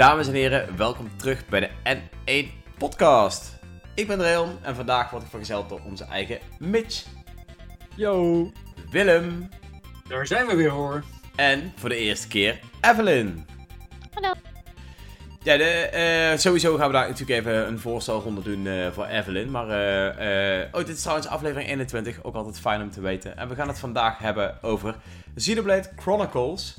Dames en heren, welkom terug bij de N1 Podcast. Ik ben Reon en vandaag word ik vergezeld door onze eigen Mitch, Yo. Willem Daar zijn we weer hoor. en voor de eerste keer Evelyn. Hallo. Ja, de, eh, sowieso gaan we daar natuurlijk even een voorstelronde doen eh, voor Evelyn. Maar, eh, eh, oh, dit is trouwens aflevering 21, ook altijd fijn om te weten. En we gaan het vandaag hebben over Xenoblade Chronicles.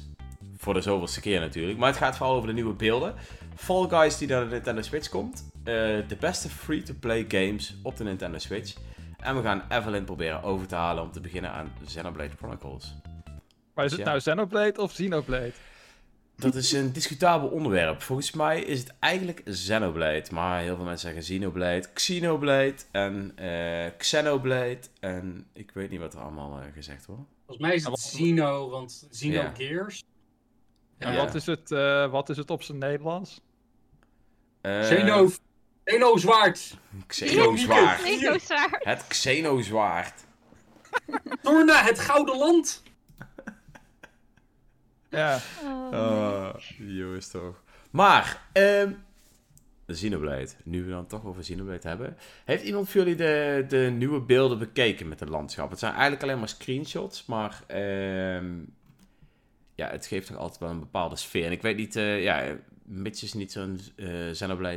Voor de zoveelste keer natuurlijk. Maar het gaat vooral over de nieuwe beelden. Fall Guys die naar de Nintendo Switch komt. Eh, de beste free-to-play games op de Nintendo Switch. En we gaan Evelyn proberen over te halen om te beginnen aan Xenoblade Chronicles. Maar is het Ja. nou Xenoblade of Xenoblade? Dat is een discutabel onderwerp. Volgens mij is het eigenlijk Xenoblade. Maar heel veel mensen zeggen Xenoblade, Xenoblade en eh Xenoblade. En ik weet niet wat er allemaal eh, gezegd wordt. Volgens mij is het Xeno, want Xeno Ja. Gears. En Ja. wat, is het, eh, wat is het op zijn Nederlands? Eh, Xeno, Xeno Zwaard. Xenozwaard. Zo zwaar. Het Xenozwaard. Torna, het Gouden Land. Ja. Oh, Oh, jongens toch. Maar, ehm Xenoblade. Nu we dan toch over Xenoblade hebben. Heeft iemand van jullie de, de nieuwe beelden bekeken met het landschap? Het zijn eigenlijk alleen maar screenshots, maar ehm, ja, het geeft toch altijd wel een bepaalde sfeer. En ik weet niet, eh, ja, Mitch is niet zo'n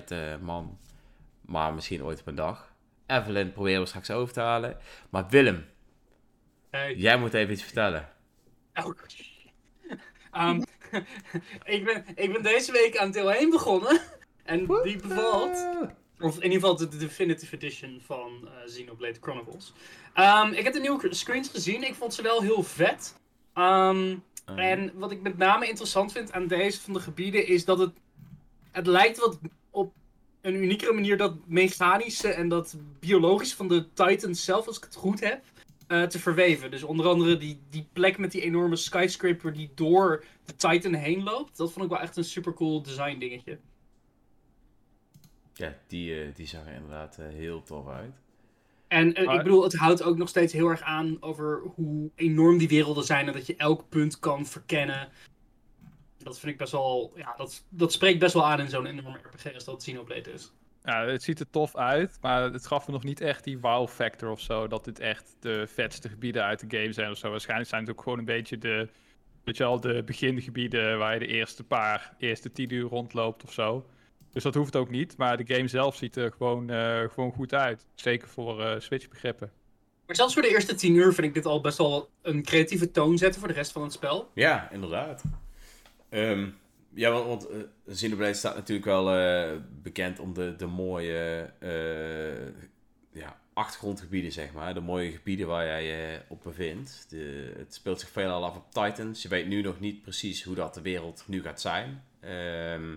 eh, man, maar misschien ooit op een dag. Evelyn proberen we straks over te halen. Maar Willem, Hey. jij moet even iets vertellen. Oh. Ehm, ik, ben, ik ben deze week aan deel 1 begonnen. En die bevalt. Of in ieder geval de, de Definitive Edition van eh Xenoblade Chronicles. Ehm, ik heb de nieuwe screens gezien. Ik vond ze wel heel vet. Ehm, Eh, En wat ik met name interessant vind aan deze van de gebieden is dat het. Het lijkt wat op een uniekere manier dat mechanische en dat biologisch van de Titans zelf, als ik het goed heb, eh, te verweven. Dus onder andere die, die plek met die enorme skyscraper die door de Titan heen loopt. Dat vond ik wel echt een super cool design dingetje. Ja, die, eh, die zag er inderdaad eh, heel tof uit. En eh, Maar- ik bedoel, het houdt ook nog steeds heel erg aan over hoe enorm die werelden zijn en dat je elk punt kan verkennen. Dat vind ik best wel, ja, dat, dat spreekt best wel aan in zo'n enorme RPG als dat Xenoblade is. ja, het ziet er tof uit, maar het gaf me nog niet echt die wow factor of zo. Dat dit echt de vetste gebieden uit de game zijn of zo. Waarschijnlijk zijn het ook gewoon een beetje de, weet je wel, de begingebieden waar je de eerste paar, eerste tien uur rondloopt of zo. Dus dat hoeft ook niet, maar de game zelf ziet er gewoon, eh, gewoon goed uit. Zeker voor eh Switch begrippen. Maar zelfs voor de eerste 10 uur vind ik dit al best wel een creatieve toon zetten voor de rest van het spel. Ja, inderdaad. Ehm, ja, want, want eh, Xenoblade staat natuurlijk wel eh, bekend om de, de mooie eh, ja, achtergrondgebieden, zeg maar. De mooie gebieden waar jij je op bevindt. De, het speelt zich veelal af op Titans. Je weet nu nog niet precies hoe dat de wereld nu gaat zijn. Ehm,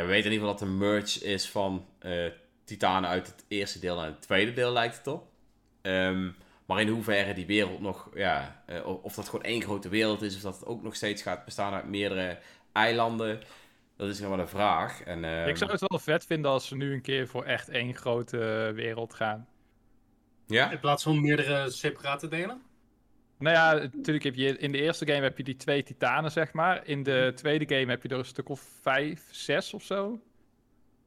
ja, we weten in ieder geval dat er merge is van eh, titanen uit het eerste deel naar het tweede deel, lijkt het op. Ehm, maar in hoeverre die wereld nog, ja, eh, of dat gewoon één grote wereld is, of dat het ook nog steeds gaat bestaan uit meerdere eilanden, dat is nog wel een vraag. En, ehm, Ik zou het wel vet vinden als ze nu een keer voor echt één grote wereld gaan. Ja? In plaats van meerdere separate delen. Nou ja, natuurlijk heb je in de eerste game heb je die twee titanen, zeg maar. In de tweede game heb je er een stuk of vijf, zes of zo.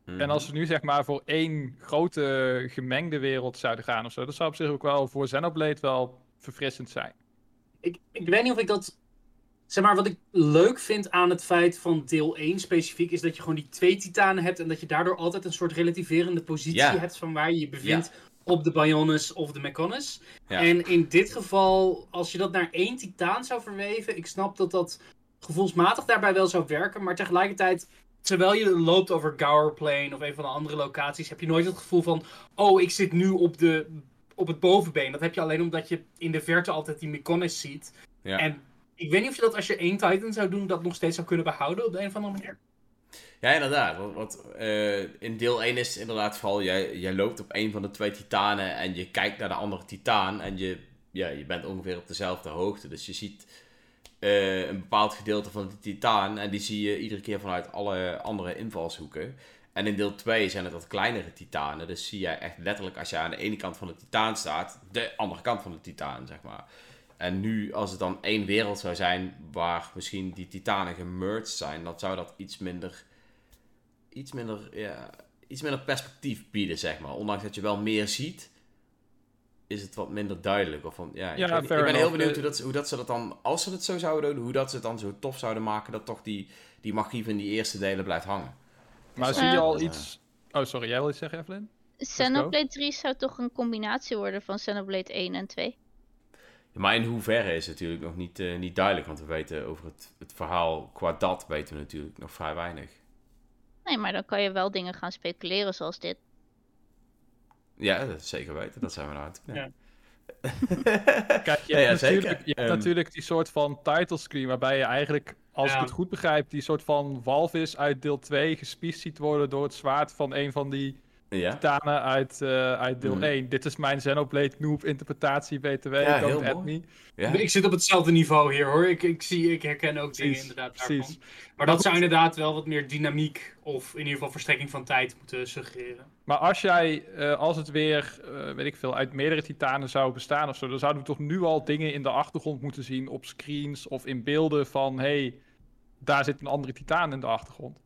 Mhm. En als ze nu zeg maar voor één grote gemengde wereld zouden gaan of zo, dat zou op zich ook wel voor Xenoblade wel verfrissend zijn. Ik, ik weet niet of ik dat. Zeg maar, wat ik leuk vind aan het feit van deel 1 specifiek, is dat je gewoon die twee titanen hebt en dat je daardoor altijd een soort relativerende positie Ja. hebt van waar je je bevindt op de Bionis of de Mechonis. Ja. En in dit geval, als je dat naar één titaan zou verweven, ik snap dat dat gevoelsmatig daarbij wel zou werken, maar tegelijkertijd, terwijl je loopt over Gower Plain of een van de andere locaties, heb je nooit het gevoel van, oh, ik zit nu op, de, op het bovenbeen. Dat heb je alleen omdat je in de verte altijd die Mechonis ziet. Ja. En ik weet niet of je dat als je één Titan zou doen, dat nog steeds zou kunnen behouden op de een of andere manier. Ja, inderdaad. Want, eh, in deel 1 is het inderdaad vooral, jij, jij loopt op een van de twee titanen en je kijkt naar de andere titaan en je, ja, je bent ongeveer op dezelfde hoogte. Dus je ziet eh, een bepaald gedeelte van die titaan en die zie je iedere keer vanuit alle andere invalshoeken. En in deel 2 zijn het wat kleinere titanen. Dus zie jij echt letterlijk als je aan de ene kant van de titaan staat, de andere kant van de titaan, zeg maar. En nu, als het dan één wereld zou zijn waar misschien die titanen gemerged zijn, dan zou dat iets minder iets minder, ja, iets minder perspectief bieden, zeg maar. Ondanks dat je wel meer ziet, is het wat minder duidelijk. Of van, ja, ik, Ja, weet ik ben heel benieuwd Eh, hoe dat, hoe dat ze dat dan, als ze het zo zouden doen, hoe dat ze het dan zo tof zouden maken, dat toch die, die magie van die eerste delen blijft hangen. Maar zie Ja. je al Ja. iets... Oh, sorry, jij wil iets zeggen, Evelyn? Xenoblade 3 zou toch een combinatie worden van Xenoblade 1 en 2? Maar in hoeverre is het natuurlijk nog niet, eh, niet duidelijk, want we weten over het, het verhaal qua dat weten we natuurlijk nog vrij weinig. Nee, maar dan kan je wel dingen gaan speculeren zoals dit. Ja, dat is zeker weten, dat zijn we nou aan het doen. Ja. Kijk, je Ja, ja, natuurlijk, je hebt Ehm. natuurlijk die soort van title screen waarbij je eigenlijk, als Ja. ik het goed begrijp, die soort van walvis uit deel 2 gespiest ziet worden door het zwaard van een van die Ja, titanen uit, eh, uit deel Mhm. 1. Dit is mijn Xenoblade noob interpretatie, btw, Ja, don't heel at mooi. me. ja. Ik zit op hetzelfde niveau hier hoor. Ik, ik, zie, ik herken ook dingen Precies, inderdaad precies. daarvan. Maar dat zou inderdaad wel wat meer dynamiek of in ieder geval verstrekking van tijd moeten suggereren. Maar als jij, eh, als het weer, eh, weet ik veel, uit meerdere titanen zou bestaan of zo, dan zouden we toch nu al dingen in de achtergrond moeten zien op screens of in beelden van, hey, daar zit een andere titaan in de achtergrond.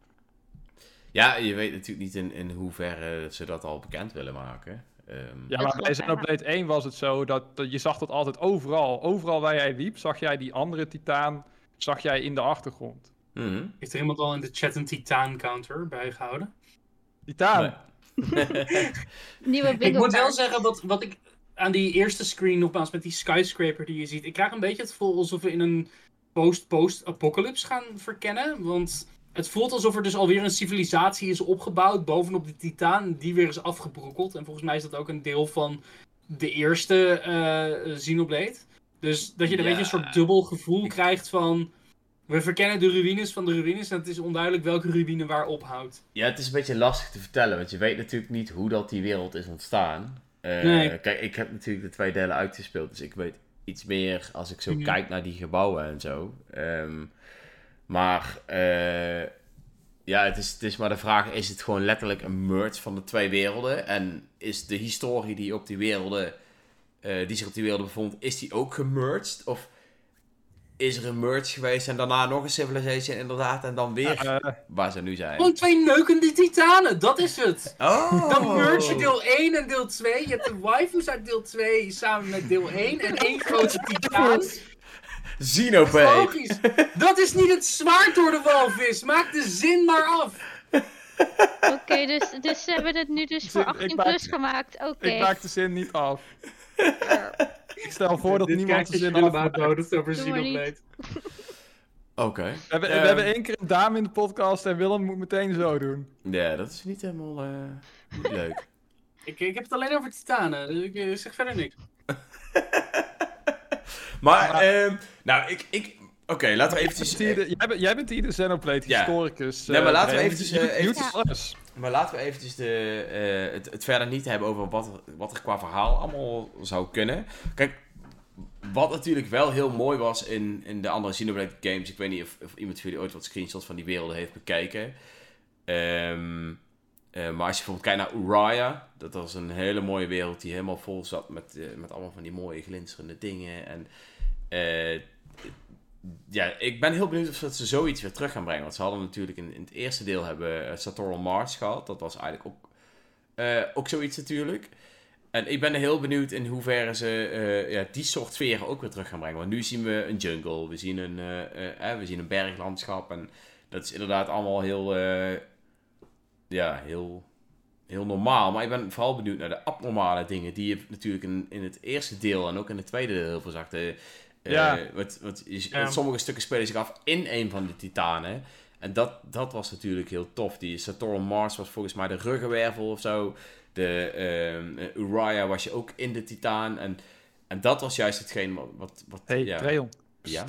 Ja, je weet natuurlijk niet in, in hoeverre ze dat al bekend willen maken. Ehm, Ja, Dat maar bij. Xenoblade 1 was het zo dat, dat je zag dat altijd overal. Overal waar jij liep, zag jij die andere titaan, zag jij in de achtergrond. mhm. Heeft er iemand al in de chat een titaan counter bijgehouden? Titaan! Nieuwe Ik bingo moet wel zeggen, wat, wat ik aan die eerste screen nogmaals met die skyscraper die je ziet, ik krijg een beetje het gevoel alsof we in een post-post-apocalypse gaan verkennen. Want het voelt alsof er dus alweer een civilisatie is opgebouwd bovenop de Titaan, die weer is afgebrokkeld. En volgens mij is dat ook een deel van de eerste Xenoblade. Dus dat je een Ja. beetje een soort dubbel gevoel krijgt van. We verkennen de ruïnes van de ruïnes en het is onduidelijk welke ruïne waar ophoudt. Ja, het is een beetje lastig te vertellen, want je weet natuurlijk niet hoe dat die wereld is ontstaan. Eh, Nee. Kijk, ik heb natuurlijk de twee delen uitgespeeld, dus ik weet iets meer als ik zo kijk naar die gebouwen en zo. Ehm, maar eh, ja, het is, het is maar de vraag, is het gewoon letterlijk een merge van de twee werelden? En is de historie die op die werelden, eh, die zich op die werelden bevond, is die ook gemerged? Of is er een merge geweest en daarna nog een civilization inderdaad en dan weer Eh, waar ze nu zijn? Gewoon twee neukende titanen, dat is het! Oh! Dan merge je deel 1 en deel 2. Je hebt de waifus uit deel 2 samen met deel 1 en één grote titaan. Xenoblade. Logisch. Dat is niet het zwaard door de walvis. Maak de zin maar af. Oké, dus, dus ze hebben het nu dus voor Ik 18 maak- plus gemaakt. Oké. Ik maak de zin niet af. Ik stel voor dat Dit niemand de zin afmaakt. nodig over. Xenoblade. Oké. We hebben, Ehm, we hebben één keer een dame in de podcast en Willem moet meteen zo doen. Ja, dat is niet helemaal eh, niet leuk. Ik, ik heb het alleen over titanen. dus Ik eh, zeg verder niks. Maar, Maar- ehm, nou, ik... ik Oké, laten we eventjes... De- jij, bent, hier de Xenoblade Ja. historicus. Nee, maar eh, laten we eventjes, Je- eh, eventjes-. Maar laten we eventjes de, eh, het, het verder niet hebben over wat er, wat er qua verhaal allemaal zou kunnen. Kijk, wat natuurlijk wel heel mooi was in, in de andere Xenoblade games. Ik weet niet of, of iemand van jullie ooit wat screenshots van die werelden heeft bekeken. Ehm, eh, maar als je bijvoorbeeld kijkt naar Uriah. Dat was een hele mooie wereld die helemaal vol zat met, eh, met allemaal van die mooie glinsterende dingen. En eh, ja, ik ben heel benieuwd of ze zoiets weer terug gaan brengen. Want ze hadden natuurlijk in, in het eerste deel hebben uh, Satoral Mars gehad. Dat was eigenlijk ook, ook zoiets natuurlijk. En ik ben heel benieuwd in hoeverre ze ja, die soort sferen ook weer terug gaan brengen. Want nu zien we een jungle, we zien een, we zien een berglandschap. En dat is inderdaad allemaal heel, ja, heel, heel normaal. Maar ik ben vooral benieuwd naar de abnormale dingen die je natuurlijk in, in het eerste deel en ook in het tweede deel heel veel zag. De, eh, wat, wat, Ja. Sommige stukken spelen zich af in een van de titanen. En dat, dat was natuurlijk heel tof. Die Saturn Mars was volgens mij de ruggenwervel of zo. De ehm, eh, Uriah was je ook in de titaan. En, en dat was juist hetgeen wat... wat, wat Hey, ja. Treon. ja,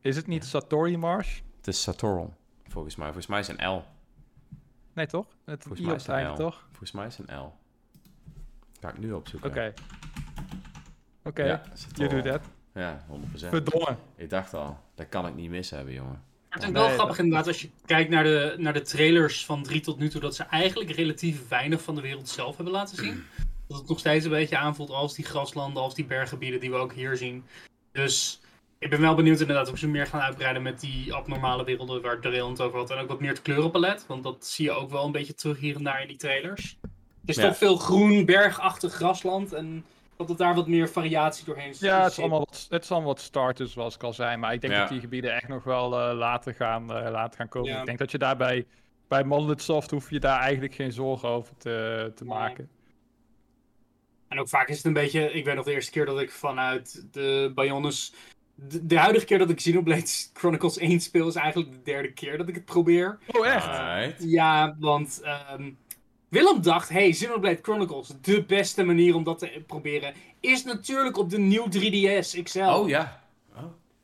Is het niet Satori Mars? het is Saturn. Volgens mij. Volgens mij is een L. Nee, toch? Met een Volgens I mij is het een L. toch? Volgens mij is een L. Ga ik nu opzoeken. Oké. Oké, Ja, you do Saturn. that. Ja, 100%. Verdomme. Ik dacht al, dat kan ik niet missen hebben, jongen. Maar het is wel Nee, grappig inderdaad als je kijkt naar de, naar de trailers van 3 tot nu toe, dat ze eigenlijk relatief weinig van de wereld zelf hebben laten zien. Dat het nog steeds een beetje aanvoelt als die graslanden, als die berggebieden die we ook hier zien. Dus ik ben wel benieuwd inderdaad of ze meer gaan uitbreiden met die abnormale werelden waar Daryl het over had. En ook wat meer het kleurenpalet, want dat zie je ook wel een beetje terug hier en daar in die trailers. Het is Ja. toch veel groen, bergachtig grasland en dat het daar wat meer variatie doorheen Ja, het is zit. allemaal wat, het is allemaal wat starters, zoals ik al zei. Maar ik denk Ja. dat die gebieden echt nog wel eh, later, gaan, eh, later gaan komen. Ja. Ik denk dat je daarbij, bij Monolith Soft hoef je daar eigenlijk geen zorgen over te, te Nee. maken. En ook vaak is het een beetje, ik weet nog de eerste keer dat ik vanuit de Bayonnes, de, de huidige keer dat ik Xenoblade Chronicles 1 speel, is eigenlijk de derde keer dat ik het probeer. Oh, echt? Ja, want ehm, Willem dacht, hey, Xenoblade Chronicles, de beste manier om dat te proberen, is natuurlijk op de nieuw 3DS XL. Oh ja. Oh.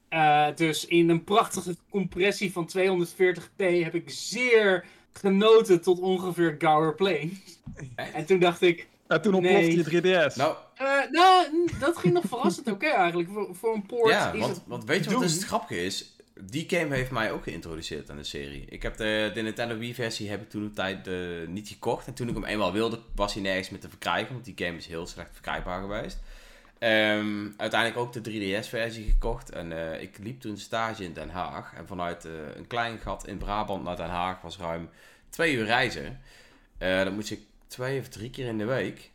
Eh, dus in een prachtige compressie van 240p heb ik zeer genoten tot ongeveer Gower Plane. Echt? En toen dacht ik, En toen ontplofte Nee. je 3DS. Nou, eh, nou, dat ging nog verrassend oké eigenlijk. Voor, voor een poort ja, is want, het want weet je wat dus het grappige is? Die game heeft mij ook geïntroduceerd aan de serie. Ik heb de, de Nintendo Wii versie heb ik toen een tijd eh, niet gekocht. En toen ik hem eenmaal wilde, was hij nergens meer te verkrijgen. Want die game is heel slecht verkrijgbaar geweest. Ehm, uiteindelijk ook de 3DS versie gekocht. En eh, ik liep toen stage in Den Haag. En vanuit eh, een klein gat in Brabant naar Den Haag was ruim twee uur reizen. Eh dan moest ik twee of drie keer in de week.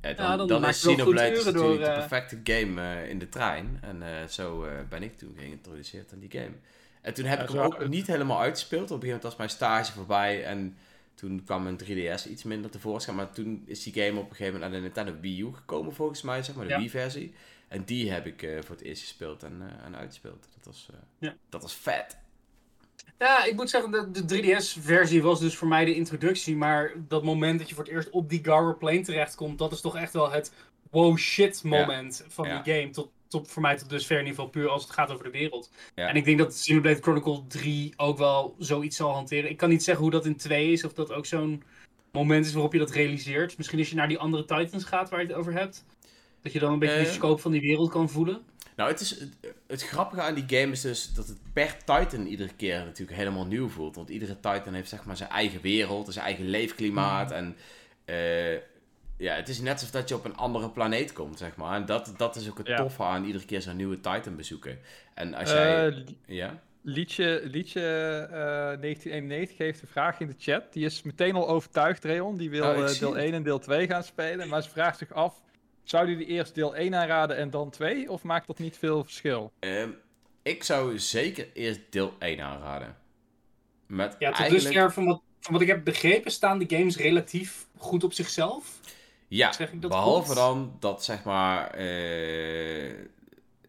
Eh, dan, Ja, dan dan, is Xenoblade uren natuurlijk door, de eh, perfecte game eh, in de trein. En eh, zo eh, ben ik toen geïntroduceerd aan die game. En toen heb Ja, ik hem ook niet helemaal uitgespeeld. Op een gegeven moment was mijn stage voorbij en toen kwam mijn 3DS iets minder tevoorschijn. Maar toen is die game op een gegeven moment naar de Nintendo Wii U gekomen volgens mij, zeg maar, de Ja. Wii-versie. En die heb ik eh, voor het eerst gespeeld en, eh, en uitgespeeld. Dat was, eh, Ja. dat was vet. Ja, ik moet zeggen, de, de 3DS-versie was dus voor mij de introductie. Maar dat moment dat je voor het eerst op die Gower Plane terechtkomt, dat is toch echt wel het wow shit moment van Ja. die game. Tot, tot, voor mij tot dusver in ieder geval puur als het gaat over de wereld. Ja. En ik denk dat Xenoblade Chronicle 3 ook wel zoiets zal hanteren. Ik kan niet zeggen hoe dat in 2 is, of dat ook zo'n moment is waarop je dat realiseert. Misschien als je naar die andere Titans gaat waar je het over hebt. Dat je dan een beetje Eh. de scope van die wereld kan voelen. Nou, het, is, het, het grappige aan die game is dus dat het per Titan iedere keer natuurlijk helemaal nieuw voelt. Want iedere Titan heeft zeg maar zijn eigen wereld, zijn eigen leefklimaat. En eh, ja, het is net alsof dat je op een andere planeet komt, zeg maar. En dat, dat is ook het Ja. toffe aan iedere keer zo'n nieuwe Titan bezoeken. En als jij... Eh, Li- ja? Liedje, Liedje eh, 1991 heeft een vraag in de chat. Die is meteen al overtuigd, Reon. Die wil Oh, ik eh, deel het. 1 en deel 2 gaan spelen. Maar ze vraagt zich af, zou jullie eerst deel 1 aanraden en dan 2? Of maakt dat niet veel verschil? Ehm, ik zou zeker eerst deel 1 aanraden. Met Ja, tot eigenlijk... dusver, van wat, van wat ik heb begrepen, staan de games relatief goed op zichzelf. Ja, Zeg ik dat behalve goed? dan dat zeg maar eh,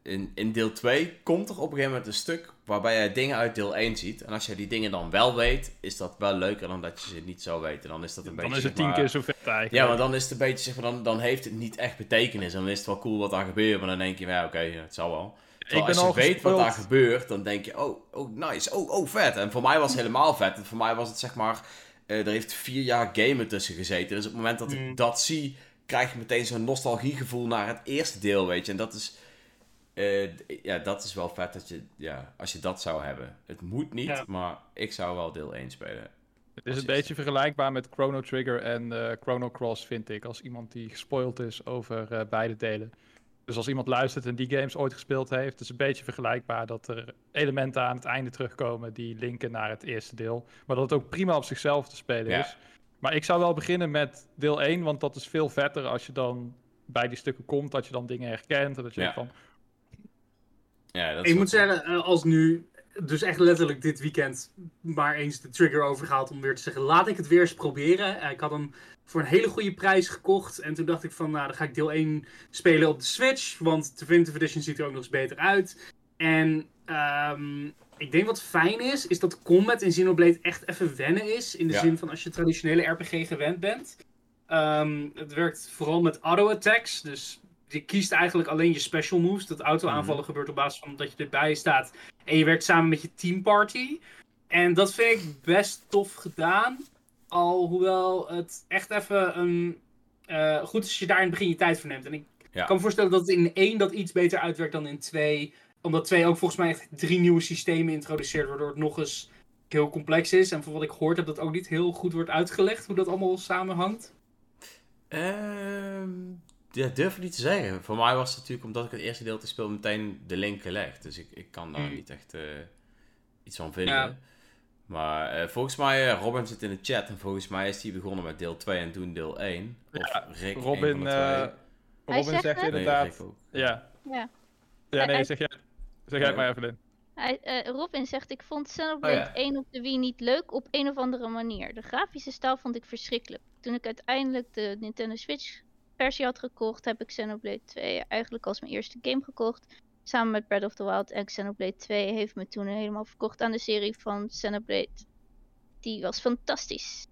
in, in deel 2 komt er op een gegeven moment een stuk waarbij jij dingen uit deel 1 ziet. En als je die dingen dan wel weet, is dat wel leuker dan dat je ze niet zou weten. Dan is dat een Dan beetje is het zeg tien maar- keer zo vet eigenlijk. Ja, maar dan is het een beetje zeg maar, dan, dan heeft het niet echt betekenis. Dan is het wel cool wat daar gebeurt, maar dan denk je, ja oké, het zal wel. Terwijl ben als je al weet wat daar gebeurt, dan denk je, oh, oh nice, oh, oh vet. En voor mij was het helemaal vet. En voor mij was het zeg maar, eh, er heeft vier jaar gamen tussen gezeten. Dus op het moment dat ik Mm. dat zie, krijg je meteen zo'n nostalgiegevoel naar het eerste deel, weet je. En dat is, eh, ja, dat is wel vet dat je, ja, als je dat zou hebben. Het moet niet, Ja. maar ik zou wel deel 1 spelen. Het is een beetje vergelijkbaar met Chrono Trigger en eh, Chrono Cross, vind ik. Als iemand die gespoild is over eh, beide delen. Dus als iemand luistert en die games ooit gespeeld heeft, is het een beetje vergelijkbaar dat er elementen aan het einde terugkomen die linken naar het eerste deel. Maar dat het ook prima op zichzelf te spelen Ja. is. Maar ik zou wel beginnen met deel 1, want dat is veel vetter als je dan bij die stukken komt, dat je dan dingen herkent. En dat je Ja. denkt van, Ja, dat Ik moet zeggen, eh, als nu, dus echt letterlijk dit weekend, maar eens de trigger overgehaald om weer te zeggen, laat ik het weer eens proberen. Eh, Ik had hem voor een hele goede prijs gekocht en toen dacht ik van, nou dan ga ik deel 1 spelen op de Switch, want de Definitive Edition ziet er ook nog eens beter uit. En ehm, ik denk wat fijn is, is dat combat in Xenoblade echt even wennen is, in de Ja. zin van als je traditionele RPG gewend bent. Ehm, het werkt vooral met auto-attacks, dus je kiest eigenlijk alleen je special moves. Dat auto-aanvallen gebeurt op basis van dat je erbij staat. En je werkt samen met je teamparty. En dat vind ik best tof gedaan. Alhoewel het echt even een. eh, goed is als je daar in het begin je tijd voor neemt. En ik Ja. kan me voorstellen dat het in 1 dat iets beter uitwerkt dan in 2. Omdat 2 ook volgens mij echt drie nieuwe systemen introduceert. Waardoor het nog eens heel complex is. En van wat ik gehoord heb, dat ook niet heel goed wordt uitgelegd hoe dat allemaal samenhangt. Ehm, ja, durf ik niet te zeggen. Voor mij was het natuurlijk, omdat ik het eerste deel te speel, meteen de link gelegd. Dus ik, ik kan daar Hmm. niet echt eh, iets van vinden. Ja. Maar eh, volgens mij, eh, Robin zit in de chat en volgens mij is hij begonnen met deel 2 en toen deel 1. Of Ja, Rick, Robin, van de eh, twee. Robin zegt zegt het? Nee, inderdaad... Ja. Ja. Ja, nee, zeg jij, zeg jij het maar even in. Hij, eh, Robin zegt, ik vond Xenoblade Oh ja. 1 op de Wii niet leuk op een of andere manier. De grafische stijl vond ik verschrikkelijk. Toen ik uiteindelijk de Nintendo Switch versie had gekocht, heb ik Xenoblade 2 eigenlijk als mijn eerste game gekocht. Samen met Breath of the Wild en Xenoblade 2 heeft me toen helemaal verkocht aan de serie van Xenoblade. Die was fantastisch.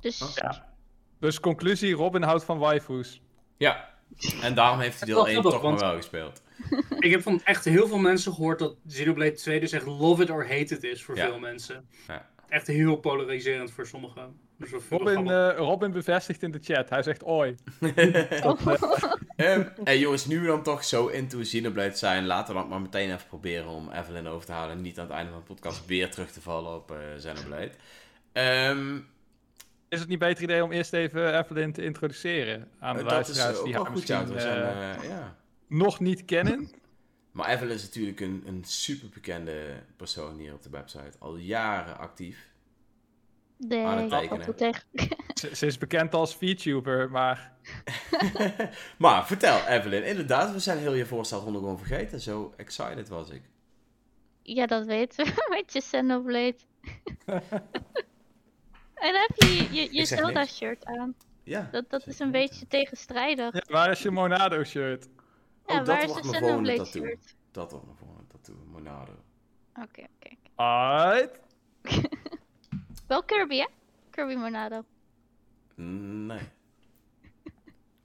Dus Oh. Ja. Dus conclusie, Robin houdt van waifus. Ja, en daarom heeft hij deel wel 1 grappig, toch maar want- wel gespeeld. Ik heb van echt heel veel mensen gehoord dat Xenoblade 2 dus echt love it or hate it is voor Ja. veel mensen. Ja. Echt heel polariserend voor sommigen. Dus Robin, eh, Robin bevestigt in de chat. Hij zegt oi. Ehm en jongens, nu we dan toch zo into Xenoblade zijn, laten we dan maar meteen even proberen om Evelyn over te halen en niet aan het einde van de podcast weer terug te vallen op eh Xenoblade. Ehm, Is het niet beter idee om eerst even Evelyn te introduceren aan de is luisteraars die haar misschien zijn, eh, eh, ja. nog niet kennen? Maar Evelyn is natuurlijk een, een super bekende persoon hier op de website. Al jaren actief. nee, Aan het tekenen. Ze, ze is bekend als VTuber, maar maar vertel Evelyn, inderdaad, we zijn heel je voorstelronde gewoon vergeten. Zo excited was ik. Ja, dat weten we met je Xenoblade. en dan heb je je, je, je Ik zeg Zelda niks. shirt aan. Ja, Dat, dat is een beetje tegenstrijdig. ja, waar is je Monado Oh, dat waar is wordt de mijn volgende tattoo. shirt? Dat wordt mijn volgende tattoo, Monado. Oké, oké. oké. Alright. Wel Kirby, hè? Kirby Monado. Nee.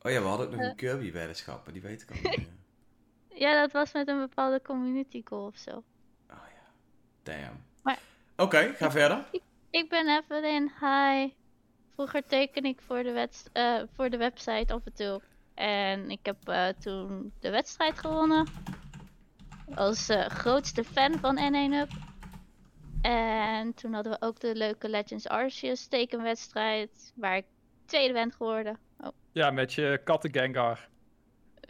Oh ja, we hadden ook nog Eh. een Kirby-weddenschap, maar die weet ik al niet meer. Ja, dat was met een bepaalde community goal of zo. Oh ja, damn. Oké, ga verder. Ik ben Evelyn, hi. Vroeger teken ik voor de, eh, voor de website af en toe. En ik heb eh, toen de wedstrijd gewonnen. Als eh, grootste fan van N1 Up. En toen hadden we ook de leuke Legends Arceus tekenwedstrijd. Waar ik tweede ben geworden. Oh, Ja, met je katten Gengar.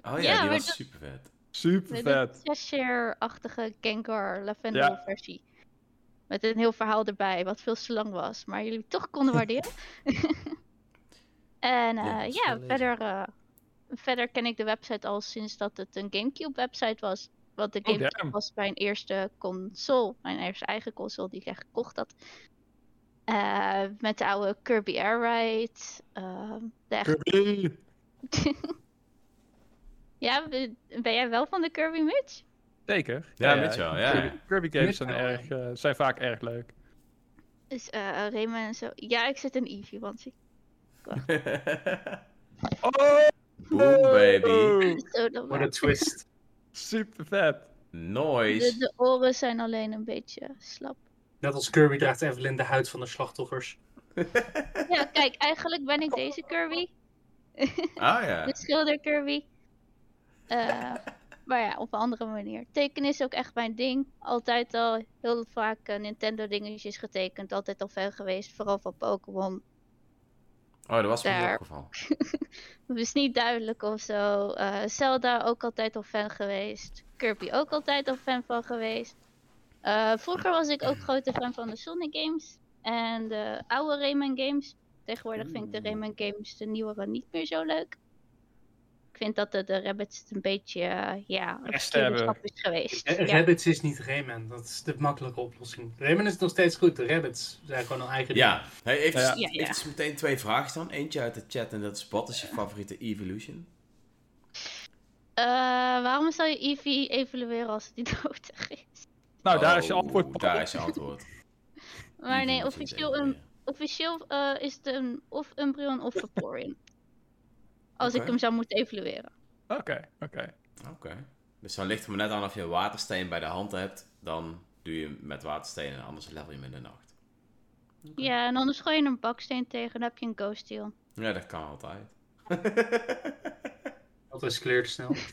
Oh ja, Ja, die was super vet. Super met vet. een Cheshire-achtige Gengar Lavendel Ja. versie. Met een heel verhaal erbij, wat veel te lang was. Maar jullie toch konden waarderen. en Ja, eh, ja, verder, eh, verder ken ik de website al sinds dat het een Gamecube-website was. Want de Oh, Gamecube was mijn eerste console. Mijn eerste eigen console die ik echt gekocht had. Eh, met de oude Kirby Air Ride. ehm, de echte... Kirby. Ja, ben jij wel van de Kirby Mitch? Zeker. Ja, Mitch wel, ja. Kirby, Kirby games zijn, erg, eh, zijn vaak erg leuk. Dus eh Rayman en zo. Ja, ik zit in Eevee, want ik... Oh! Boom, baby. Zo, wel. a twist. Super vet. Noise. De, de oren zijn alleen een beetje slap. Net als Kirby draagt Evelyn de huid van de slachtoffers. Ja, kijk, eigenlijk ben ik deze Kirby. Ah ja. De schilder Kirby. Eh, maar ja, op een andere manier. Tekenen is ook echt mijn ding. Altijd al heel vaak eh, Nintendo dingetjes getekend. Altijd al fan geweest. Vooral van Pokémon. Oh, dat was me Daar. opgevallen. Het is niet duidelijk of zo. Eh, Zelda ook altijd al fan geweest. Kirby ook altijd al fan van geweest. Eh, vroeger was ik ook grote fan van de Sonic games. En de oude Rayman games. Tegenwoordig vind ik de Oeh. Rayman games, de nieuwere, niet meer zo leuk. Ik vind dat de, de Rabbits een beetje, eh, ja, een Rest verkeerde hebben. stap is geweest. Ja. Rabbits is niet Rayman. Dat is de makkelijke oplossing. Rayman is nog steeds goed. De Rabbits zijn gewoon een eigen ding. Ja, hij heeft, Ja. Ja, ja. heeft dus meteen twee vragen staan. Eentje uit de chat en dat is wat is je favoriete Evolution? Eh, waarom zou je Eevee evalueren als het niet nodig is? Nou, daar is je Oh, antwoord. Daar is je antwoord. Maar nee, officieel, een, officieel eh, is het een of Umbreon of Vaporeon. Als ik hem zou moeten evalueren. Oké, oké. Oké. Dus dan ligt het me net aan of je een watersteen bij de hand hebt. Dan doe je hem met watersteen en anders level je hem in de nacht. Ja, en anders gooi je een baksteen tegen, dan heb je een Ghost Steel. Ja, dat kan altijd. Dat escaleert snel.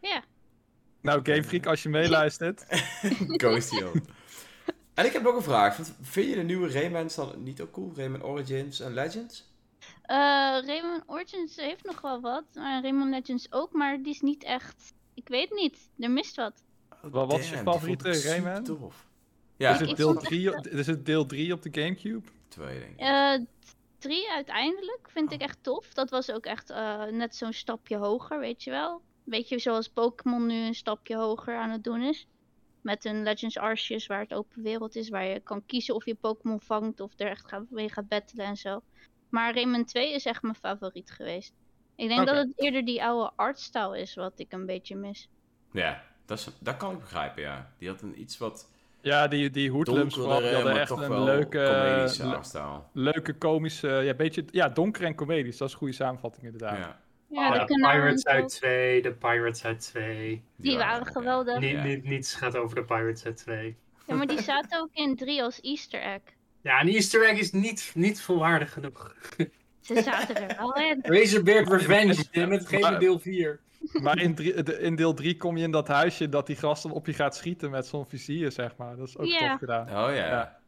Ja, Nou, Game Freak, als je meeluistert. Ghost. En ik heb nog een vraag. Vind- Vind je de nieuwe Rayman's dan niet ook cool? Rayman Origins en Legends? Eh Rayman Origins heeft nog wel wat. Maar Rayman Legends ook, maar die is niet echt... Ik weet niet, er mist wat. Wat is je favoriete Rayman? Tof. Ja, is, het deel vond- 3, is het deel 3 op de Gamecube? twee denk ik. Eh, drie uiteindelijk vind ik echt tof. Dat was ook echt eh, net zo'n stapje hoger, weet je wel. Beetje zoals Pokémon nu een stapje hoger aan het doen is. Met hun Legends Arceus, waar het open wereld is, waar je kan kiezen of je Pokémon vangt of er echt gaat, mee gaat battlen en zo. Maar Rayman 2 is echt mijn favoriet geweest. Ik denk dat het eerder die oude artstyle is wat ik een beetje mis. Ja, dat, is, dat kan ik begrijpen, ja. Die had een iets wat Ja, die, die hoedlums vooral, die hadden echt een leuke, comedische le- leuke komische, ja, beetje, ja, donker en comedisch. Dat is een goede samenvatting inderdaad. Ja. Ja, Oh, de Pirates uit 2, de Pirates uit 2. die waren ja. geweldig. Niet, niet, niets gaat over de Pirates uit 2. Ja, maar die zaten ook in 3 als Easter egg. Ja, een easter egg is niet, niet volwaardig genoeg. Ze zaten er wel in. Razorback Revenge, Tim, het geeft me Maar- deel 4. Maar in, drie- de- in deel 3 kom je in dat huisje dat die gast dan op je gaat schieten met zo'n vizier, zeg maar. Dat is ook Ja. tof gedaan. Oh ja. Ja.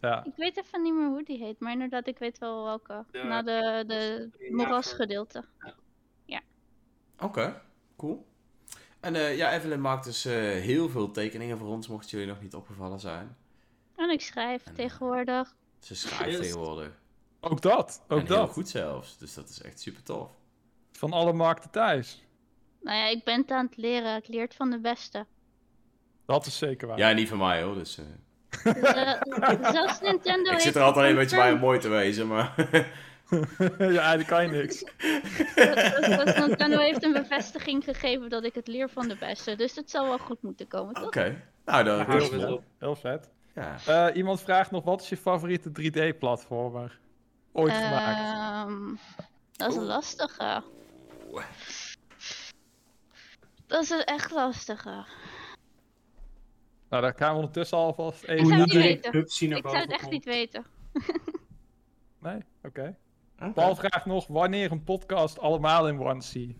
Ja. Ik weet even niet meer hoe die heet, maar inderdaad, ik weet wel welke. Ja, Na de, de Ja, moerasgedeelte. Oké, cool. En eh, ja, Evelyn maakt dus eh, heel veel tekeningen voor ons, mocht jullie nog niet opgevallen zijn. En ik schrijf tegenwoordig. Ze schrijft tegenwoordig. Ook dat, ook en heel dat. goed zelfs, dus dat is echt super tof. Van alle markten thuis. Nou ja, ik ben het aan het leren. Ik leer het van de beste. Dat is zeker waar. Ja, niet van mij hoor, dus... eh, zelfs Nintendo ik zit er altijd een beetje bij om mooi te wezen, maar... ja, die kan je niks. dat- dat Nintendo heeft een bevestiging gegeven dat ik het leer van de beste. Dus het zal wel goed moeten komen, toch? Oké. Nou, Ja, dat is. Heel vet. Ja. Eh, iemand vraagt nog, wat is je favoriete 3D-platformer? Ooit gemaakt. Ehm, dat is een Oeh. lastige. Dat is een echt lastige. Nou, daar gaan we ondertussen alvast Ik even... zou Hoe het niet weten. Ik zou het echt komt. niet weten. Nee? Oké. Paul vraagt nog, wanneer een podcast allemaal in onesie?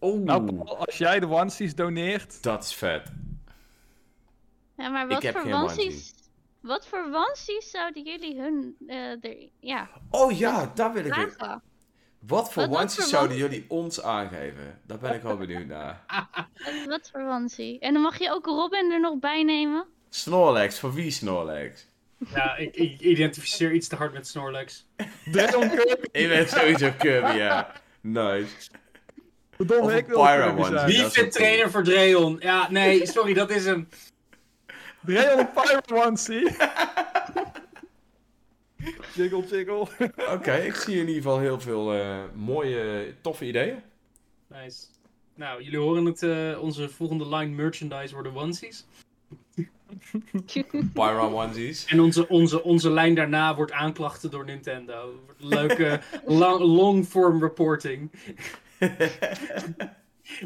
Oeh, Nou, Paul, als jij de onesies doneert... dat is vet. Ja, maar wat heb voor geen wansies... Wat voor wansies zouden jullie hun... eh er, ja, Oh ja, daar wil ik in. vragen? Wat voor voor zouden jullie ons aangeven? Daar ben ik wel benieuwd naar. Wat, voor wansie? En dan mag je ook Robin er nog bij nemen. Snorlax, voor wie Snorlax? Ja, ik, ik identificeer iets te hard met Snorlax. Dragon Kirby! Ik ben sowieso Kirby, ja. Nice. Of ik een wil Pyro Wie is cool. trainer voor Dreon? Ja, nee, sorry, dat is hem. Pyro onesie! jiggle, jiggle. Oké, ik zie in ieder geval heel veel eh, mooie, toffe ideeën. Nice. Nou, jullie horen het, eh, onze volgende line merchandise worden onesies. Pyro onesies. En onze, onze, onze lijn daarna wordt aanklachten door Nintendo. Leuke long-form reporting.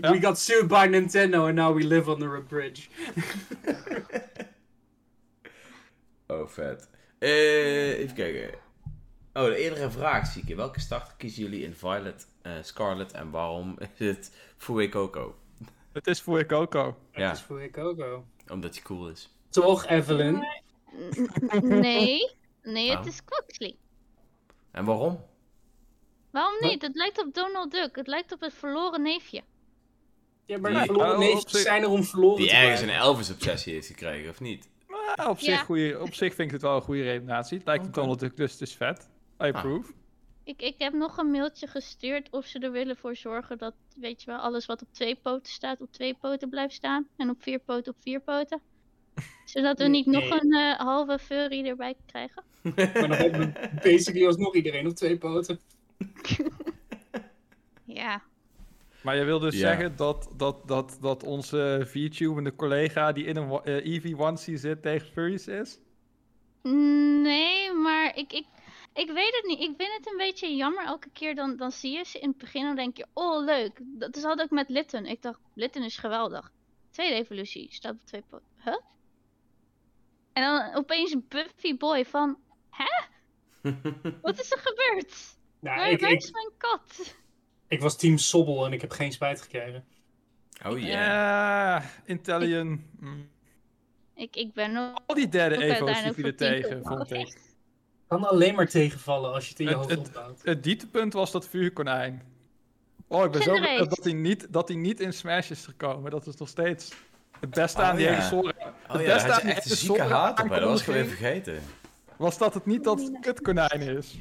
We got sued by Nintendo and now we live under a bridge. Oh, vet. Eh, even kijken. Oh, de eerdere vraag zie ik hier. Welke starter kiezen jullie in Violet, eh, Scarlet en waarom is het Fue Coco? Het is voor Coco. Ja. Dat is voor Coco. Omdat hij cool is. Toch, Evelyn? Nee. Nee, het is Quaxley. En waarom? Waarom Wat? niet? Het lijkt op Donald Duck. Het lijkt op het verloren neefje. Ja, maar Die- die verloren oh, zich- zijn er om verloren Die te ergens een. Elvis-obsessie heeft gekregen, of niet? Op, zich Ja. goeie, op zich vind ik het wel een goede redenatie. Het lijkt Oké. Donald Duck, dus het is vet. I Ah. approve. Ik, ik heb nog een mailtje gestuurd of ze er willen voor zorgen dat, weet je wel, alles wat op twee poten staat op twee poten blijft staan. En op vier poten op vier poten. Zodat we niet nog een eh, halve furry erbij krijgen. Maar dan hebben we basically alsnog iedereen op twee poten. Ja. Maar je wil dus Ja. zeggen dat, dat, dat, dat onze VTubende collega die in een wa- eh, Eevee onesie zit tegen furries is? Nee, maar ik, ik, ik weet het niet. Ik vind het een beetje jammer. Elke keer dan, dan zie je ze in het begin en dan denk je, oh leuk. Dat is had ik met Litten. Ik dacht, Litten is geweldig. Tweede evolutie, staat op twee poten. Huh? En dan opeens een Buffy boy van, hè? Wat is er gebeurd? Nou, Waar, ik, waar is ik, mijn kat? Ik was team Sobbel en ik heb geen spijt gekregen. Oh ja. Ja, Intellion. mm. Ik, ik ben nog Al die derde evo's die vielen tegen, vond ik. Kan alleen maar tegenvallen als je het in je Het- hoofd het- opbouwt. Het dieptepunt was dat vuurkonijn. Oh, ik ben zo blij dat hij niet, dat hij niet in Smash is gekomen. Dat is nog steeds het beste aan Oh, die ja. hele Sora. Oh Het ja, beste hij is aan die echt een hele zieke haat erbij. Dat was ik even aankondiging vergeten. Was dat het niet dat het kutkonijn is?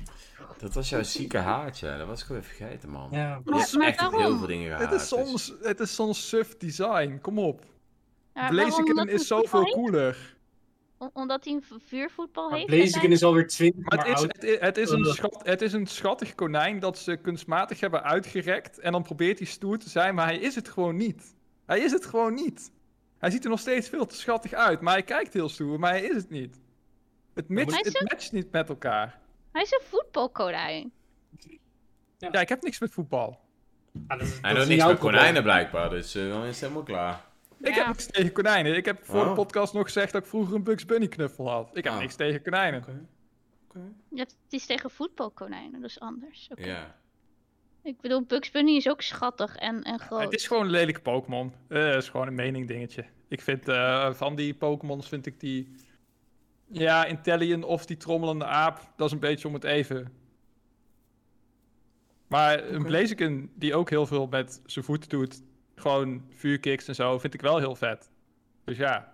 Dat was jouw zieke haatje. Dat was ik weer vergeten, man. Ja. Maar- maar echt heel veel dingen gehaat. Het is dus- soms, het is soms suf design. Kom op. Ja? Blaziken is zoveel cooler. Om- Omdat hij een vuurvoetbal heeft? Blaziken is alweer 20 Maar het jaar is, oud. het, is, het, is een schat, het is een schattig konijn dat ze kunstmatig hebben uitgerekt. En dan probeert hij stoer te zijn, maar hij is het gewoon niet. Hij is het gewoon niet. Hij ziet er nog steeds veel te schattig uit, maar hij kijkt heel stoer, maar hij is het niet. Het, matcht- maar- Hij is het een- matcht niet met elkaar. Hij is een voetbalkonijn. Ja, ik heb niks met voetbal. Ah, dat is- Hij dat doet is niks met probleem. konijnen blijkbaar, dus eh, dan is het helemaal klaar. Ik Ja. heb niks tegen konijnen. Ik heb voor de Oh. podcast nog gezegd dat ik vroeger een Bugs Bunny knuffel had. Ik heb Ah. niks tegen konijnen. Oké. Je hebt het is tegen voetbalkonijnen, dus anders. Oké. Ja. Ik bedoel, Bugs Bunny is ook schattig en, en groot. Het is gewoon een lelijke Pokémon. Eh, Het is gewoon een mening dingetje. Ik vind eh, van die Pokémons vind ik die... Ja, Intellion of die trommelende aap, dat is een beetje om het even. Maar een. Blaziken die ook heel veel met zijn voeten doet, gewoon vuurkicks en zo, vind ik wel heel vet. Dus ja,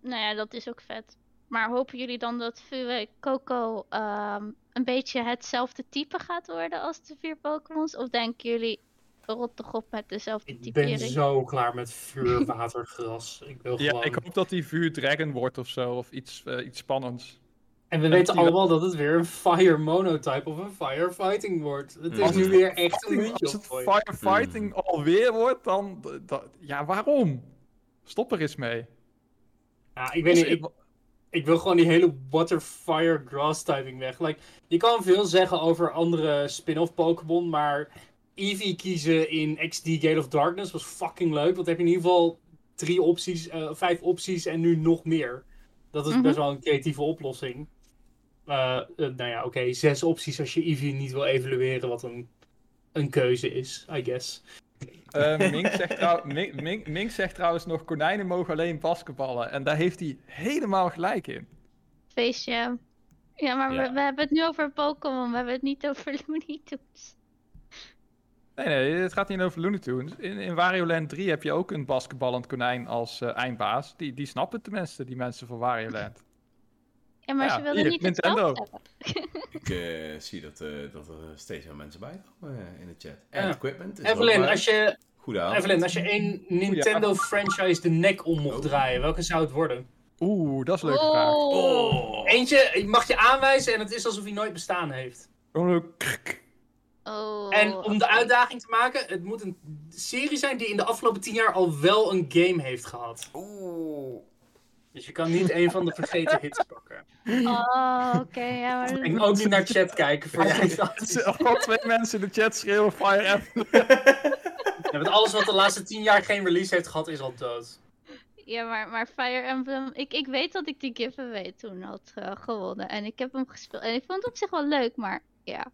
Nou ja, dat is ook vet. Maar hopen jullie dan dat Fue Coco ehm, een beetje hetzelfde type gaat worden als de vier Pokémons? Of denken jullie, rot toch op met dezelfde Ik ben typering? zo klaar met vuur, water, gras. Ik wil ja gewoon... ik hoop dat die vuur dragon wordt of zo, of iets, eh, iets spannends. En we En weten allemaal dat het weer een fire monotype of een firefighting wordt. Het is Als nu het weer echt een Als het firefighting alweer wordt, dan... ja, waarom? Stop er eens mee. Ja, ik weet niet, ik, ik wil gewoon die hele water, fire, grass typing weg. Like, je kan veel zeggen over andere spin-off Pokémon, maar Eevee kiezen in XD Gate of Darkness was fucking leuk. Want dan heb je in ieder geval drie opties, eh, vijf opties en nu nog meer. Dat is Mhm. best wel een creatieve oplossing. Eh, eh, nou ja, oké, zes opties als je Eevee niet wil evalueren, wat een, een keuze is, I guess. Mink, zegt trouw- Mink, Mink- Mink zegt trouwens nog, konijnen mogen alleen basketballen. En daar heeft hij helemaal gelijk in. Feestje. Ja, maar Ja. We, we hebben het nu over Pokémon, we hebben het niet over Looney Tunes. Nee, nee, het gaat niet over Looney Tunes. In, in Wario Land 3 heb je ook een basketballend konijn als eh, eindbaas. Die, die snappen tenminste, die mensen van Wario Land. Ja, maar Ja, ze willen hier, niet Nintendo. hetzelfde hebben. Ik eh, zie dat, eh, dat er steeds meer mensen bij komen eh, in de chat. En Ja. equipment is Evelyn, als je, Goedenavond. Evelyn, als je één Nintendo franchise de nek om mocht Oh. draaien, welke zou het worden? Oeh, dat is een leuke vraag. Oh. Oh. Eentje mag je aanwijzen en het is alsof hij nooit bestaan heeft. Een krk. Oh. En om de uitdaging te maken, het moet een serie zijn die in de afgelopen tien jaar al wel een game heeft gehad. Oeh. Dus je kan niet een van de vergeten hits pakken. Oh, oké. ja, maar... En ook niet naar chat kijken voor advies. al twee mensen in de chat schreeuwen Fire Emblem. Ja, want alles wat de laatste tien jaar geen release heeft gehad, is al dood. Ja, maar, maar Fire Emblem... Ik, ik weet dat ik die giveaway toen had eh, gewonnen. En ik heb hem gespeeld. En ik vond het op zich wel leuk, maar ja...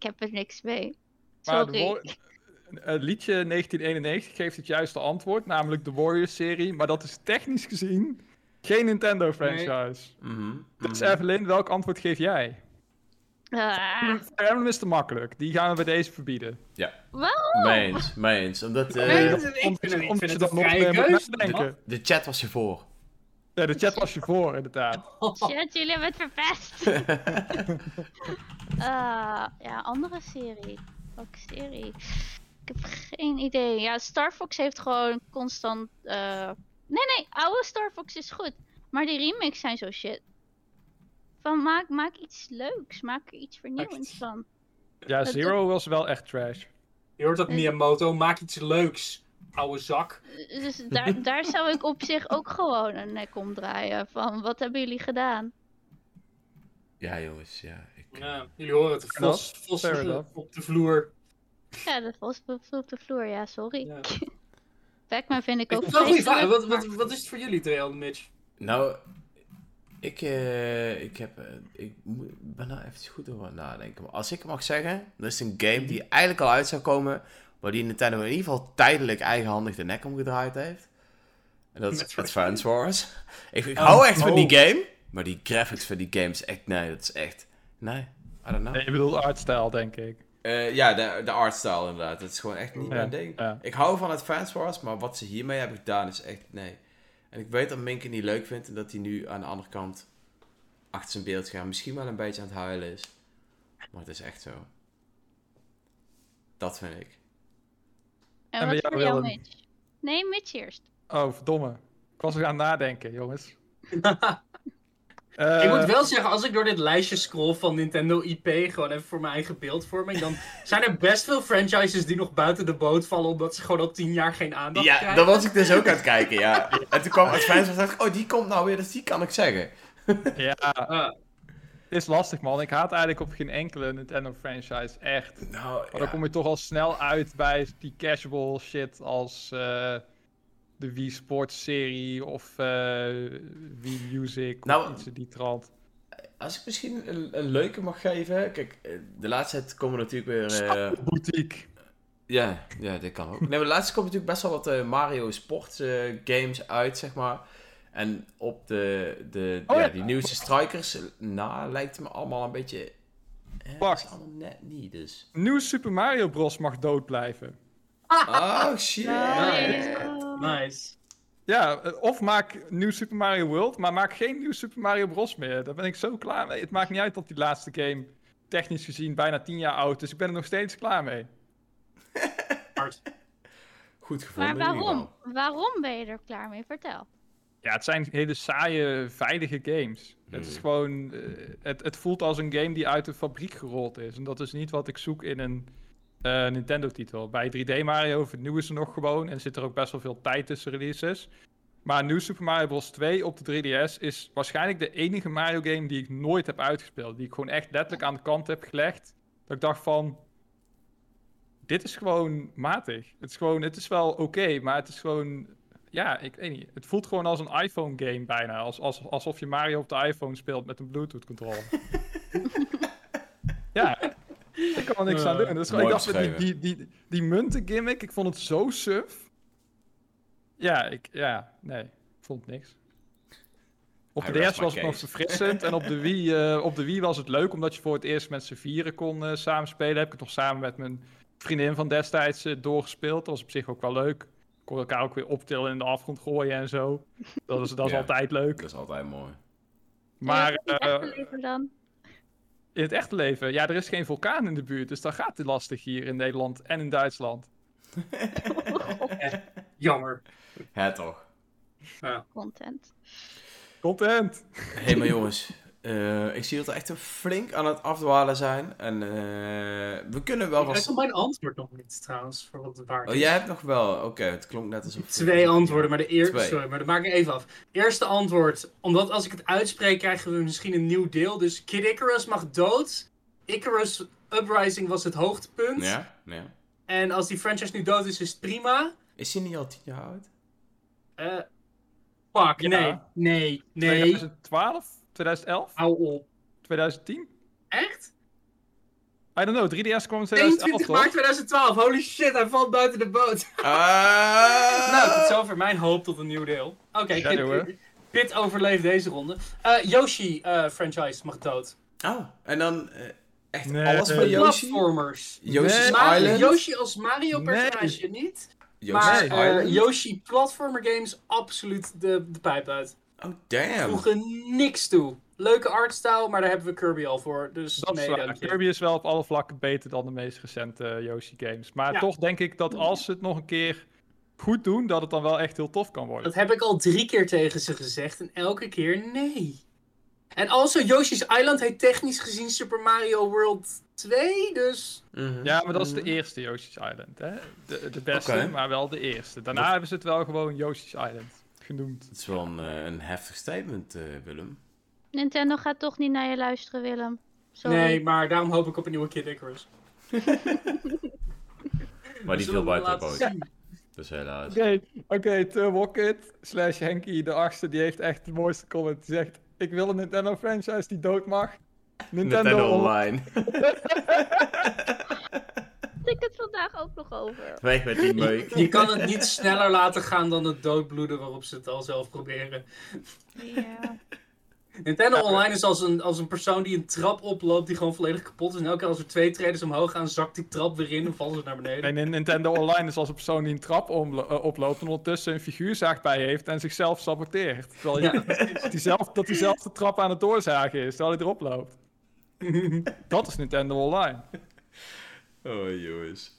Ik, heb er niks mee. Maar de Sorry. het liedje 1991 geeft het juiste antwoord, namelijk de Warriors-serie. Maar dat is technisch gezien geen Nintendo-franchise. Mhm, Dus mhm. Evelyn, welk antwoord geef jij? Ah, Fire Emblem is te makkelijk. Die gaan we bij deze verbieden. waarom? Mee eens, mee eens. Omdat eh, Nee, dat- ik vind omdat ik vind je het een vrije keuze. nadenken. de chat was je voor. Ja, de chat was je voor, inderdaad. Shit, jullie hebben het verpest. Ah, ja, andere serie. Welke serie? Ik heb geen idee. Ja, Star Fox heeft gewoon constant. eh, Nee, nee, oude Star Fox is goed. Maar die remakes zijn zo shit. Van maak, maak iets leuks. Maak er iets vernieuwends van. Ja, Zero was wel echt trash. Je hoort ook Miyamoto, maak iets leuks, oude zak. Dus daar, daar zou ik op zich ook gewoon een nek omdraaien. Van wat hebben jullie gedaan? Ja, jongens, ja. Ik, Ja, jullie horen het, Fair vos, vos op de vloer. Ja, dat was op de vloer, ja, sorry. Ja. Pac-Man vind ik ook Wat, wat, wat is het voor jullie, en Mitch? Nou, ik, eh, ik, heb, eh, ik moet- ben daar even goed over nadenken. Maar als ik mag zeggen, dat is een game die eigenlijk al uit zou komen, maar die Nintendo in ieder geval tijdelijk eigenhandig de nek omgedraaid heeft. En dat is. Advance Wars. Ik, ik Oh, hou echt van oh. die game. Maar die graphics van die games, echt, nee, dat is echt... Nee, I don't know. Nee, je bedoelt artstyle, denk ik. Eh, ja, de, de artstyle inderdaad. Dat is gewoon echt niet Ja, mijn ding. ja. Ik hou van Advance Wars, maar wat ze hiermee hebben gedaan is echt nee. En ik weet dat Mink het niet leuk vindt en dat hij nu aan de andere kant achter zijn beeld gaat. Misschien wel een beetje aan het huilen is. Maar het is echt zo. Dat vind ik. En En wat voor jou? Mitch? Nee, Mitch eerst. Oh, verdomme. Ik was er aan het nadenken, jongens. Ik Eh, moet wel zeggen, als ik door dit lijstje scroll van Nintendo IP, gewoon even voor mijn eigen beeldvorming, dan zijn er best veel franchises die nog buiten de boot vallen, omdat ze gewoon al tien jaar geen aandacht Ja, krijgen. daar was ik dus ook aan het kijken, ja. En toen kwam Advance Wars en dacht ik, oh die komt nou weer, dus die kan ik zeggen. Ja, is lastig, man. Ik haat eigenlijk op geen enkele Nintendo franchise, echt. Nou, Maar dan kom je toch al snel uit bij die casual shit als eh, de Wii Sports serie of eh, Wii Music Nou, of iets in die trant. Als ik misschien een, een leuke mag geven. Kijk, eh, de laatste tijd komen natuurlijk weer... eh, Boutique. Ja, ja, dit kan ook. Nee, maar de laatste komt natuurlijk best wel wat Mario Sports games uit, zeg maar. En op de, de Oh, ja, ja. die nieuwste strikers, na, lijkt het me allemaal een beetje... Eh, Wacht. is allemaal net niet, dus... Nieuw Super Mario Bros. mag dood blijven. Oh, shit. Nice. Nice. Ja, of maak nieuw Super Mario World, maar maak geen nieuw Super Mario Bros. meer. Daar ben ik zo klaar mee. Het maakt niet uit dat die laatste game technisch gezien bijna 10 jaar oud is. Ik ben er nog steeds klaar mee. Hard. Goed gevonden Maar waarom? Waarom ben je er klaar mee? Vertel. Ja, het zijn hele saaie, veilige games. Het is Hmm. gewoon. eh, het, het voelt als een game die uit de fabriek gerold is. En dat is niet wat ik zoek in een eh, Nintendo-titel. Bij 3D Mario vernieuwen ze nog gewoon. En zit er ook best wel veel tijd tussen releases. Maar New Super Mario Bros. 2 op de 3DS is waarschijnlijk de enige Mario game die ik nooit heb uitgespeeld. Die ik gewoon echt letterlijk aan de kant heb gelegd. Dat ik dacht van. Dit is gewoon matig. Het is gewoon, het is wel oké, maar het is gewoon ja, ik weet niet. Het voelt gewoon als een iPhone-game bijna. Als, als, alsof je Mario op de iPhone speelt met een Bluetooth-controller. ja, ik kan er niks aan doen. Dus gewoon- ik dacht, met die, die, die, die munten-gimmick, ik vond het zo suf. Ja, ik, ja, nee, ik vond niks. Op de DS was het nog verfrissend. en op de, Wii, eh, op de Wii was het leuk, omdat je voor het eerst met z'n vieren kon eh samenspelen. Heb ik het nog samen met mijn vriendin van destijds eh, doorgespeeld. Dat was op zich ook wel leuk. Kon elkaar ook weer optillen in de afgrond gooien en zo. Dat is, dat is Ja. altijd leuk. Dat is altijd mooi. Maar in het eh, echte leven dan? in het echte leven, ja, er is geen vulkaan in de buurt. Dus dan gaat het lastig hier in Nederland en in Duitsland. Jammer. Ja, toch. Content. Content! Hé, hey, maar jongens. Eh, ik zie dat we echt flink aan het afdwalen zijn. En eh, we kunnen wel Ik vast... heb mijn antwoord nog niet trouwens, voor wat het waard Oh, is. jij hebt nog wel. Oké, het klonk net alsof... Twee antwoorden, maar de eerste. Sorry, maar dat maak ik even af. Eerste antwoord. Omdat als ik het uitspreek, krijgen we misschien een nieuw deel. Dus Kid Icarus mag dood. Icarus Uprising was het hoogtepunt. Ja? Ja. En als die franchise nu dood is, is het prima. Is hij niet al tien jaar oud? Eh fuck, Ja. nee. Nee, nee. 2012? 2011? Hou op. 2010? Echt? I don't know, 3DS kwam in 2011 21 toch? maart 2012. Holy shit, hij valt buiten de boot. Ah! Nou, tot zover mijn hoop tot een nieuw deel. Oké, jongen. Kid overleeft deze ronde. Eh, Yoshi eh, franchise mag dood. Oh, en dan eh, echt Nee. alles van Yoshi? Platformers. Yoshi's Island? Yoshi als Mario personage niet. Yoshi's Maar eh? Yoshi platformer games absoluut de, de pijp uit. Oh, damn. Voegen niks toe. Leuke artstyle, maar daar hebben we Kirby al voor. Dus Dat is nee, waar. dank je. Kirby is wel op alle vlakken beter dan de meest recente eh, Yoshi games. Maar Ja. toch denk ik dat als ze het nog een keer goed doen, dat het dan wel echt heel tof kan worden. Dat heb ik al drie keer tegen ze gezegd en elke keer nee. En also, Yoshi's Island heet technisch gezien Super Mario World 2, dus... Mhm. Ja, maar dat is de Mhm. eerste Yoshi's Island. Hè? De, de beste, maar wel de eerste. Daarna hebben ze het wel gewoon Yoshi's Island genoemd. Het is wel een, eh, een heftig statement, eh, Willem. Nintendo gaat toch niet naar je luisteren, Willem. Sorry. Nee, maar daarom hoop ik op een nieuwe Kid Icarus. Maar die viel zullen buiten de boot. Dus helaas. Oké, oké, Turbocket slash Henky de achtste, die heeft echt de mooiste comment. Die zegt, ik wil een Nintendo franchise die dood mag. Nintendo, Nintendo Online. Had ik het vandaag ook nog over. Weg met die meuk. Je kan het niet sneller laten gaan dan het doodbloeden waarop ze het al zelf proberen. Ja. Nintendo Online is als een, als een persoon die een trap oploopt die gewoon volledig kapot is. En elke keer als er twee treders omhoog gaan, zakt die trap weer in en vallen ze naar beneden. En in Nintendo Online is als een persoon die een trap eh, oploopt en ondertussen een figuurzaag bij heeft en zichzelf saboteert. Terwijl je, dat, hij zelf, dat hij zelf de trap aan het doorzagen is, terwijl hij erop loopt. Dat is Nintendo Online. Oh, jongens.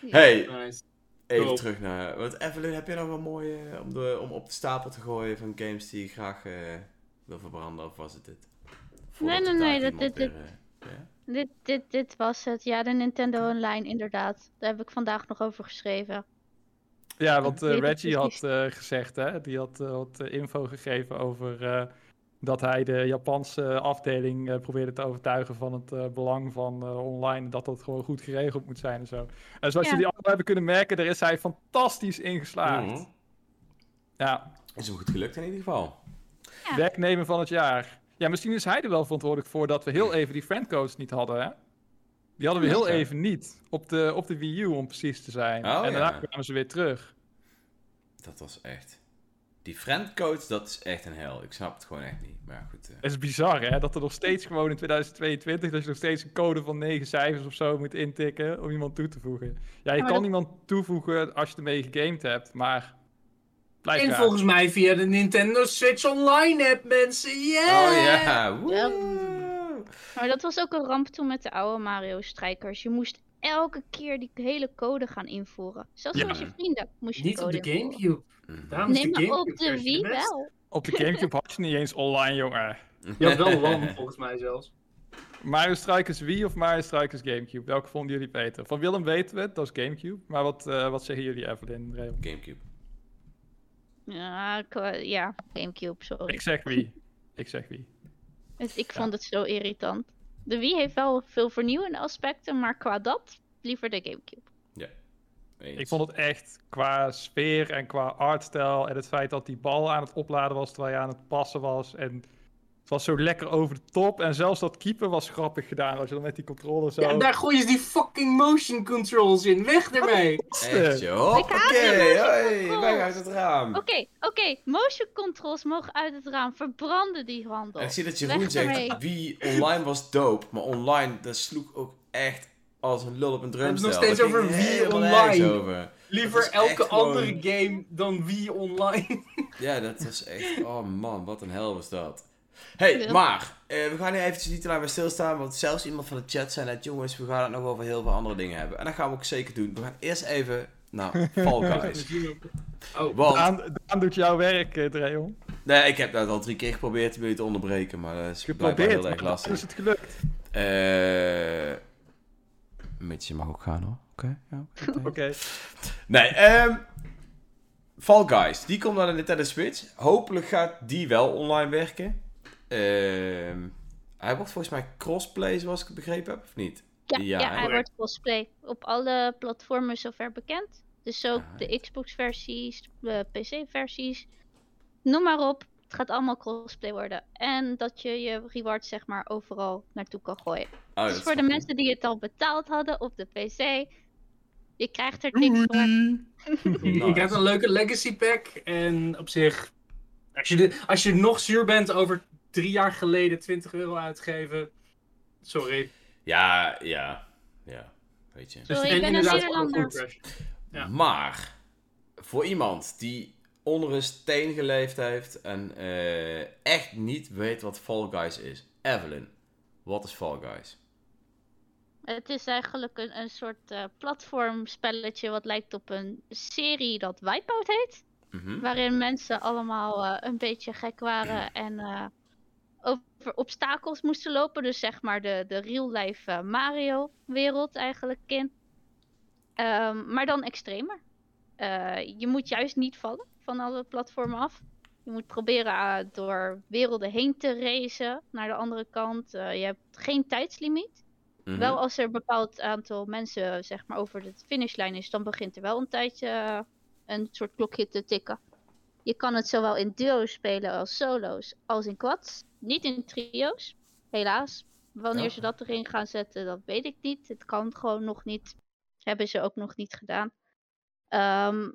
Ja. Hey, Nice. even Cool. terug naar... Want Evelyn, heb je nog een mooie om, de, om op de stapel te gooien van games die je graag eh, wil verbranden? Of was het dit? Voordat nee, nee, tijd dat- dit- weer, eh? Dit, dit, dit was het. Ja, de Nintendo Online, inderdaad. Daar heb ik vandaag nog over geschreven. Ja, wat Ik eh, Reggie had eh, gezegd, hè? die had wat info gegeven over eh, dat hij de Japanse afdeling eh, probeerde te overtuigen van het eh, belang van eh, online. Dat dat gewoon goed geregeld moet zijn en zo. En zoals Ja. jullie allemaal hebben kunnen merken, daar is hij fantastisch in geslaagd. Mhm. Ja, Is hem goed gelukt in ieder geval. Ja. werknemer van het jaar. Ja, misschien is hij er wel verantwoordelijk voor dat we heel even die friendcodes niet hadden, hè? Die hadden we heel Ja. even niet. Op de, op de Wii U, om precies te zijn. Oh, en daarna ja. kwamen ze weer terug. Dat was echt... Die friendcodes, dat is echt een hel. Ik snap het gewoon echt niet. Maar goed. eh. Het is bizar, hè? Dat er nog steeds gewoon in 2022... dat je nog steeds een code van negen cijfers of zo moet intikken... om iemand toe te voegen. Ja, je kan dat- iemand toevoegen als je ermee gegamed hebt, maar... Blijf En raar. volgens mij via de Nintendo Switch Online app, mensen. Yeah! Oh ja. Maar dat was ook een ramp toen met de oude Mario strijkers. Je moest elke keer die hele code gaan invoeren. Zelfs Ja. met je vrienden moest je Niet op code de invoeren. Gamecube. Mhm. Daarom Nee, maar op de Wii wel. Op de Gamecube had je niet eens online, jongen. Je had wel LAN, volgens mij zelfs. Mario Strikers Wii of Mario Strikers Gamecube? Welke vonden jullie beter? Van Willem weten we het, dat is Gamecube. Maar wat, eh, wat zeggen jullie, Evelyn Raymond? Gamecube. Ja, ik, eh, ja, Gamecube, sorry. Ik zeg wie. Ik zeg. Het- Ik vond het zo irritant. De Wii heeft wel veel vernieuwende aspecten, maar qua dat liever de Gamecube. Eens. Ik vond het echt qua sfeer en qua artstijl en het feit dat die bal aan het opladen was terwijl je aan het passen was. En was zo lekker over de top. En zelfs dat keeper was grappig gedaan. Als je dan met die controller zo... Ja, en daar gooien ze die fucking motion controls in. Weg ermee! Echt, joh. Controls. weg uit het raam. Oké, oké, motion controls mogen uit het raam. Verbranden die handel. En ik zie dat Weg Jeroen zegt, ermee. wie online was dope, maar online, dat sloeg ook echt als een lul op een We hebben drumstel. het nog steeds over wie online. over. Liever elke gewoon- andere game dan Wii Online. Ja, dat was echt, oh man, wat een hel was dat. Hey, Ja. maar, eh, we gaan hier eventjes niet te lang bij stilstaan, want zelfs iemand van de chat zei net, jongens, we gaan het nog over heel veel andere dingen hebben. En dat gaan we ook zeker doen. We gaan eerst even naar Fall Guys. Oh, Want, Daan, Daan doet jouw werk, eh, Dreon. nee, ik heb dat al drie keer geprobeerd om jullie te onderbreken, maar dat is blijkbaar Geprobeerd, heel erg lastig. is het gelukt. Eh... Je mag ook gaan hoor. Oké. ja, oké. Oké. nee, ehm Fall Guys, die komt naar de Nintendo Switch. Hopelijk gaat die wel online werken. Ehm hij wordt volgens mij crossplay, zoals ik het begrepen heb, of niet? Ja, Ja, hij wordt cosplay. Op alle platformen zover bekend. Dus ook Ah. de Xbox-versies, de PC-versies. Noem maar op. Het gaat allemaal cosplay worden. En dat je je rewards zeg maar overal naartoe kan gooien. Oh, dus is voor de mensen die het al betaald hadden op de PC. Je krijgt er niks voor. Je krijgt een leuke legacy pack. En op zich, als je, de, als je nog zuur bent over drie jaar geleden 20 euro uitgeven. Sorry. Ja, ja, ja. Weet je. Dus Sorry, en ik ben een inderdaad gewoon Nederlander. goed, Crash. Ja. Maar, voor iemand die onder een steen geleefd heeft en eh, echt niet weet wat Fall Guys is. Evelyn, wat is Fall Guys? Het is eigenlijk een, een soort eh, platformspelletje wat lijkt op een serie dat Wipeout heet. Mhm. Waarin mensen allemaal eh, een beetje gek waren en eh, over obstakels moesten lopen. Dus zeg maar de, de real-life eh, Mario-wereld eigenlijk in. Ehm, maar dan extremer. Eh, je moet juist niet vallen van alle platformen af. Je moet proberen eh, door werelden heen te racen naar de andere kant. Je hebt geen tijdslimiet. Mhm. Wel als er een bepaald aantal mensen zeg maar over de finishlijn is, dan begint er wel een tijdje een soort klokje te tikken. Je kan het zowel in duo's spelen als solo's, als in quads. Niet in trio's, helaas. Wanneer Ja. ze dat erin gaan zetten, dat weet ik niet. Het kan gewoon nog niet. Hebben ze ook nog niet gedaan. Ehm,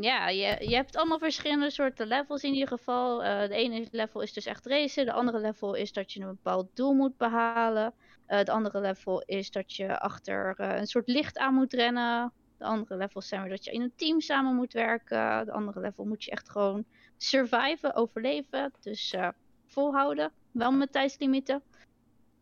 Ja, je, je hebt allemaal verschillende soorten levels in ieder geval. Eh, de ene level is dus echt racen. De andere level is dat je een bepaald doel moet behalen. Uh, de andere level is dat je achter uh, een soort licht aan moet rennen. De andere levels zijn weer dat je in een team samen moet werken. De andere level moet je echt gewoon surviven, overleven. Dus volhouden. Wel met tijdslimieten.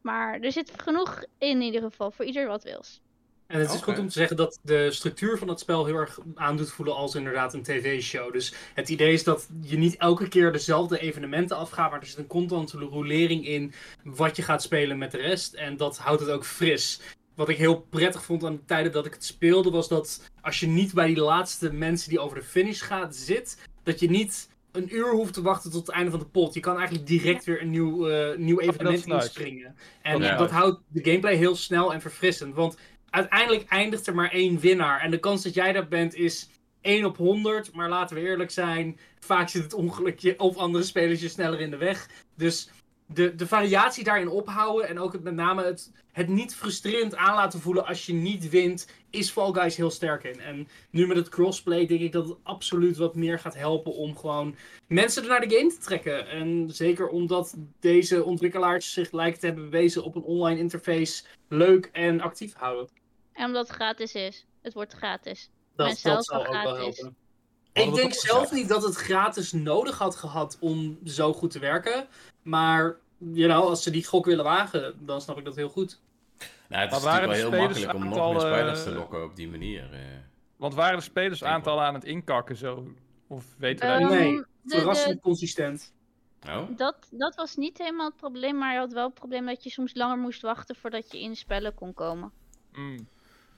Maar er zit genoeg in, in ieder geval voor ieder wat wils. En het is goed om te zeggen dat de structuur van het spel heel erg aan doet voelen als inderdaad een tv-show. Dus het idee is dat je niet elke keer dezelfde evenementen afgaat, maar er zit een constante rolering in wat je gaat spelen met de rest. En dat houdt het ook fris. Wat ik heel prettig vond aan de tijden dat ik het speelde, was dat als je niet bij die laatste mensen die over de finish gaat zit, dat je niet een uur hoeft te wachten tot het einde van de pot. Je kan eigenlijk direct weer een nieuw, uh, nieuw evenement inspringen. En dat houdt de gameplay heel snel en verfrissend. Want uiteindelijk eindigt er maar één winnaar. En de kans dat jij dat bent is 1 op 100. Maar laten we eerlijk zijn, vaak zit het ongelukje of andere spelers je sneller in de weg. Dus de, de variatie daarin ophouden en ook het, met name het, het niet frustrerend aan laten voelen als je niet wint, is Fall Guys heel sterk in. En nu met het crossplay denk ik dat het absoluut wat meer gaat helpen om gewoon mensen er naar de game te trekken. En zeker omdat deze ontwikkelaars zich lijken te hebben bewezen op een online interface leuk en actief houden. En omdat het gratis is. Het wordt gratis. Dat, dat zal ook wel helpen. Ik denk zelf niet dat het gratis nodig had gehad om zo goed te werken. Maar you know, als ze die gok willen wagen, dan snap ik dat heel goed. Nou, het is natuurlijk wel heel makkelijk om nog meer spelers te lokken op die manier. Eh. Want waren de spelersaantallen aan het inkakken zo? Of weten wij um, Nee, verrassend consistent. Oh? Dat, dat was niet helemaal het probleem, maar je had wel het probleem dat je soms langer moest wachten voordat je in spellen kon komen. Mm.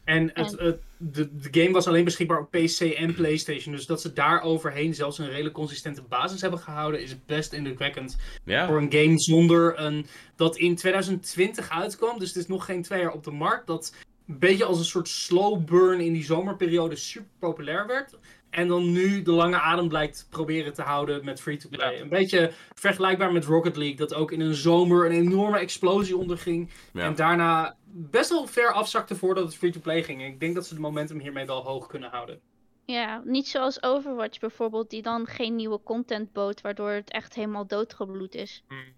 En het, het, de, de game was alleen beschikbaar op PC en PlayStation. Dus dat ze daar overheen zelfs een redelijk consistente basis hebben gehouden, is best indrukwekkend. Ja. Voor een game zonder een. dat in 2020 uitkwam. Dus het is nog geen twee jaar op de markt. Dat een beetje als een soort slow burn in die zomerperiode super populair werd. En dan nu de lange adem blijkt proberen te houden met free-to-play. Een beetje vergelijkbaar met Rocket League, dat ook in een zomer een enorme explosie onderging. En daarna best wel ver afzakte voordat het free-to-play ging. ik denk dat ze de momentum hiermee wel hoog kunnen houden. Ja, niet zoals Overwatch bijvoorbeeld, die dan geen nieuwe content bood, waardoor het echt helemaal doodgebloed is. Hmm.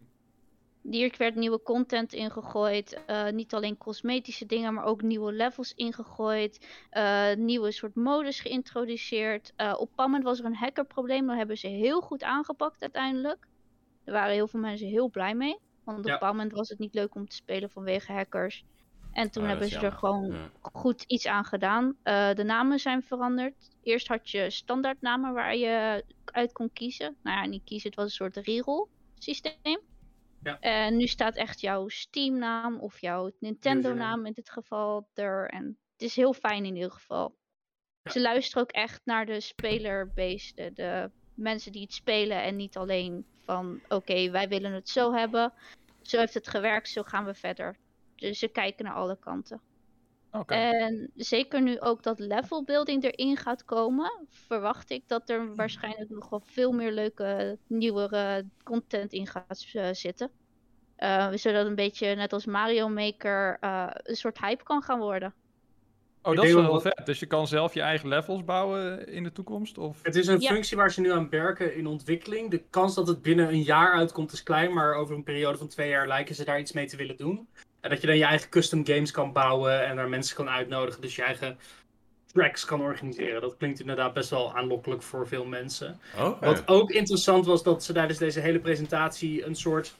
Hier werd nieuwe content ingegooid. Uh, niet alleen cosmetische dingen, maar ook nieuwe levels ingegooid. Uh, nieuwe soort modus geïntroduceerd. Uh, op Pamment was er een hackerprobleem. Dat hebben ze heel goed aangepakt uiteindelijk. Er waren heel veel mensen heel blij mee. Want op ja. Pamment was het niet leuk om te spelen vanwege hackers. En toen hebben ze er gewoon goed iets aan gedaan. de namen zijn veranderd. Eerst had je standaardnamen waar je uit kon kiezen. Nou ja, niet kiezen, het was een soort reroll systeem. Ja. En nu staat echt jouw Steam-naam of jouw Nintendo-naam in dit geval er. En het is heel fijn in ieder geval. Ze luisteren ook echt naar de spelerbase, de, de mensen die het spelen en niet alleen van oké, wij willen het zo hebben. Zo heeft het gewerkt, zo gaan we verder. Dus ze kijken naar alle kanten. Okay. En zeker nu ook dat level building erin gaat komen, verwacht ik dat er waarschijnlijk nog wel veel meer leuke, nieuwere content in gaat uh, zitten. Uh, zodat een beetje net als Mario Maker uh, een soort hype kan gaan worden. Oh, dat is wel heel vet. Dus je kan zelf je eigen levels bouwen in de toekomst? Of? Het is een functie waar ze nu aan werken in ontwikkeling. De kans dat het binnen een jaar uitkomt is klein, maar over een periode van twee jaar lijken ze daar iets mee te willen doen. En dat je dan je eigen custom games kan bouwen en daar mensen kan uitnodigen. Dus je eigen tracks kan organiseren. Dat klinkt inderdaad best wel aanlokkelijk voor veel mensen. Wat ook interessant was, dat ze tijdens deze hele presentatie een soort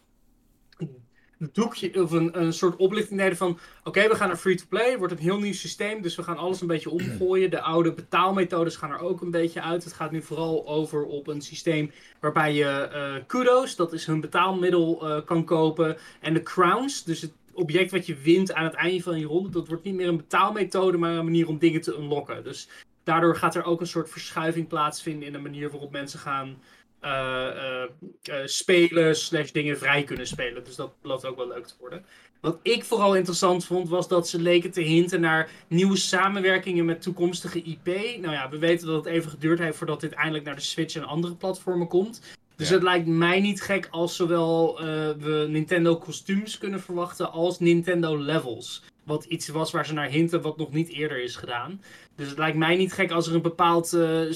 doekje of een, een soort oplichting deden van oké, we gaan naar free-to-play, wordt een heel nieuw systeem, dus we gaan alles een beetje omgooien. De oude betaalmethodes gaan er ook een beetje uit. Het gaat nu vooral over op een systeem waarbij je uh, kudos, dat is hun betaalmiddel, uh, kan kopen. En de crowns, dus het object wat je wint aan het einde van je ronde, dat wordt niet meer een betaalmethode, maar een manier om dingen te unlocken. Dus daardoor gaat er ook een soort verschuiving plaatsvinden in de manier waarop mensen gaan uh, uh, spelen, slash dingen vrij kunnen spelen. Dus dat belooft ook wel leuk te worden. Wat ik vooral interessant vond, was dat ze leken te hinten naar nieuwe samenwerkingen met toekomstige IP. Nou ja, we weten dat het even geduurd heeft voordat dit eindelijk naar de Switch en andere platformen komt. Dus het lijkt mij niet gek als zowel uh, we Nintendo kostuums kunnen verwachten als Nintendo levels. Wat iets was waar ze naar hinten wat nog niet eerder is gedaan. Dus het lijkt mij niet gek als er een bepaald uh,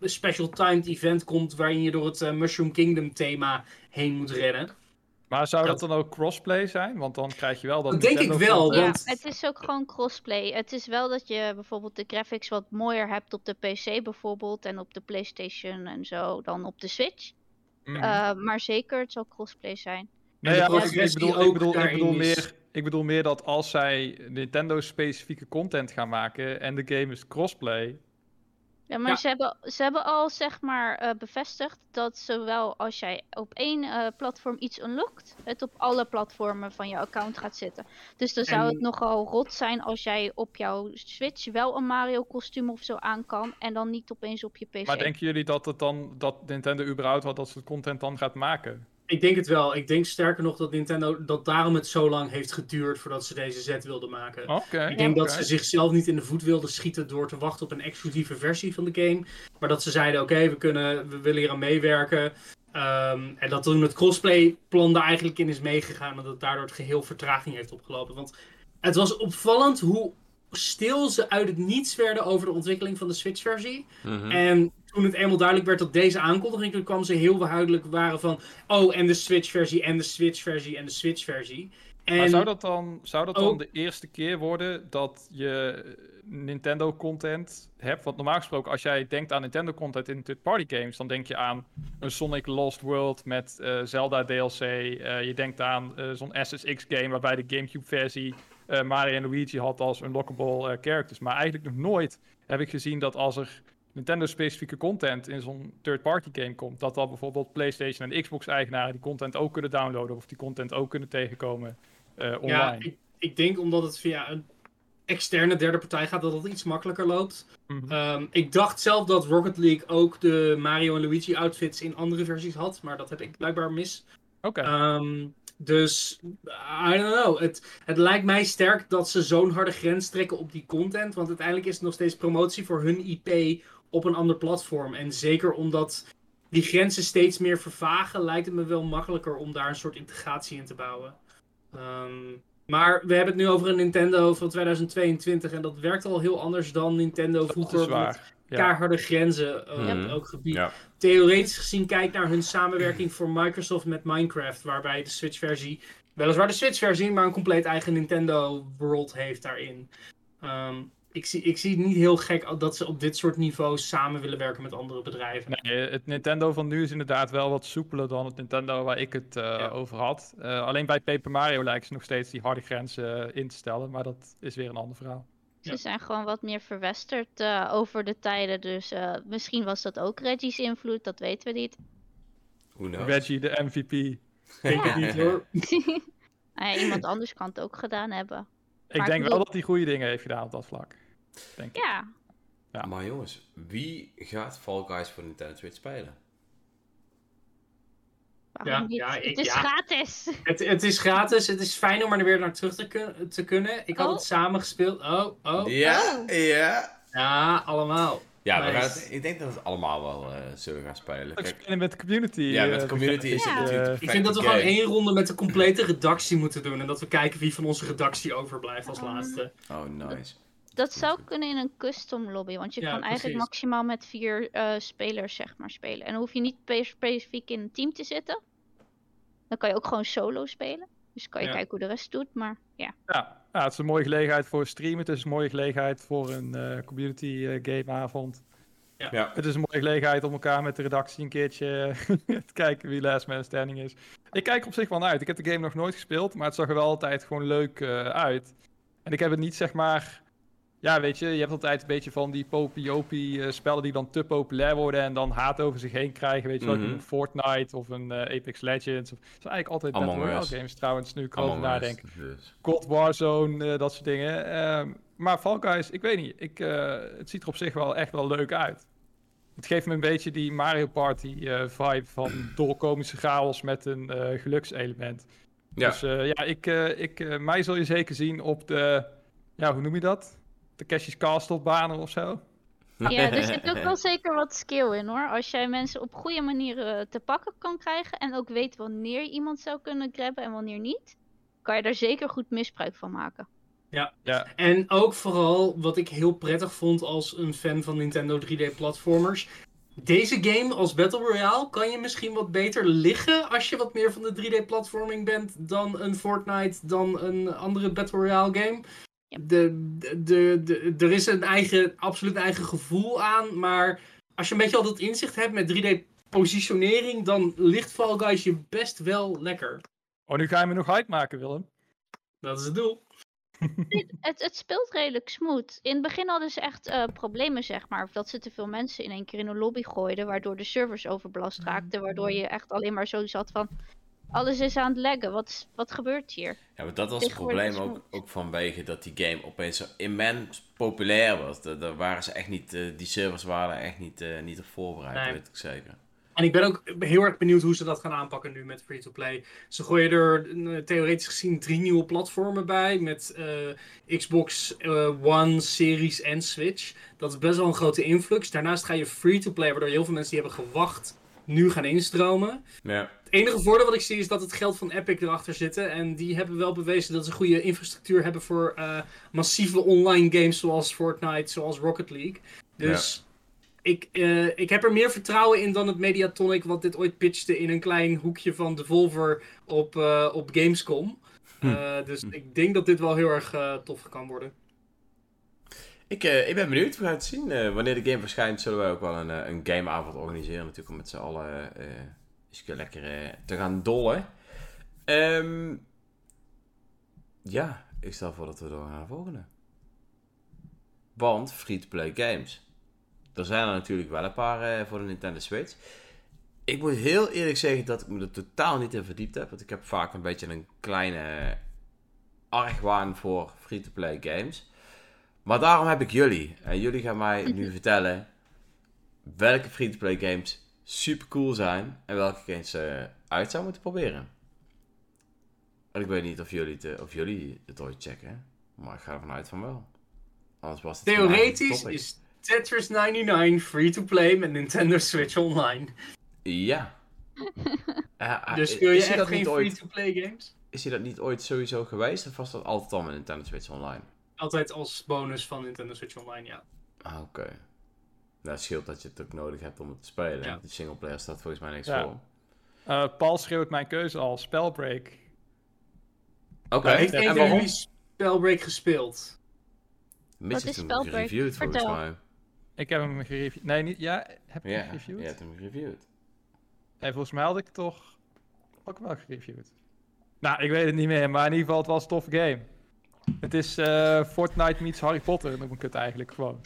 special timed event komt waarin je door het eh, Mushroom Kingdom thema heen moet rennen. Maar zou dat Dat- dan ook crossplay zijn? Want dan krijg je wel dat Dat denk ik wel, content- Ja, want- het is ook gewoon crossplay. Het is wel dat je bijvoorbeeld de graphics wat mooier hebt op de PC bijvoorbeeld en op de PlayStation en zo dan op de Switch. Mhm. Eh, maar zeker, het zal crossplay zijn. Nee, ja, ik, ik bedoel, ik, bedoel, ik, meer, ik bedoel meer dat als zij Nintendo-specifieke content gaan maken en de game is crossplay. Ja, maar Ja. Ze, hebben, ze hebben al zeg maar eh, bevestigd dat zowel als jij op één eh, platform iets unlockt, het op alle platformen van je account gaat zitten. Dus dan zou het nogal rot zijn als jij op jouw Switch wel een Mario kostuum of zo aan kan en dan niet opeens op je PC. Maar denken jullie dat het dan dat Nintendo überhaupt wat dat soort content dan gaat maken? Ik denk het wel. Ik denk sterker nog dat Nintendo dat daarom het zo lang heeft geduurd voordat ze deze zet wilden maken. Oké. Ik denk dat ze zichzelf niet in de voet wilden schieten door te wachten op een exclusieve versie van de game. Maar dat ze zeiden, oké, we kunnen, we willen hier aan meewerken. Ehm, en dat toen het crossplay plan daar eigenlijk in is meegegaan. En dat daardoor het geheel vertraging heeft opgelopen. Want het was opvallend hoe stil ze uit het niets werden over de ontwikkeling van de Switch versie. Mhm. En toen het eenmaal duidelijk werd dat deze aankondiging, toen kwam ze heel duidelijk waren van, oh, en de Switch versie, en de Switch versie, en de Switch versie. En Maar zou dat dan, zou dat dan de eerste keer worden dat je Nintendo-content hebt? Want normaal gesproken, als jij denkt aan Nintendo-content in third-party games, dan denk je aan een Sonic Lost World met eh, Zelda DLC. eh, je denkt aan eh, zo'n SSX-game waarbij de GameCube-versie Mario en Luigi had als unlockable characters. Maar eigenlijk nog nooit heb ik gezien dat als er Nintendo-specifieke content in zo'n third-party game komt, dat dan bijvoorbeeld PlayStation en Xbox-eigenaren die content ook kunnen downloaden of die content ook kunnen tegenkomen eh, online. Ja, ik, ik denk omdat het via een externe derde partij gaat, dat het iets makkelijker loopt. Mhm. Ehm, ik dacht zelf dat Rocket League ook de Mario en Luigi outfits in andere versies had, maar dat heb ik blijkbaar mis. Oké. Ehm, dus, I don't know. Het, het lijkt mij sterk dat ze zo'n harde grens trekken op die content. Want uiteindelijk is het nog steeds promotie voor hun IP op een ander platform. En zeker omdat die grenzen steeds meer vervagen, lijkt het me wel makkelijker om daar een soort integratie in te bouwen. Ehm, maar we hebben het nu over een Nintendo van 2022 en dat werkt al heel anders dan Nintendo dat is vroeger. met waar. Ja. Keiharde grenzen Mhm. op elk gebied Ja. theoretisch gezien kijk naar hun samenwerking voor Microsoft met Minecraft, waarbij de Switch-versie, weliswaar de Switch-versie, maar een compleet eigen Nintendo-world heeft daarin. Ehm, ik, zie, ik zie het niet heel gek dat ze op dit soort niveaus samen willen werken met andere bedrijven. Nee, het Nintendo van nu is inderdaad wel wat soepeler dan het Nintendo waar ik het eh, Ja. over had. Eh, alleen bij Paper Mario lijken ze nog steeds die harde grenzen eh, in te stellen, maar dat is weer een ander verhaal. Ze Ja. zijn gewoon wat meer verwesterd eh, over de tijden. Dus eh, misschien was dat ook Reggie's invloed, dat weten we niet. Reggie, de MVP. Ik denk het niet hoor. Nou ja, iemand anders kan het ook gedaan hebben. Ik Maar ik denk wel bedoel- dat hij goede dingen heeft gedaan op dat vlak. Denk ik. Ja, Ja. Maar jongens, wie gaat Fall Guys voor Nintendo Switch spelen? Ja, ja, ik- het is ja. gratis. Het, het is gratis, het is fijn om er weer naar terug te, kun- te kunnen. Ik had Oh. het samen gespeeld. Oh, oh. Ja, ja. Ja, allemaal. Ja, het- ik denk dat we het allemaal wel eh, zullen gaan spelen. Kijk, spelen met de community. ja, met de eh, community is het Ja. natuurlijk de Ik vind dat we gewoon één ronde met de complete redactie moeten doen. En dat we kijken wie van onze redactie overblijft als Um, laatste. Oh, nice. Dat zou kunnen in een custom lobby, want je Ja, kan eigenlijk maximaal met vier eh, spelers zeg maar spelen. En dan hoef je niet pe- specifiek in een team te zitten. Dan kan je ook gewoon solo spelen. Dus kan je Ja. kijken hoe de rest doet, maar ja. Ja, ja, het is een mooie gelegenheid voor streamen. Het is een mooie gelegenheid voor een eh, community eh, gameavond. Ja. Het is een mooie gelegenheid om elkaar met de redactie een keertje te kijken wie last man standing is. Ik kijk er op zich wel naar uit. Ik heb de game nog nooit gespeeld, maar het zag er wel altijd gewoon leuk eh, uit. En ik heb het niet zeg maar... Ja, weet je, je hebt altijd een beetje van die popiopi eh spellen die dan te populair worden en dan haat over zich heen krijgen. Weet je wel, Mhm. een Fortnite of een eh, Apex Legends. Of, het zijn eigenlijk altijd Battle Among Royale Us. games trouwens, nu ik erover nadenk. dus. Cold Warzone, eh, dat soort dingen. Ehm, maar Fall Guys, ik weet niet. Ik, het ziet er op zich wel echt wel leuk uit. Het geeft me een beetje die Mario Party vibe van dolkomische chaos met een gelukselement. Ja, Dus ja, ik, ik, mij zul je zeker zien op de, ja, hoe noem je dat? De Cash's Castle banen of zo. Ja, er zit ook wel zeker wat skill in hoor. Als jij mensen op goede manieren te pakken kan krijgen en ook weet wanneer je iemand zou kunnen grabben en wanneer niet, kan je daar zeker goed misbruik van maken. Ja, En ook vooral wat ik heel prettig vond als een fan van Nintendo 3D-platformers. deze game als Battle Royale kan je misschien wat beter liggen als je wat meer van de 3D-platforming bent dan een Fortnite, dan een andere Battle Royale game. Ja. De, de, de, de- er is een eigen, absoluut eigen gevoel aan, maar als je een beetje al dat inzicht hebt met 3D-positionering, dan ligt Fall Guys je best wel lekker. Oh, nu ga je me nog hype maken, Willem. Dat is het doel. Het, het speelt redelijk smooth. In het begin hadden ze echt eh, problemen, zeg maar. Of dat ze te veel mensen in één keer in een lobby gooiden. Waardoor de servers overbelast raakten. Waardoor je echt alleen maar zo zat van... Alles is aan het laggen. Wat, wat gebeurt hier? Ja, maar dat was het probleem ook, ook vanwege dat die game opeens zo immens populair was. Daar, daar waren ze echt niet, eh, die servers waren echt niet, eh, niet op voorbereid, Nee. dat weet ik zeker. En ik ben ook heel erg benieuwd hoe ze dat gaan aanpakken nu met free-to-play. Ze gooien er eh, theoretisch gezien drie nieuwe platformen bij. Met eh, Xbox eh, One, Series en Switch. Dat is best wel een grote influx. Daarnaast ga je free-to-play, waardoor heel veel mensen die hebben gewacht nu gaan instromen. Ja, Het enige voordeel wat ik zie is dat het geld van Epic erachter zit. En die hebben wel bewezen dat ze goede infrastructuur hebben voor eh, massieve online games zoals Fortnite, zoals Rocket League. Dus ik, eh, ik heb er meer vertrouwen in dan het Mediatonic wat dit ooit pitchte in een klein hoekje van Devolver op, eh, op Gamescom. Eh, dus ik denk dat dit wel heel erg tof kan worden. ik, ik ben benieuwd, we gaan het zien. Wanneer de game verschijnt, zullen wij ook wel een, een gameavond organiseren. Natuurlijk om met z'n allen lekker eh, te gaan dollen. Ehm, ja, ik stel voor dat we door naar de volgende. Want free-to-play games. Er zijn er natuurlijk wel een paar eh, voor de Nintendo Switch. Ik moet heel eerlijk zeggen dat ik me er totaal niet in verdiept heb. Want ik heb vaak een beetje een kleine argwaan voor free-to-play games. Maar daarom heb ik jullie. En jullie gaan mij nu vertellen welke free-to-play games super cool zijn. En welke games eh uit zou moeten proberen. En ik weet niet of jullie het, eh, of jullie het ooit checken. Maar ik ga ervan uit van wel. Anders was het Theoretisch is Tetris 99 free-to-play met Nintendo Switch Online. Ja. Eh, Dus speel je echt dat geen niet ooit, free-to-play games? Is hij dat niet ooit sowieso geweest? Of was dat altijd al met Nintendo Switch Online? Altijd als bonus van Nintendo Switch Online, ja. Ah, oké. Nou, het scheelt dat je het ook nodig hebt om het te spelen. Ja. De singleplayer staat volgens mij niks Ja. voor. Eh, Paul schreeuwt mijn keuze al. Spellbreak. Oké, heeft en een van waarom? jullie Spellbreak gespeeld? Mitch Wat heeft is hem Spellbreak? gereviewd volgens Vertel. mij. Ik heb hem gereviewd. Nee, niet. Ja, heb ik Ja, hem gereviewd? je hebt hem gereviewd. Nee, volgens mij had ik toch ook wel gereviewd. Nou, ik weet het niet meer, maar in ieder geval, het was een toffe game. Het is eh, Fortnite meets Harry Potter, noem ik het eigenlijk gewoon.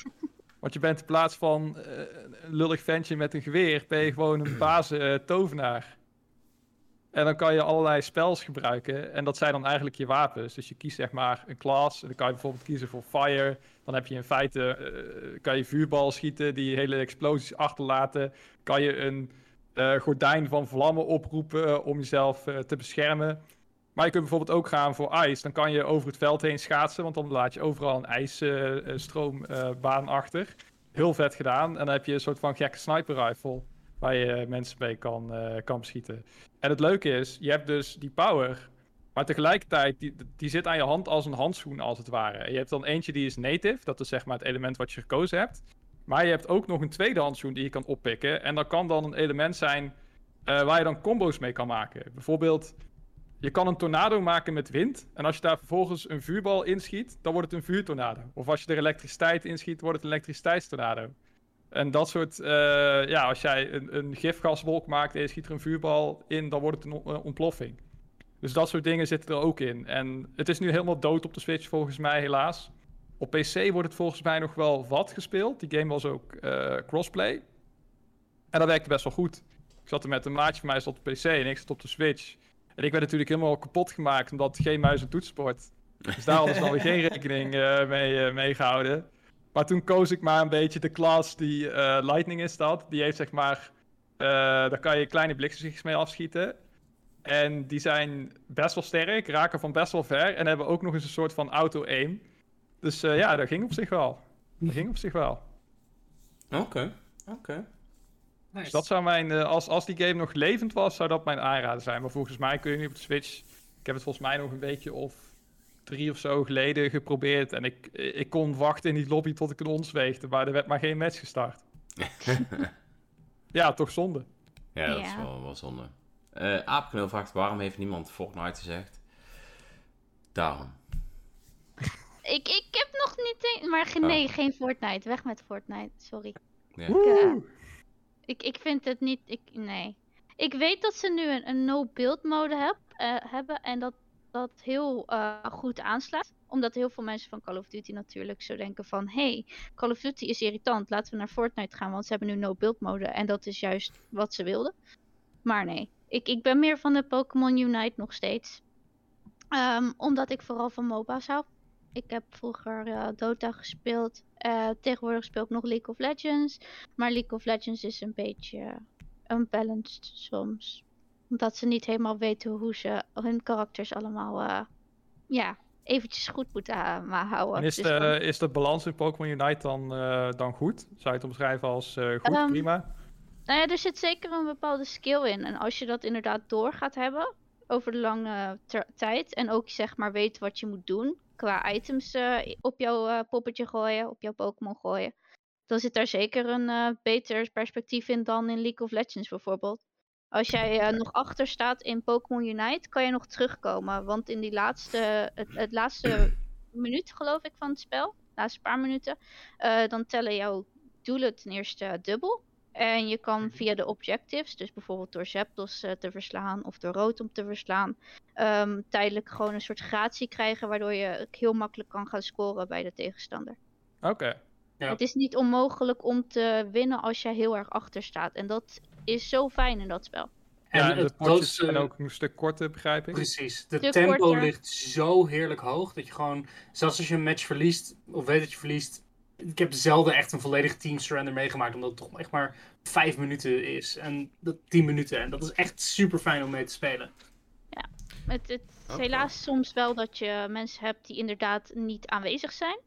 Want je bent in plaats van eh, een lullig ventje met een geweer, ben je gewoon een baze eh, tovenaar. En dan kan je allerlei spels gebruiken en dat zijn dan eigenlijk je wapens. Dus je kiest zeg maar een class en dan kan je bijvoorbeeld kiezen voor fire. Dan heb je in feite, eh, kan je vuurbal schieten die hele explosies achterlaten. Kan je een gordijn van vlammen oproepen om jezelf te beschermen. Maar je kunt bijvoorbeeld ook gaan voor ijs. Dan kan je over het veld heen schaatsen, want dan laat je overal een ijsstroombaan achter. Heel vet gedaan. En dan heb je een soort van gekke sniper rifle waar je eh, mensen mee kan, eh, kan beschieten. En het leuke is, je hebt dus die power, maar tegelijkertijd, die, die zit aan je hand als een handschoen als het ware. Je hebt dan eentje die is native, dat is zeg maar het element wat je gekozen hebt. Maar je hebt ook nog een tweede handschoen die je kan oppikken. En dat kan dan een element zijn eh, waar je dan combo's mee kan maken. Bijvoorbeeld, je kan een tornado maken met wind. En als je daar vervolgens een vuurbal inschiet, dan wordt het een vuurtornado. Of als je er elektriciteit inschiet, wordt het een elektriciteitstornado. En dat soort, eh, ja, als jij een, een gifgaswolk maakt en je schiet er een vuurbal in, dan wordt het een eh, ontploffing. Dus dat soort dingen zitten er ook in. En het is nu helemaal dood op de Switch volgens mij, helaas. Op PC wordt het volgens mij nog wel wat gespeeld. Die game was ook eh, crossplay. En dat werkte best wel goed. Ik zat er met een maatje van mij op de PC en ik zat op de Switch. En ik werd natuurlijk helemaal kapot gemaakt omdat geen muis en toetsenbord. Dus daar hadden ze dan weer geen rekening eh, mee, eh, mee gehouden. Maar toen koos ik maar een beetje de class die eh, Lightning is dat. Die heeft zeg maar, eh, daar kan je kleine bliksemschichtjes mee afschieten. En die zijn best wel sterk, raken van best wel ver en hebben ook nog eens een soort van auto-aim. Dus eh, ja, dat ging op zich wel. Dat ging op zich wel. Oké, oké. Nice. Dus dat zou mijn, eh, als, als die game nog levend was, zou dat mijn aanrader zijn. Maar volgens mij kun je nu op de Switch. Ik heb het volgens mij nog een beetje of drie of zo geleden geprobeerd. En ik, ik kon wachten in die lobby tot ik een ons weegde. Maar er werd maar geen match gestart. Ja, toch zonde. Ja, dat is wel, wel zonde. Eh Aapknul vraagt, waarom heeft niemand Fortnite gezegd? Daarom. Ik, ik heb nog niet... een- Maar ge- Oh. nee, geen Fortnite. Weg met Fortnite. Sorry. Ja. Woe! Ik, ik vind het niet... Ik, nee. Ik weet dat ze nu een, een no-build mode eh, hebben. En dat dat heel eh, goed aanslaat. Omdat heel veel mensen van Call of Duty natuurlijk zo denken van... hey, Call of Duty is irritant. Laten we naar Fortnite gaan. Want ze hebben nu no-build mode. En dat is juist wat ze wilden. Maar nee. Ik, ik ben meer van de Pokémon Unite nog steeds. Ehm, omdat ik vooral van MOBA's hou. Ik heb vroeger eh, Dota gespeeld. Eh, tegenwoordig speel ik nog League of Legends. Maar League of Legends is een beetje unbalanced soms. Omdat ze niet helemaal weten hoe ze hun karakters allemaal eh, ja, eventjes goed moeten maar houden. En is Dus de, dan- is de balans in Pokémon Unite dan, eh, dan goed? Zou je het omschrijven als eh, goed, Ehm, prima? Nou ja, er zit zeker een bepaalde skill in. En als je dat inderdaad door gaat hebben over de lange tijd. En ook zeg maar weet wat je moet doen. Qua items eh, op jouw eh, poppetje gooien, op jouw Pokémon gooien. Dan zit daar zeker een eh, beter perspectief in dan in League of Legends bijvoorbeeld. Als jij nog achter staat in Pokémon Unite, kan je nog terugkomen. Want in die laatste, het, het laatste minuut geloof ik van het spel, laatste paar minuten, dan tellen jouw doelen ten eerste dubbel. En je kan via de objectives, dus bijvoorbeeld door Zapdos eh, te verslaan of door Rotom te verslaan, ehm, tijdelijk gewoon een soort gratie krijgen, waardoor je heel makkelijk kan gaan scoren bij de tegenstander. Oké. Ja. Het is niet onmogelijk om te winnen als jij heel erg achter staat. En dat is zo fijn in dat spel. En Ja, en de het potjes zijn ook een stuk korter, begrijp ik. Precies. De Stuk tempo korter. ligt zo heerlijk hoog dat je gewoon, zelfs als je een match verliest, of weet dat je verliest. Ik heb zelden echt een volledige team surrender meegemaakt, omdat het toch echt maar vijf minuten is. En dat tien minuten. En dat is echt super fijn om mee te spelen. Het, het is helaas soms wel dat je mensen hebt die inderdaad niet aanwezig zijn.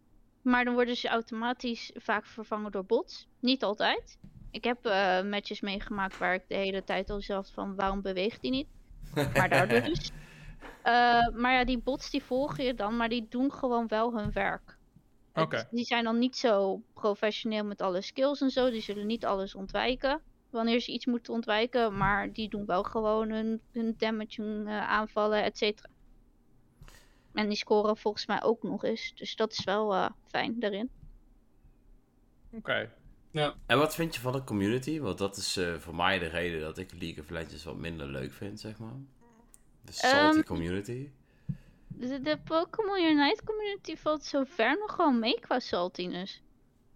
Maar dan worden ze automatisch vaak vervangen door bots. Niet altijd. Ik heb eh, matches meegemaakt waar ik de hele tijd al zelf van waarom beweegt die niet. Maar daardoor dus. Eh, maar ja, die bots die volgen je dan, maar die doen gewoon wel hun werk. Die zijn dan niet zo professioneel met alle skills en zo. Die zullen niet alles ontwijken wanneer ze iets moeten ontwijken. Maar die doen wel gewoon hun, hun eh, aanvallen, et cetera. En die scoren volgens mij ook nog eens. Dus dat is wel eh, fijn daarin. Oké. En wat vind je van de community? Want dat is eh, voor mij de reden dat ik League of Legends wat minder leuk vind, zeg maar. De salty Ehm, community. De, de Pokémon Unite community valt zover nog gewoon mee qua saltiness.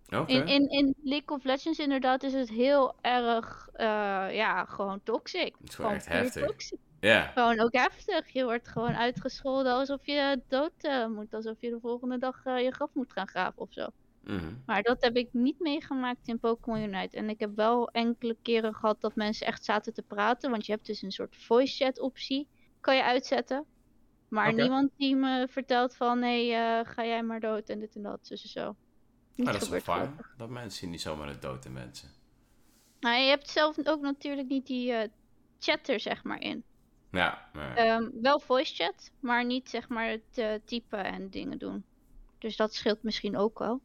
Oké. In, in, in League of Legends inderdaad is het heel erg, eh, ja, gewoon toxic. Het is gewoon echt heftig. toxic. Ja. Gewoon ook heftig. Je wordt gewoon uitgescholden alsof je dood eh, moet. Alsof je de volgende dag eh, je graf moet gaan graven of zo. Mhm. Maar dat heb ik niet meegemaakt in Pokémon Unite. En ik heb wel enkele keren gehad dat mensen echt zaten te praten. Want je hebt dus een soort voice chat optie. Kan je uitzetten. Maar niemand die me vertelt van... Hé, hey, eh, ga jij maar dood en dit en dat. Dus zo. Niet Maar dat is wel fijn. Dat mensen zien niet zomaar de dood in mensen. Nou, je hebt zelf ook natuurlijk niet die eh chatter zeg maar in. Ja, maar... Ehm, wel voice chat, maar niet zeg maar het eh, typen en dingen doen. Dus dat scheelt misschien ook wel.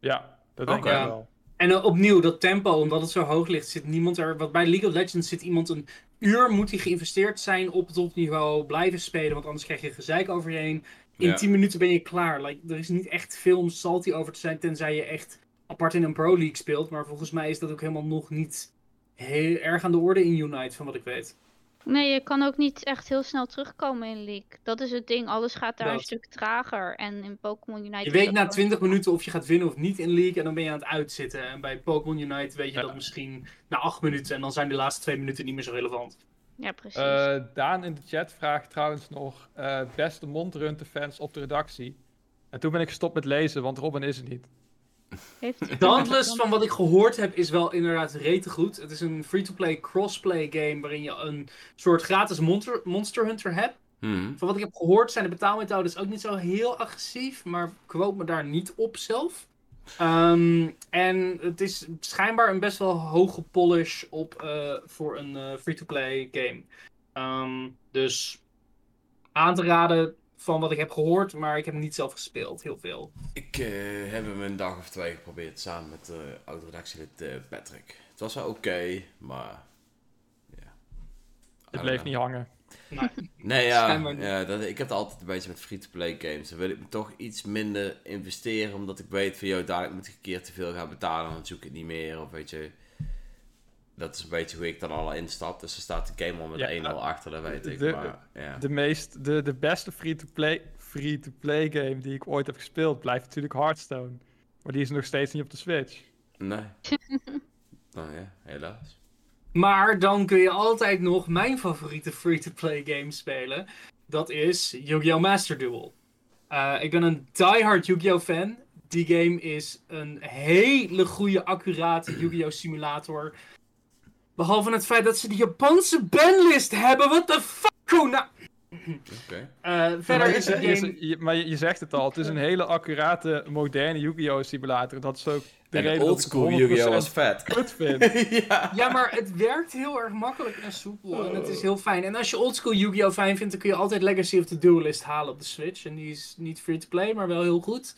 Ja, dat denk ik Ja. wel. En opnieuw, dat tempo, omdat het zo hoog ligt, zit niemand er. Want bij League of Legends zit iemand een uur, moet hij geïnvesteerd zijn op topniveau, blijven spelen, want anders krijg je gezeik over je heen. In Ja. 10 minuten ben je klaar. Like, er is niet echt veel om salty over te zijn, tenzij je echt apart in een Pro League speelt. Maar volgens mij is dat ook helemaal nog niet heel erg aan de orde in Unite, van wat ik weet. Nee, je kan ook niet echt heel snel terugkomen in League. Dat is het ding. Alles gaat daar een stuk trager. En in Pokémon Unite. Je weet na gewoon- 20 minuten of je gaat winnen of niet in League en dan ben je aan het uitzitten. En bij Pokémon Unite weet je Ja. dat misschien na 8 minuten en dan zijn de laatste 2 minuten niet meer zo relevant. Ja, precies. Eh, Daan in de chat vraagt trouwens nog eh, beste Mondrunte fans op de redactie. En toen ben ik gestopt met lezen, want Robin is er niet. Heeft... Dauntless, van wat ik gehoord heb, is wel inderdaad rete goed. Het is een free-to-play crossplay game waarin je een soort gratis monster, monster hunter hebt. Mhm. Van wat ik heb gehoord zijn de betaalmethodes ook niet zo heel agressief, maar quote me daar niet op zelf. Ehm, en het is schijnbaar een best wel hoge polish op eh, voor een eh, free-to-play game. Ehm, dus aan te raden van wat ik heb gehoord, maar ik heb hem niet zelf gespeeld, heel veel. Ik eh, heb hem een dag of twee geprobeerd samen met de oud-redactielid eh, Patrick. Het was wel oké, maar... Ja. I Het bleef know. niet hangen. Nou, Nee, ja, ja dat, ik heb het altijd een beetje met free-to-play games. Dan wil ik me toch iets minder investeren, omdat ik weet van, joh, dadelijk moet ik een keer te veel gaan betalen, dan zoek ik het niet meer. Of weet je, dat is een beetje hoe ik dan al instap. Dus er staat de game al met Ja, 1-0 achter, dat weet ik. de- maar, ja. De, meest, de, de beste free-to-play free to play game die ik ooit heb gespeeld blijft natuurlijk Hearthstone. Maar die is nog steeds niet op de Switch. Nee. nou ja, helaas. Maar dan kun je altijd nog mijn favoriete free-to-play game spelen. Dat is Yu-Gi-Oh! Master Duel. Eh, ik ben een diehard Yu-Gi-Oh! fan. Die game is een hele goede, accurate Yu-Gi-Oh! simulator. Behalve het feit dat ze die Japanse banlist hebben. What the fuck? Nou... Oké. Eh, verder maar, is je, het je- game... je- maar je, zegt het al, het is een hele accurate, moderne Yu-Gi-Oh! simulator. Dat is ook de En reden de dat ik oldschool het Yu-Gi-Oh! 100% was vet. kut vind. ja. Ja, maar het werkt heel erg makkelijk en soepel. En het is heel fijn. En als je oldschool Yu-Gi-Oh! fijn vindt, dan kun je altijd Legacy of the Duelist halen op de Switch. En die is niet free to play, maar wel heel goed.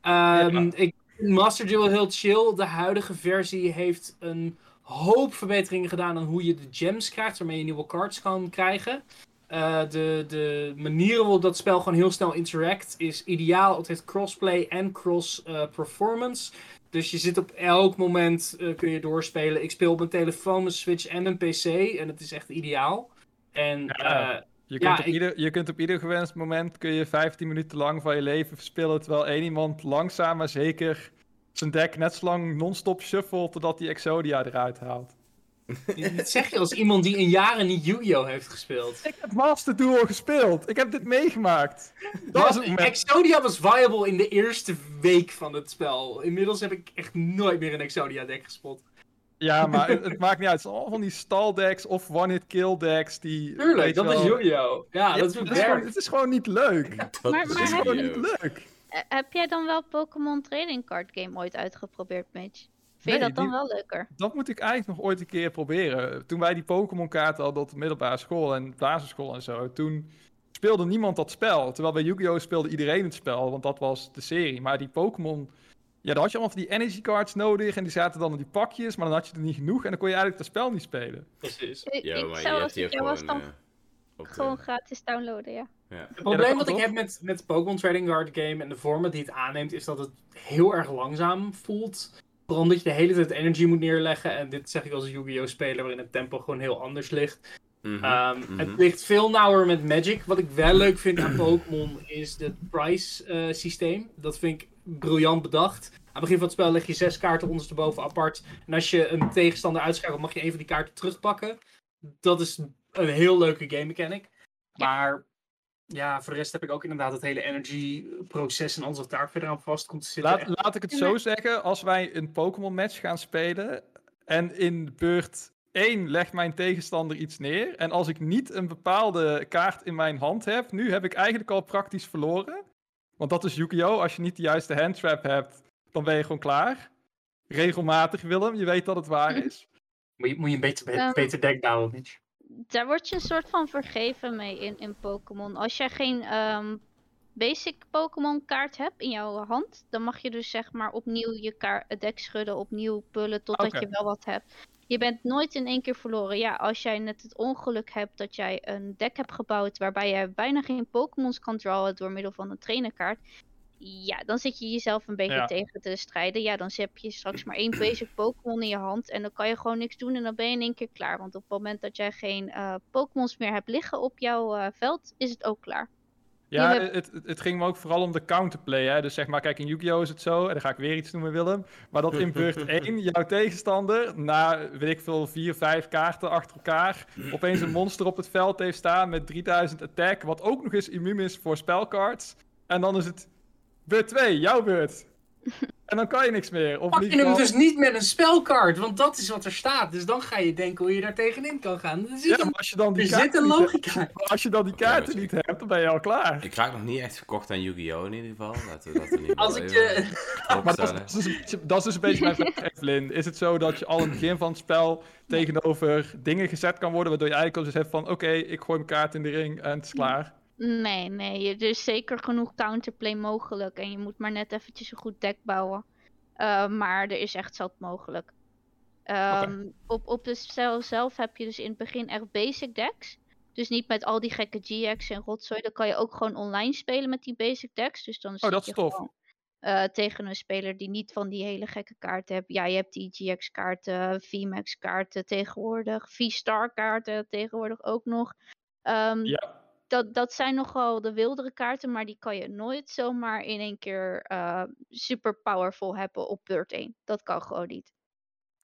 Ehm, Ja. Ik vind Master Duel heel chill. De huidige versie heeft een hoop verbeteringen gedaan aan hoe je de gems krijgt, waarmee je nieuwe cards kan krijgen. Eh, de, de manieren waarop dat spel gewoon heel snel interact is ideaal. Het heeft crossplay en cross eh, performance. Dus je zit op elk moment eh, kun je doorspelen. Ik speel op een telefoon, een Switch en een PC. En het is echt ideaal. En Ja. Je, Ja, kunt op ik- ieder, je kunt op ieder gewenst moment kun je 15 minuten lang van je leven verspillen. Terwijl één iemand langzaam maar zeker zijn deck net zo lang non-stop shuffelt totdat hij Exodia eruit haalt. dit zeg je als iemand die in jaren niet Yu-Gi-Oh! heeft gespeeld. Ik heb Master Duel gespeeld. Ik heb dit meegemaakt. Dat was het. Exodia was viable in de eerste week van het spel. Inmiddels heb ik echt nooit meer een Exodia deck gespot. Ja, maar het, het maakt niet uit. Het zijn allemaal van die staldecks of one-hit-kill decks die... weet Tuurlijk, je dat wel- is Yu-Gi-Oh! Ja, Ja, dat is het, het is gewoon, het is gewoon niet leuk. Dat Maar- is Het gewoon niet leuk. Eh, heb jij dan wel Pokémon Trading Card Game ooit uitgeprobeerd, Mitch? Vind je Nee, dat dan die- wel leuker? Dat moet ik eigenlijk nog ooit een keer proberen. Toen wij die Pokémon kaarten hadden op de middelbare school en basisschool en zo, toen speelde niemand dat spel. Terwijl bij Yu-Gi-Oh! speelde iedereen het spel, want dat was de serie. Maar die Pokémon, ja, dan had je allemaal van die energy cards nodig en die zaten dan in die pakjes, maar dan had je er niet genoeg en dan kon je eigenlijk dat spel niet spelen. Precies. Ik, Ja, maar je zou hebt was gewoon... dan de- gewoon gratis downloaden, ja. ja. Het dat probleem kan wat ik heb met, met Pokémon Trading Card Game en de format die het aanneemt, is dat het heel erg langzaam voelt. Vooral omdat je de hele tijd energy moet neerleggen. En dit zeg ik als Yu-Gi-Oh! speler, waarin het tempo gewoon heel anders ligt. Mhm, Ehm, mhm. Het ligt veel nauwer met Magic. Wat ik wel leuk vind aan Pokémon is het price eh, systeem. Dat vind ik briljant bedacht. Aan het begin van het spel leg je zes kaarten ondersteboven apart. En als je een tegenstander uitschakelt, mag je een van die kaarten terugpakken. Dat is een heel leuke game mechanic. Maar ja, voor de rest heb ik ook inderdaad het hele energy proces en alles wat daar verder aan vast komt te zitten. Laat, Echt- laat ik het zo zeggen, als wij een Pokémon match gaan spelen en in beurt 1 legt mijn tegenstander iets neer en als ik niet een bepaalde kaart in mijn hand heb, nu heb ik eigenlijk al praktisch verloren. Want dat is Yu-Gi-Oh! Als je niet de juiste handtrap hebt, dan ben je gewoon klaar. Regelmatig, Willem, je weet dat het waar is. Moet je, moet je een beter, beter deck bouwen, Mitch. Daar word je een soort van vergeven mee in, in Pokémon. Als jij geen ehm, basic Pokémon kaart hebt in jouw hand, dan mag je dus zeg maar opnieuw je kaart, deck schudden, opnieuw pullen totdat je wel wat hebt. Je bent nooit in één keer verloren. Ja, als jij net het ongeluk hebt dat jij een deck hebt gebouwd waarbij jij bijna geen Pokémons kan drawen door middel van een trainerkaart. Ja, dan zit je jezelf een beetje Ja. tegen te strijden. Ja, dan heb je straks maar één basic Pokémon in je hand. En dan kan je gewoon niks doen en dan ben je in één keer klaar. Want op het moment dat jij geen eh Pokémons meer hebt liggen op jouw eh, veld, is het ook klaar. Ja, Je hebt- het, het, het ging me ook vooral om de counterplay. Hè? Dus zeg maar, kijk, in Yu-Gi-Oh! is het zo, en dan ga ik weer iets noemen, Willem. Maar dat in beurt 1 jouw tegenstander, na weet ik veel, 4, 5 kaarten achter elkaar, opeens een monster op het veld heeft staan met 3000 attack, wat ook nog eens immuun is voor spelcards. En dan is het beurt 2, jouw beurt. En dan kan je niks meer. Of Pak je hem dus niet met een spelkaart, want dat is wat er staat. Dus dan ga je denken hoe je daar tegenin kan gaan. Er zit als je dan die er zit kaarten een niet hebt- logica. als je dan die kaarten niet hebt, dan ben je al klaar. Ik raak nog niet echt verkocht aan Yu-Gi-Oh! in ieder geval. Laten we dat geval Als ik je... Maar dat opstellen. is, dat, is dat dus een beetje mijn vraag, Evelyn. Is het zo dat je al in het begin van het spel tegenover dingen gezet kan worden, waardoor je eigenlijk al dus hebt van, oké, ik gooi mijn kaart in de ring en het is klaar. Nee, nee, er is zeker genoeg counterplay mogelijk. En je moet maar net eventjes een goed deck bouwen. Eh, maar er is echt zat mogelijk. Ehm, op, op de spel zelf heb je dus in het begin echt basic decks. Dus niet met al die gekke GX en rotzooi. Dan kan je ook gewoon online spelen met die basic decks. Dus dan Oh, dat is tof. gewoon, eh, tegen een speler die niet van die hele gekke kaarten hebt. Ja, je hebt die GX kaarten, VMAX kaarten tegenwoordig. V-Star kaarten tegenwoordig ook nog. Ehm, Ja. Dat, dat zijn nogal de wildere kaarten, maar die kan je nooit zomaar in één keer eh, super powerful hebben op beurt 1. Dat kan gewoon niet.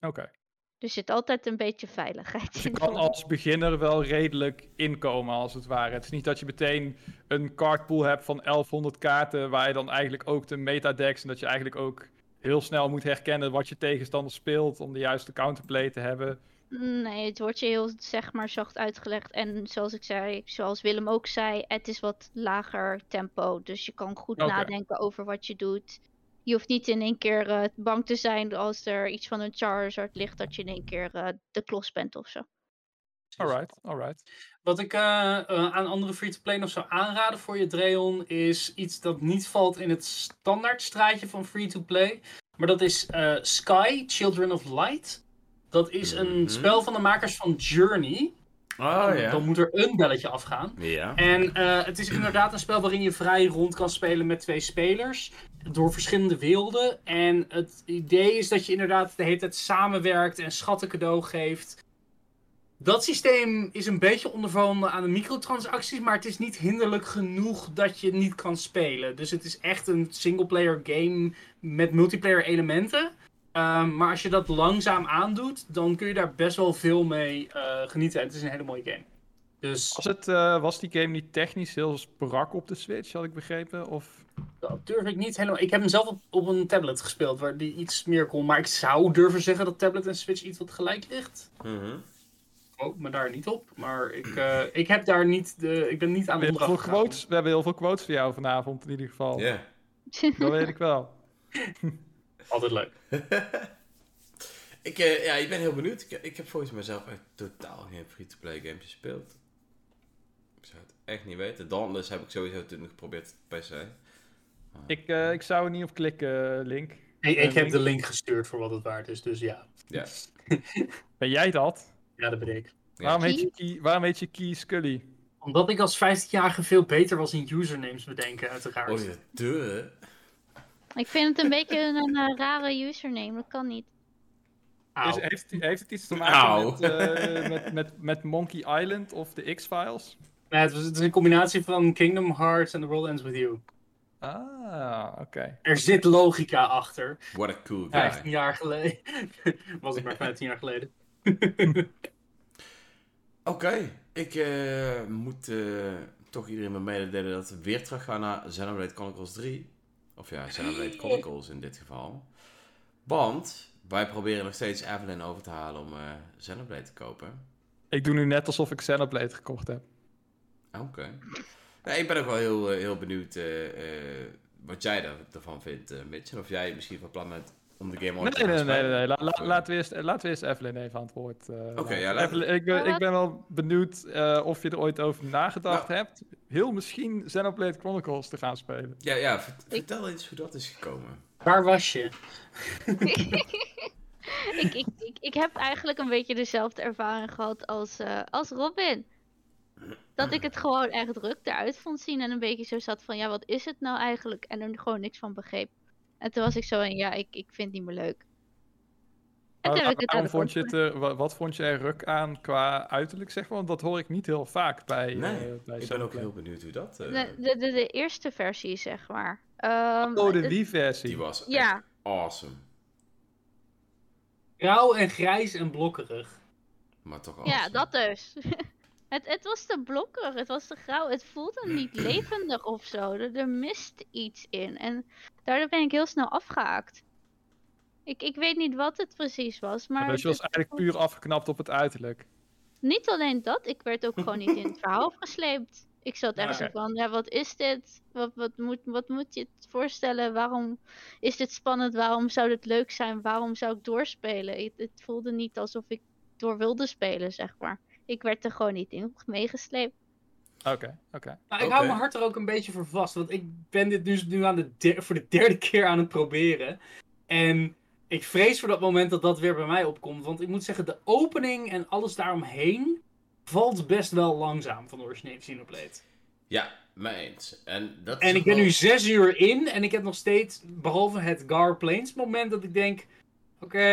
Oké. Er zit altijd een beetje veiligheid Dus je in. kan als beginner wel redelijk inkomen, als het ware. Het is niet dat je meteen een cardpool hebt van 1100 kaarten, waar je dan eigenlijk ook de metadecks en dat je eigenlijk ook heel snel moet herkennen wat je tegenstander speelt om de juiste counterplay te hebben. Nee, het wordt je heel zeg maar zacht uitgelegd. En zoals ik zei, zoals Willem ook zei, het is wat lager tempo. Dus je kan goed nadenken over wat je doet. Je hoeft niet in één keer eh, bang te zijn als er iets van een Charizard ligt dat je in één keer eh, de klos bent of zo. Alright, alright. Wat ik eh, aan andere free-to-play nog zou aanraden voor je Dreon is iets dat niet valt in het standaard straatje van free-to-play. Maar dat is Sky, Children of Light. Dat is een Mhm. spel van de makers van Journey. Oh ja. Dan moet er een belletje afgaan. Ja. En eh, het is inderdaad een spel waarin je vrij rond kan spelen met twee spelers. Door verschillende werelden. En het idee is dat je inderdaad de hele tijd samenwerkt en schatten cadeau geeft. Dat systeem is een beetje ondervonden aan de microtransacties, maar het is niet hinderlijk genoeg dat je niet kan spelen. Dus het is echt een singleplayer game met multiplayer elementen. Ehm, maar als je dat langzaam aandoet, dan kun je daar best wel veel mee eh, genieten. En het is een hele mooie game. Dus Was, het, eh, was die game niet technisch heel brak op de Switch, had ik begrepen? Of... Dat durf ik niet helemaal. Ik heb hem zelf op, op een tablet gespeeld waar die iets meer kon. Maar ik zou durven zeggen dat tablet en Switch iets wat gelijk ligt. Mhm. Oh, me daar niet op. Maar ik, eh, ik heb daar niet de. Ik ben niet aan We de hebben, heel opdracht veel gegaan. quotes, we hebben heel veel quotes voor jou vanavond in ieder geval. Ja. Dat weet ik wel. Altijd leuk. Ik, eh, ja, ik ben heel benieuwd. Ik, ik heb volgens mijzelf echt totaal geen free-to-play games gespeeld. Ik zou het echt niet weten. Dauntless heb ik sowieso toen geprobeerd op PC. Ik, eh, ik zou er niet op klikken, Link. Hey, Eh, ik heb link- de link gestuurd voor wat het waard is. Dus ja. Ja. Ben jij dat? Ja, dat ben ik. Ja. Waarom, heet je Key, waarom heet je Key Scully? Omdat ik als 15-jarige veel beter was in usernames bedenken, uiteraard. Oh ja, de. Ik vind het een beetje een, rare username, dat kan niet. Is, heeft, het- heeft het iets te maken met, eh, met, met, met Monkey Island of de X-Files? Nee, het, was, het is een combinatie van Kingdom Hearts en The World Ends With You. Ah, oké. Er zit logica achter. What a cool guy. 15 jaar geleden. was het maar 15 jaar geleden. Oké, ik eh, moet eh, toch iedereen me mededelen dat we weer terug gaan naar Xenoblade Chronicles 3. Of ja, Xenoblade Chronicles in dit geval. Want wij proberen nog steeds Evelyn over te halen om eh Xenoblade te kopen. Ik doe nu net alsof ik Xenoblade gekocht heb. Oké. Nee, ik ben ook wel heel, eh, heel benieuwd eh, wat jij daar- ervan vindt, Mitch. En of jij misschien van plan bent om de game Nee, te nee, nee, nee. spelen. nee. La- la- Of, laten, we eerst, laten we eerst Evelyn even aan het woord. eh, laten. ja, Evelyn, ik, ben, ik ben wel benieuwd eh, of je er ooit over nagedacht Nou. hebt. Heel misschien Xenoblade Chronicles te gaan spelen. Ja, ja vert- vertel eens hoe dat is gekomen. Waar was je? ik, ik, ik, ik heb eigenlijk een beetje dezelfde ervaring gehad als, eh, als Robin. Dat ik het gewoon echt druk eruit vond zien en een beetje zo zat van, ja, wat is het nou eigenlijk? En er gewoon niks van begreep. En toen was ik zo van, ja, ik, ik vind het niet meer leuk. En toen Waar- heb ik het vond je het er, wa- wat vond je er ruk aan qua uiterlijk, zeg maar? Want dat hoor ik niet heel vaak bij, Nee, eh, bij Ik ben ook heel benieuwd hoe dat... eh, De, de, de, de eerste versie, zeg maar. Ehm, Oh, de het- Wii-versie. die was echt Ja, awesome. Grauw en grijs en blokkerig. Maar toch awesome. ja, dat dus. het, het was te blokkerig, het was te grauw, het voelde niet levendig of zo. Er, er mist iets in. En daardoor ben ik heel snel afgehaakt. Ik, ik weet niet wat het precies was, maar dus je was eigenlijk puur afgeknapt op het uiterlijk. niet alleen dat, ik werd ook gewoon niet in het verhaal gesleept. Ik zat echt zo Oké. van, ja, wat is dit? Wat, wat, moet, wat moet je het voorstellen? Waarom is dit spannend? Waarom zou dit leuk zijn? Waarom zou ik doorspelen? Het, het voelde niet alsof ik door wilde spelen, zeg maar. Ik werd er gewoon niet in meegesleept. Oké, oké. Nou, ik hou mijn hart er ook een beetje voor vast. Want ik ben dit dus nu aan de voor de derde keer aan het proberen. En Ik vrees voor dat moment dat dat weer bij mij opkomt. Want ik moet zeggen, de opening en alles daaromheen valt best wel langzaam van de originele Xenoblade. Ja, mee eens. En, dat En ik ben wel- nu zes uur in en ik heb nog steeds, behalve het Gar Plains moment, dat ik denk... Oké,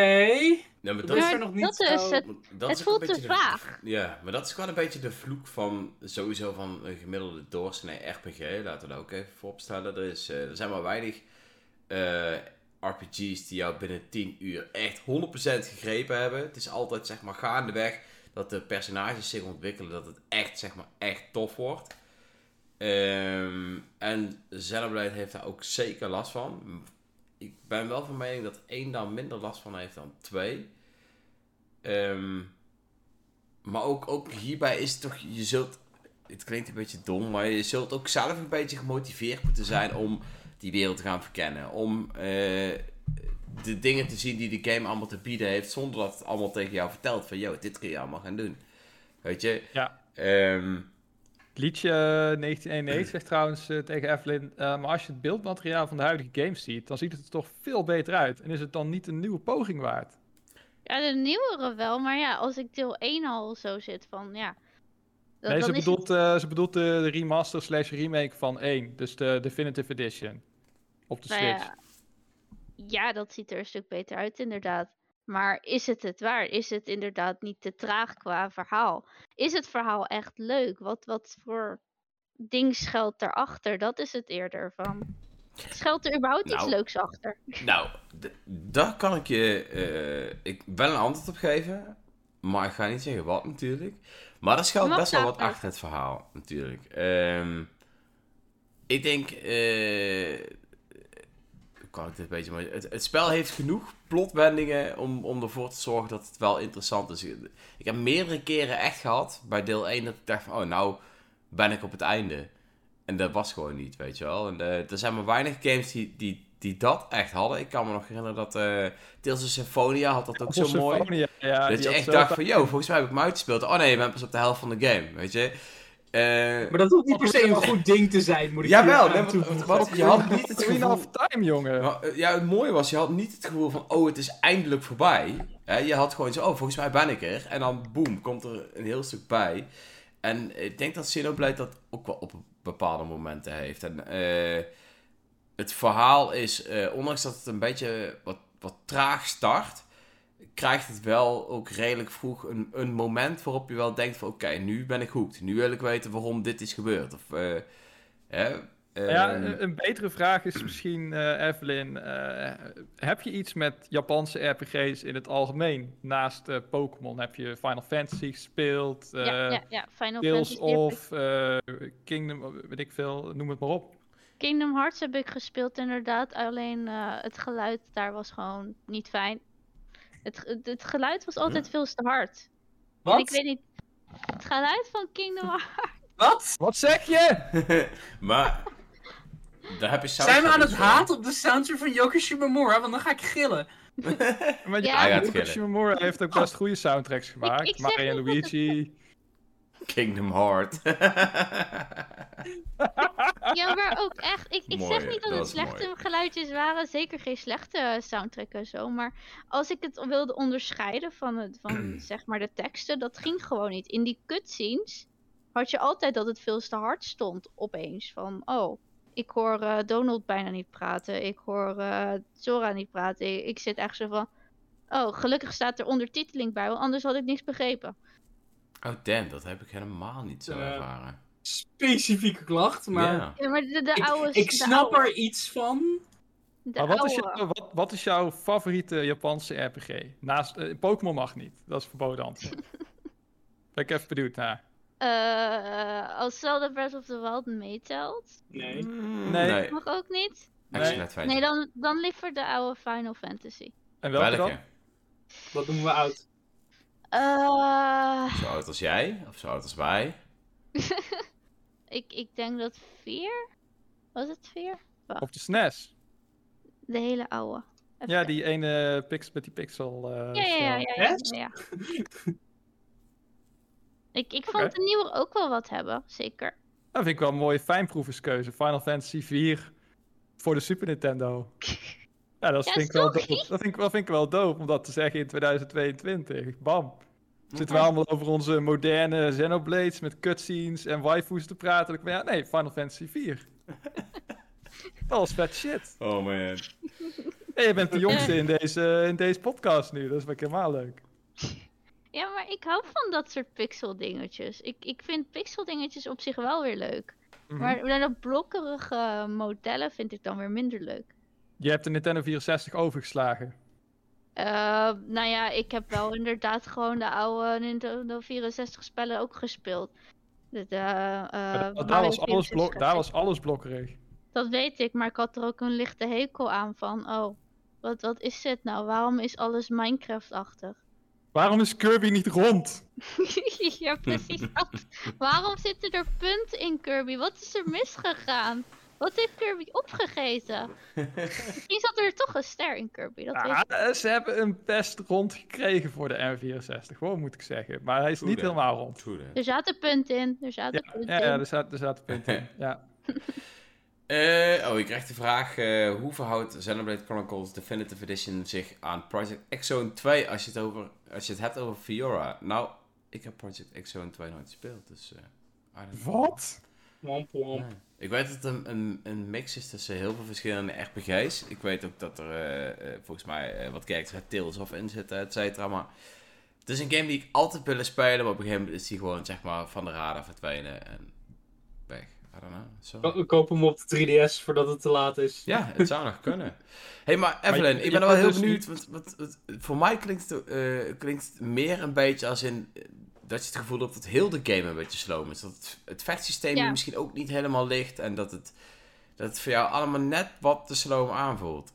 Ja, maar dat is er nog niet dat is zo- het. dat het is voelt een te beetje de- vaag. Ja, maar dat is gewoon een beetje de vloek van sowieso van een gemiddelde doorsnee RPG. Laten we dat ook even vooropstellen. Er, is, eh, er zijn maar weinig eh, RPG's die jou binnen 10 uur echt 100% gegrepen hebben. Het is altijd zeg maar gaandeweg dat de personages zich ontwikkelen, dat het echt zeg maar echt tof wordt. Ehm, en Xenoblade heeft daar ook zeker last van. Ik ben wel van mening dat één daar minder last van heeft dan twee. Ehm, maar ook, ook hierbij is het toch, je zult, het klinkt een beetje dom, maar je zult ook zelf een beetje gemotiveerd moeten zijn om die wereld te gaan verkennen. Om eh, de dingen te zien die de game allemaal te bieden heeft, zonder dat het allemaal tegen jou vertelt van, yo, dit kun je allemaal gaan doen. Weet je? Ja. Ehm, Het liedje eh, 1991 zegt trouwens eh, tegen Evelyn, eh, maar als je het beeldmateriaal van de huidige games ziet, dan ziet het er toch veel beter uit. En is het dan niet een nieuwe poging waard? Ja, de nieuwere wel, maar ja, als ik deel 1 al zo zit van, ja. Dan, nee, ze is bedoelt, eh, ze bedoelt de, de remaster slash remake van 1, dus de Definitive Edition. Op de Nou Switch. ja, ja, dat ziet er een stuk beter uit, inderdaad. Maar is het het waar? Is het inderdaad niet te traag qua verhaal? Is het verhaal echt leuk? Wat, wat voor ding schuilt daarachter? Dat is het eerder van. Schuilt er überhaupt iets Nou. leuks achter? Nou, daar kan ik je eh, ik wel een antwoord op geven. Maar ik ga niet zeggen wat natuurlijk. Maar er schuilt best wel wat achter het verhaal natuurlijk. Ehm, ik denk... eh, kan ik dit een beetje... maar Het, het spel heeft genoeg plotwendingen om, om ervoor te zorgen dat het wel interessant is. Ik heb meerdere keren echt gehad bij deel 1 dat ik dacht van... Oh, nou ben ik op het einde. En dat was gewoon niet, weet je wel. En eh, er zijn maar weinig games die, die, die dat echt hadden. Ik kan me nog herinneren dat eh Tales of Symphonia had dat ook zo mooi. Ja, dat je echt dacht van, yo, volgens mij heb ik hem uitgespeeld. Oh nee, je bent pas op de helft van de game, weet je. Eh, Maar dat hoeft niet per se een goed ding te zijn, moet ik Jawel, nee, je had niet het gevoel... of Time, jongen. Maar, eh, ja, het mooie was, je had niet het gevoel van, oh, het is eindelijk voorbij. Hè, je had gewoon zo, oh, volgens mij ben ik er. En dan, boem, komt er een heel stuk bij. En ik denk dat Xenoblade dat ook wel op bepaalde momenten heeft. En eh, het verhaal is, eh, ondanks dat het een beetje wat, wat traag start, krijgt het wel ook redelijk vroeg een, een moment waarop je wel denkt van, oké, nu ben ik hooked. Nu wil ik weten waarom dit is gebeurd. Of, eh, hè, Ja, ehm, een, een betere vraag is misschien, eh, Evelyn, eh, heb je iets met Japanse RPG's in het algemeen? Naast eh, Pokémon heb je Final Fantasy gespeeld, eh ja, ja, ja. Final Tales Fantasy of eh, Kingdom, weet ik veel, noem het maar op. Kingdom Hearts heb ik gespeeld inderdaad. Alleen eh, het geluid daar was gewoon niet fijn. Het, het, geluid was altijd veel te hard. En ik Wat? weet niet. Het geluid van Kingdom Hearts. Wat? Wat zeg je? maar daar heb je Zijn we aan het haten op de soundtrack van Yoko Shimomura? Want dan ga ik gillen. Maar Ja. ja, Yoko. Shimomura heeft ook best goede soundtracks gemaakt. ik Mario en Luigi. Kingdom Heart. Ja, maar ook echt. Ik, ik Mooi, zeg niet dat dat het slechte mooi. geluidjes waren. Zeker geen slechte soundtrack en zo. Maar als ik het wilde onderscheiden van, het, van zeg maar de teksten, dat ging gewoon niet. In die cutscenes had je altijd dat het veel te hard stond opeens. Van, oh, ik hoor eh, Donald bijna niet praten. Ik hoor eh Zora niet praten. Ik, ik zit echt zo van, oh, gelukkig staat er ondertiteling bij, want anders had ik niks begrepen. Oh damn, dat heb ik helemaal niet zo Eh, ervaren. Specifieke klacht, maar... Ja. Ja, maar de, de Ik, oude... ik de snap oude- er iets van. de Maar wat is, jouw, wat, wat is jouw favoriete Japanse RPG? Naast, eh, Pokémon mag niet, dat is verboden antwoord. ben ik even benieuwd naar. Eh, als Zelda Breath of the Wild meetelt, Nee. Mm, Nee. nee. mag ook niet. Nee. Nee, dan, dan liever de oude Final Fantasy. En welke dan? Welke? Wat doen we oud? Eh, Zo oud als jij? Of zo oud als wij? ik, ik denk dat 4. Was het 4? Op de SNES. De hele oude. Even Ja, die ene pix met die pixel. eh, Ja, ja, ja. stijl. ja, ja. ik, ik vond de nieuwe ook wel wat hebben, zeker. Dat vind ik wel een mooie fijnproeverskeuze. Final Fantasy 4 voor de Super Nintendo. Ja, dat Ja, vind, ik wel dope. dat, vind ik, dat vind ik wel dope om dat te zeggen in 2022. Bam. Zitten we allemaal over onze moderne Xenoblades met cutscenes en waifus te praten. Ik van, ja, nee, Final Fantasy 4. dat was vet shit. Oh man. En je bent de jongste in deze, in deze podcast nu, dat is wel helemaal leuk. Ja, maar ik hou van dat soort pixel dingetjes. Ik, ik vind pixel dingetjes op zich wel weer leuk. Mhm. Maar maar dat blokkerige modellen vind ik dan weer minder leuk. Je hebt de Nintendo 64 overgeslagen. Eh, nou ja, ik heb wel inderdaad gewoon de oude Nintendo 64 spellen ook gespeeld. De, de, eh, daar, was alles 64 blok, daar was alles blokkerig. Dat weet ik, maar ik had er ook een lichte hekel aan van, oh, wat, wat is dit nou? Waarom is alles Minecraft-achtig? Waarom is Kirby niet rond? ja, precies dat. Waarom zitten er punten in Kirby? Wat is er misgegaan? Wat heeft Kirby opgegeten? Misschien zat er toch een ster in Kirby, dat weet ze hebben een best rond gekregen voor de N64, gewoon moet ik zeggen. Maar hij is niet helemaal rond. Er zaten punten in, er zaten Ja, punten ja, ja in. er, zaten, er zaten punten in. Ja. Eh, oh, ik krijg de vraag: eh, hoe verhoudt Xenoblade Chronicles Definitive Edition zich aan Project X Zone 2 als je het, over, als je het hebt over Fiora? Nou, ik heb Project X Zone 2 nooit gespeeld, dus. eh. Wat? Womp womp. Nee. Ik weet dat het een, een, een mix is tussen heel veel verschillende RPG's. Ik weet ook dat er eh, eh, volgens mij eh, wat characters uit Tales of in zitten, et cetera. Maar het is een game die ik altijd willen spelen, maar op een gegeven moment is die gewoon zeg maar van de radar verdwenen en weg. I don't know. Zo. Ko- Koop hem op de 3DS voordat het te laat is. Ja, het zou nog kunnen. hey, maar Evelyn, je- ik ben wel heel dus benieuwd. Want, want, want voor mij klinkt het, eh, klinkt het meer een beetje als in... dat je het gevoel hebt dat heel de game een beetje sloom is. Dat het, het vechtsysteem Ja. misschien ook niet helemaal ligt. En dat het, dat het voor jou allemaal net wat te sloom aanvoelt.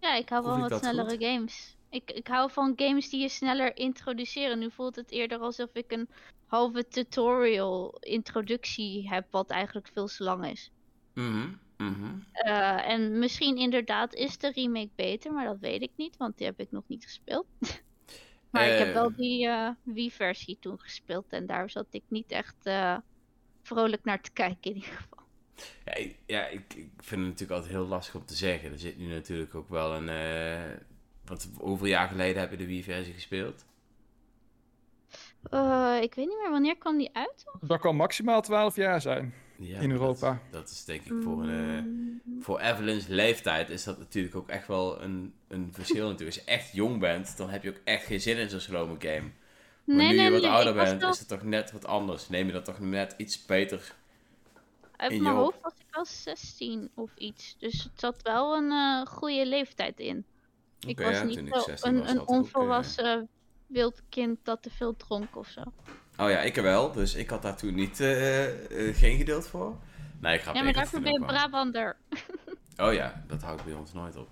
Ja, ik hou van wat snellere goed? games. Ik, ik hou van games die je sneller introduceren. Nu voelt het eerder alsof ik een halve tutorial introductie heb, wat eigenlijk veel te lang is. Mhm, mhm. Eh, en misschien inderdaad is de remake beter, maar dat weet ik niet, want die heb ik nog niet gespeeld. maar ik heb Eh. wel die eh Wii-versie toen gespeeld en daar zat ik niet echt eh, vrolijk naar te kijken in ieder geval. Ja, ik, ja ik, ik vind het natuurlijk altijd heel lastig om te zeggen. Er zit nu natuurlijk ook wel een... eh wat, hoeveel jaar geleden heb je de Wii-versie gespeeld? Eh, ik weet niet meer, wanneer kwam die uit? Dat kan maximaal 12 jaar zijn. Ja, In Europa. Dat, dat is denk ik voor een... eh, voor Evelyn's leeftijd is dat natuurlijk ook echt wel een, een verschil natuurlijk. Als je echt jong bent, dan heb je ook echt geen zin in zo'n slome game. Maar nee, nu nee, je wat nee, ouder ik was bent, wel- is het toch net wat anders. Neem je dat toch net iets beter. Uit in mijn hoofd was ik wel 16 of iets. Dus het zat wel een eh, goede leeftijd in. Ik was ja, niet ik zo 16 een, was, een ook, eh, onvolwassen wild kind dat te veel dronk of zo. Oh ja, ik wel. Dus ik had daar toen niet, eh, eh, geen geduld voor. Nee, grap. Ja, maar daarvoor ben je Brabander. Oh ja, dat hou ik bij ons nooit op.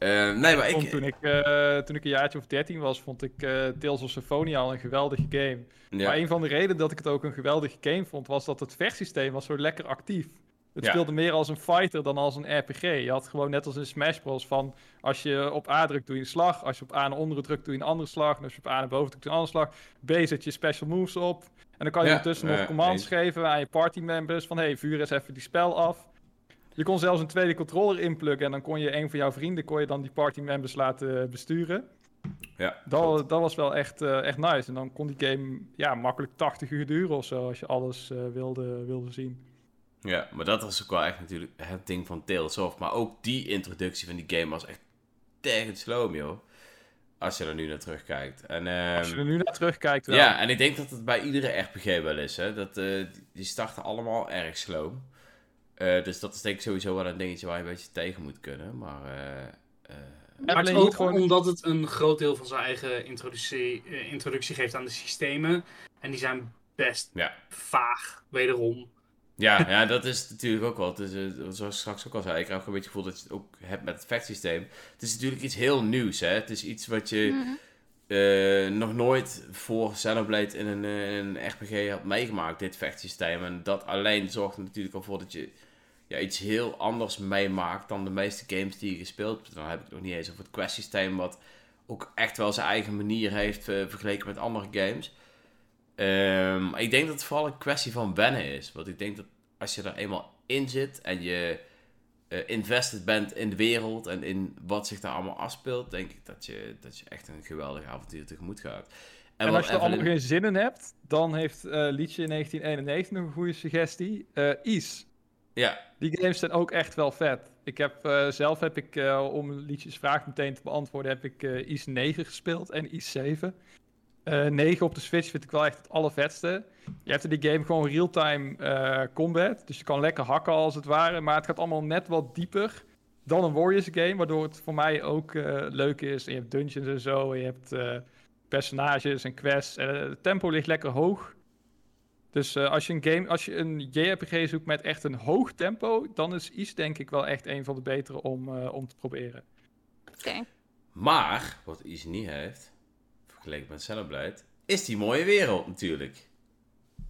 Eh, nee, maar Vond ik... toen, ik eh, toen ik een jaartje of 13 was, vond ik eh Tales of Symphonia al een geweldige game. Ja, Maar een van de redenen dat ik het ook een geweldige game vond, was dat het vechtsysteem was zo lekker actief. Het Ja. speelde meer als een fighter dan als een RPG. Je had gewoon net als in Smash Bros. van als je op A drukt doe je een slag, als je op A naar onderen drukt doe je een andere slag, en als je op A naar boven drukt doe je een andere slag. B zet je special moves op. En dan kan je Ja, ondertussen nog eh, commands geven aan je party members van hey, vuur eens even die spel af. Je kon zelfs een tweede controller inpluggen en dan kon je een van jouw vrienden kon je dan die party members laten besturen. ja, Dat, dat was wel echt, eh, echt nice. En dan kon die game ja, makkelijk 80 uur duren of zo, als je alles eh, wilde, wilde zien. Ja, maar dat was ook wel echt natuurlijk het ding van Tales of. Maar ook die introductie van die game was echt tegen sloom, joh. Als je er nu naar terugkijkt. En, ehm, Als je er nu naar terugkijkt, wel. ja, en ik denk dat het bij iedere RPG wel is, hè. Dat, eh, die starten allemaal erg sloom. Eh, dus dat is denk ik sowieso wel een dingetje waar je een beetje tegen moet kunnen. Maar, eh, eh, Maar ook gewoon- omdat het een groot deel van zijn eigen introductie, introductie geeft aan de systemen. En die zijn best ja. vaag, wederom. Ja, ja, dat is natuurlijk ook wel. Het eh, zoals ik straks ook al zei, ik krijg ook een beetje het gevoel dat je het ook hebt met het vechtsysteem. Het is natuurlijk iets heel nieuws, hè. Het is iets wat je Mhm. eh, nog nooit voor Xenoblade in een, eh, in een RPG had meegemaakt, dit vechtsysteem. En dat alleen zorgt er natuurlijk al voor dat je ja, iets heel anders meemaakt dan de meeste games die je gespeeld hebt. Dan heb ik nog niet eens over het quest-systeem, wat ook echt wel zijn eigen manier heeft vergeleken met andere games. Ehm, ik denk dat het vooral een kwestie van wennen is. Want ik denk dat als je er eenmaal in zit en je eh, invested bent in de wereld en in wat zich daar allemaal afspeelt, denk ik dat je, dat je echt een geweldig avontuur tegemoet gaat. En, als je er allemaal geen zin in hebt, dan heeft eh Liedje in 1991 nog een goede suggestie. Eh Is. Ja, Die games zijn ook echt wel vet. Ik heb, zelf heb ik, om Liedjes vraag meteen te beantwoorden, heb ik Is 9 gespeeld en Is 7. Eh 9 op de Switch vind ik wel echt het allervetste. Je hebt in die game gewoon real-time eh, combat. Dus je kan lekker hakken als het ware. Maar het gaat allemaal net wat dieper dan een Warriors game. Waardoor het voor mij ook eh, leuk is. En je hebt dungeons en zo. En je hebt eh, personages en quests. En het tempo ligt lekker hoog. Dus eh, als je een game, als je een JRPG zoekt met echt een hoog tempo, dan is Is denk ik wel echt een van de betere om, eh, om te proberen. Oké. maar wat Is niet heeft, vergeleken met Celebrate, is die mooie wereld natuurlijk.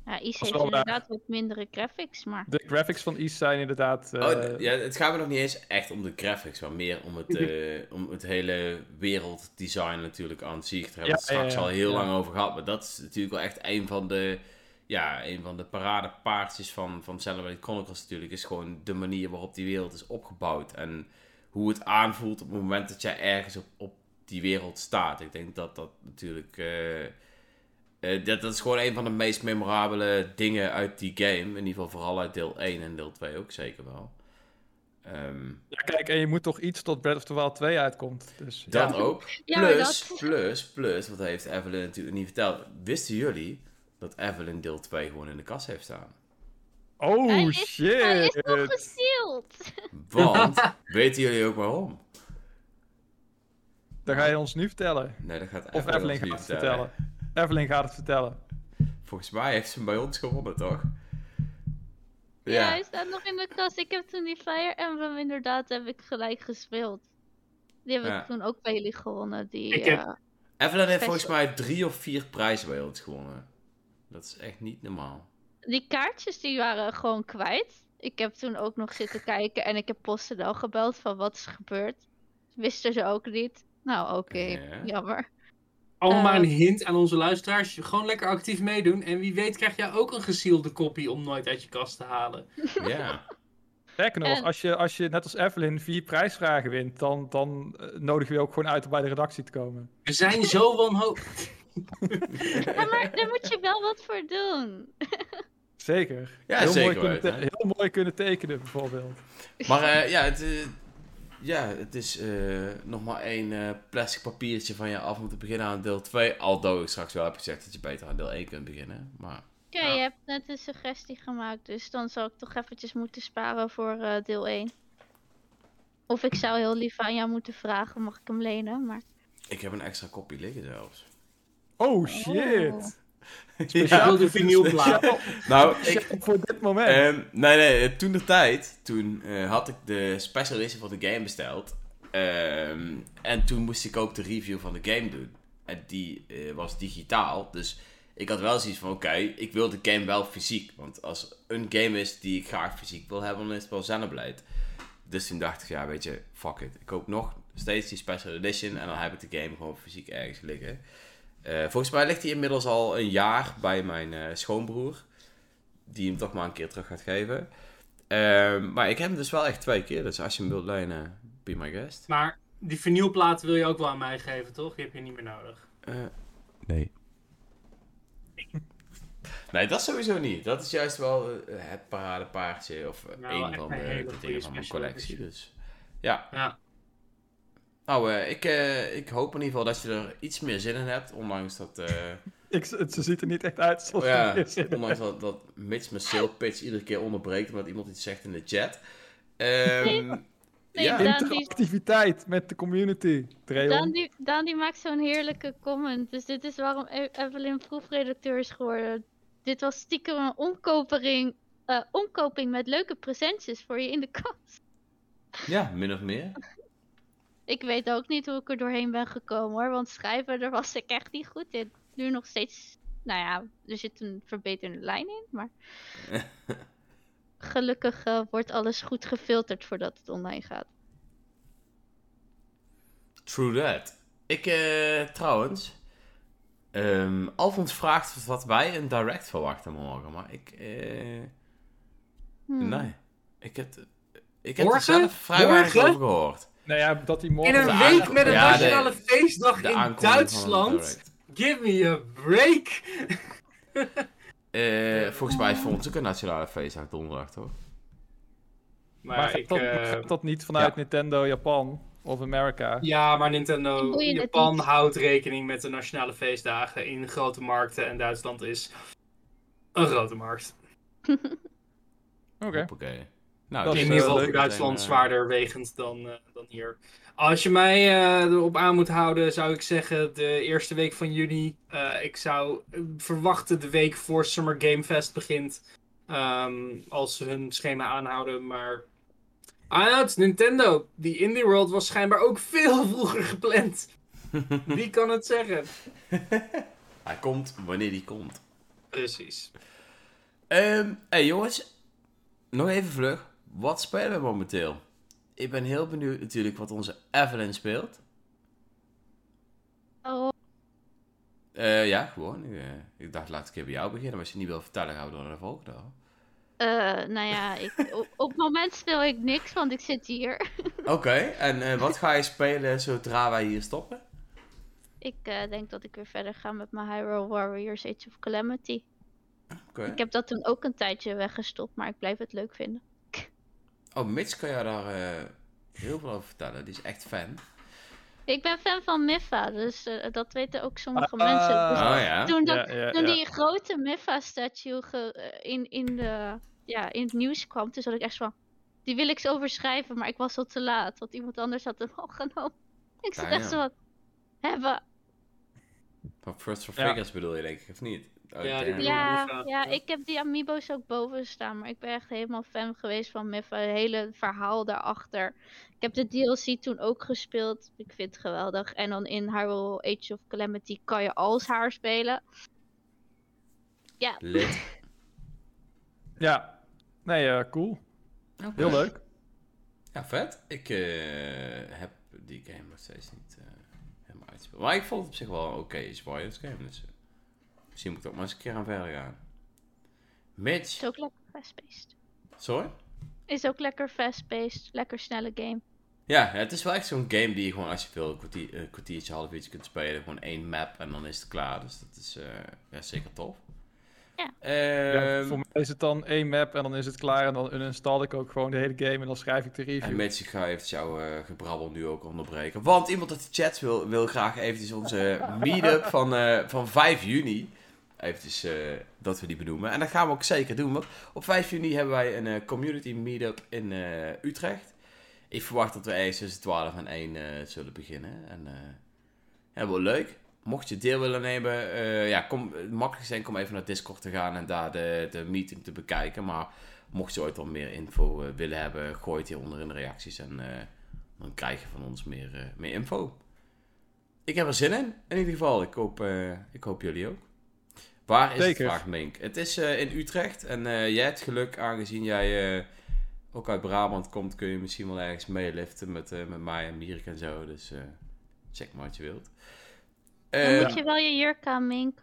Ja, Is is heeft waar. inderdaad wat mindere graphics, maar... De graphics van Is zijn inderdaad. eh, Oh, d- ja, het gaat me nog niet eens echt om de graphics, maar meer om het, eh, om het hele werelddesign natuurlijk aan zich. Daar hebben we het Ja, straks ja, al heel ja. lang over gehad, maar dat is natuurlijk wel echt een van de, ja, een van de paradepaardjes van, van Celebrate Chronicles natuurlijk, is gewoon de manier waarop die wereld is opgebouwd en hoe het aanvoelt op het moment dat jij ergens op, op die wereld staat. Ik denk dat dat natuurlijk... eh, eh, dat, dat is gewoon een van de meest memorabele dingen uit die game. In ieder geval vooral uit deel 1 en deel 2 ook zeker wel. Ehm, ja, kijk, en je moet toch iets tot Breath of the Wild 2 uitkomt. Dus, dat ja. ook. Ja, Plus, dat- plus, plus, wat heeft Evelyn natuurlijk niet verteld. Wisten jullie dat Evelyn deel 2 gewoon in de kast heeft staan? Oh Hij is- shit! Hij is nog! Want, weten jullie ook waarom? Dat ga je ons nu vertellen. Nee, dat gaat Of Evelyn Evelyn ons gaat het vertellen. Evelyn gaat het vertellen. Volgens mij heeft ze hem bij ons gewonnen, toch? Ja. hij staat nog in de kast. Ik heb toen die Fire Emblem inderdaad heb ik gelijk gespeeld. Die heb Ja. ik toen ook bij jullie gewonnen. Die, Ik heb- eh, Evelyn heeft volgens mij drie of vier prijzen bij ons gewonnen. Dat is echt niet normaal. die kaartjes die waren gewoon kwijt. Ik heb toen ook nog zitten kijken en ik heb PostNL gebeld van wat is gebeurd. Wisten ze ook niet. Nou, oké, Ja. jammer. Allemaal maar Eh. een hint aan onze luisteraars. Gewoon lekker actief meedoen. En wie weet krijg jij ook een gesielde kopie om nooit uit je kast te halen. Ja. Sterker nog, En- als je, als je net als Evelyn vier prijsvragen wint, dan, dan eh, nodig je ook gewoon uit om bij de redactie te komen. We zijn zo wanhopig. Ja, maar daar moet je wel wat voor doen. Zeker. Ja, heel, zeker mooi kunnen heel mooi kunnen tekenen, bijvoorbeeld. Maar eh, ja, het, ja, het is eh, nog maar één eh, plastic papiertje van je af moeten beginnen aan deel 2. Aldo ik straks wel heb gezegd dat je beter aan deel 1 kunt beginnen. Maar Ja, je hebt net een suggestie gemaakt, dus dan zal ik toch eventjes moeten sparen voor eh, deel 1. Of ik zou heel lief aan jou moeten vragen, mag ik hem lenen? Maar ik heb een extra kopie liggen zelfs. Oh shit! Wil de vinylplaat. Nou, ik, speciaal voor dit moment. Ehm, nee, nee, toen de tijd, toen eh, had ik de special edition van de game besteld. Ehm, en toen moest ik ook de review van de game doen. En die eh, was digitaal, dus ik had wel zoiets van, oké, ik wil de game wel fysiek. Want als een game is die ik graag fysiek wil hebben, dan is het wel Xenoblade. Dus toen dacht ik, ja, weet je, fuck it. Ik koop nog steeds die special edition en dan heb ik de game gewoon fysiek ergens liggen. Eh, volgens mij ligt hij inmiddels al een jaar bij mijn eh, schoonbroer die hem toch maar een keer terug gaat geven. Ehm, maar ik heb hem dus wel echt twee keer. Dus als je hem wilt lenen, be my guest. Maar die vinylplaat wil je ook wel aan mij geven, toch? Die heb je niet meer nodig. Eh, nee. Nee, dat sowieso niet. Dat is juist wel het paradepaardje of Nou, een van de, dingen van mijn collectie. Dus ja. Ja. Nou, eh, ik, eh, ik hoop in ieder geval dat je er iets meer zin in hebt. Ondanks dat, eh, Ik, het, ze ziet er niet echt uit zoals oh ja, ondanks dat, dat Mitch mijn sale pitch iedere keer onderbreekt omdat iemand iets zegt in de chat. Ehm, Nee, ja. Die, Interactiviteit met de community. Daan, die, Daan die maakt zo'n heerlijke comment. Dus dit is waarom E- Evelyn proefredacteur is geworden. Dit was stiekem een omkopering, eh, omkoping met leuke presentjes voor je in de kast. ja, min of meer. Ik weet ook niet hoe ik er doorheen ben gekomen hoor. Want schrijven, daar was ik echt niet goed in. Nu nog steeds. Nou ja, er zit een verbeterde lijn in. Maar. Gelukkig eh, wordt alles goed gefilterd voordat het online gaat. True that. Ik, eh, trouwens. ehm Alfons vraagt wat wij een direct verwachten morgen. Maar ik, eh, Hmm. nee. Ik heb, Ik heb er zelf vrij weinig over gehoord. Nou ja, dat die In morgen... een week met een ja, de- nationale feestdag De in Duitsland. Give me a break. Eh, volgens mij is voor ons ook een nationale feestdag donderdag, toch? Maar, Maar gaat ik, dat, eh, gaat dat niet vanuit ja. Nintendo Japan of Amerika? Ja, maar Nintendo het Japan houdt rekening met de nationale feestdagen in grote markten. En Duitsland is een grote markt. Oké. Nou, Dat in is, ieder geval voor Duitsland eh, zwaarder wegend dan, eh, dan hier. Als je mij eh, erop aan moet houden, zou ik zeggen de eerste week van juni. Ik zou verwachten de week voor Summer Game Fest begint. Ehm, als ze hun schema aanhouden, maar... Ah, het is Nintendo. Die Indie World was schijnbaar ook veel vroeger gepland. Wie kan het zeggen? Hij komt wanneer hij komt. Precies. Ehm hey jongens, nog even vlug. Wat spelen we momenteel? Ik ben heel benieuwd natuurlijk wat onze Evelyn speelt. Oh, Eh, ja, gewoon. eh, ik dacht, laat ik even bij jou beginnen. Maar als je niet wil vertellen, gaan we door naar de volgende. eh, nou ja, ik, op, op het moment speel ik niks, want ik zit hier. Oké, en wat ga je spelen zodra wij hier stoppen? Ik denk dat ik weer verder ga met mijn Hyrule Warriors Age of Calamity. Oké. Ik heb dat toen ook een tijdje weggestopt, maar ik blijf het leuk vinden. Oh, Mitch kan jou daar eh, heel veel over vertellen. Die is echt fan. Ik ben fan van Miffa, dus eh, dat weten ook sommige Ah. mensen. Dus Oh ja. toen dat, Ja, ja, toen ja. die grote Miffa-statue eh, in, in, de, ja, in het nieuws kwam, toen zat ik echt van... Die wil ik zo overschrijven, maar ik was al te laat, want iemand anders had hem al genomen. Ik zat echt zo van... Hebben. Van First for Ja. Figures bedoel je, denk ik, of niet? Oh, Ja, die. Ja, Miffa, ja, ik heb die amiibo's ook boven staan, maar ik ben echt helemaal fan geweest van Miffa. Het hele verhaal daarachter. Ik heb de DLC toen ook gespeeld. Ik vind het geweldig. En dan in Hyrule Age of Calamity kan je als haar spelen. Ja, Lid. Ja. Nee, eh, cool. Oké. Heel leuk. Ja, vet. Ik eh, heb die game nog steeds niet eh, helemaal uitgespeeld. Maar ik vond het op zich wel een oké Warriors game. Dus misschien moet ik ook maar eens een keer aan verder gaan. Mitch. is ook lekker fast-paced. Sorry? Is ook lekker fast-paced. Lekker snelle game. Ja, het is wel echt zo'n game die je gewoon als je wil een, kwartier, een kwartiertje, half uurtje kunt spelen. Gewoon één map en dan is het klaar. Dus dat is eh, ja, zeker tof. Ja. Ja, Ehm, voor mij is het dan één map en dan is het klaar. En dan uninstall ik ook gewoon de hele game en dan schrijf ik de En review. Mitch, ik ga even jouw eh, gebrabbel nu ook onderbreken. Want iemand uit de chat wil, wil graag eventjes onze meetup van, eh, van 5 juni. Eventjes eh, dat we die benoemen. En dat gaan we ook zeker doen. Want op 5 juni hebben wij een eh, community meetup in eh, Utrecht. Ik verwacht dat we ergens tussen 12 en 1 eh, zullen beginnen. En ja, wel leuk. Mocht je deel willen nemen, ja, kom, het zijn om even naar Discord te gaan en daar de, de meeting te bekijken. Maar mocht je ooit al meer info willen hebben, gooi het hieronder in de reacties en dan krijg je van ons meer, meer info. Ik heb er zin in, in ieder geval. Ik hoop, ik hoop jullie ook. Waar is Zeker. het, vraagt Mink? Het is eh, in Utrecht en eh, jij hebt geluk, aangezien jij eh, ook uit Brabant komt, kun je misschien wel ergens meeliften met, eh, met mij en Mierik en zo. Dus eh, check maar wat je wilt. Dan Eh, moet je wel je jurk aan, Mink.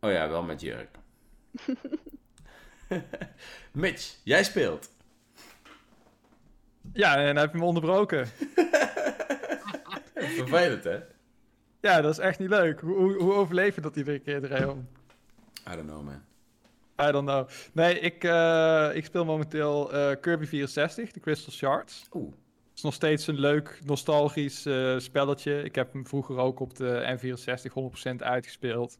Oh ja, wel met jurk. Mitch, jij speelt. Ja, en dan heb je me onderbroken. Vervelend, hè? Ja, dat is echt niet leuk. Hoe, hoe, hoe overleef je dat iedere keer, Dreon? I don't know, man. I don't know. Nee, ik, eh, ik speel momenteel eh, Kirby 64, de Crystal Shards. Oeh. Het is nog steeds een leuk, nostalgisch eh, spelletje. Ik heb hem vroeger ook op de N64 100% uitgespeeld.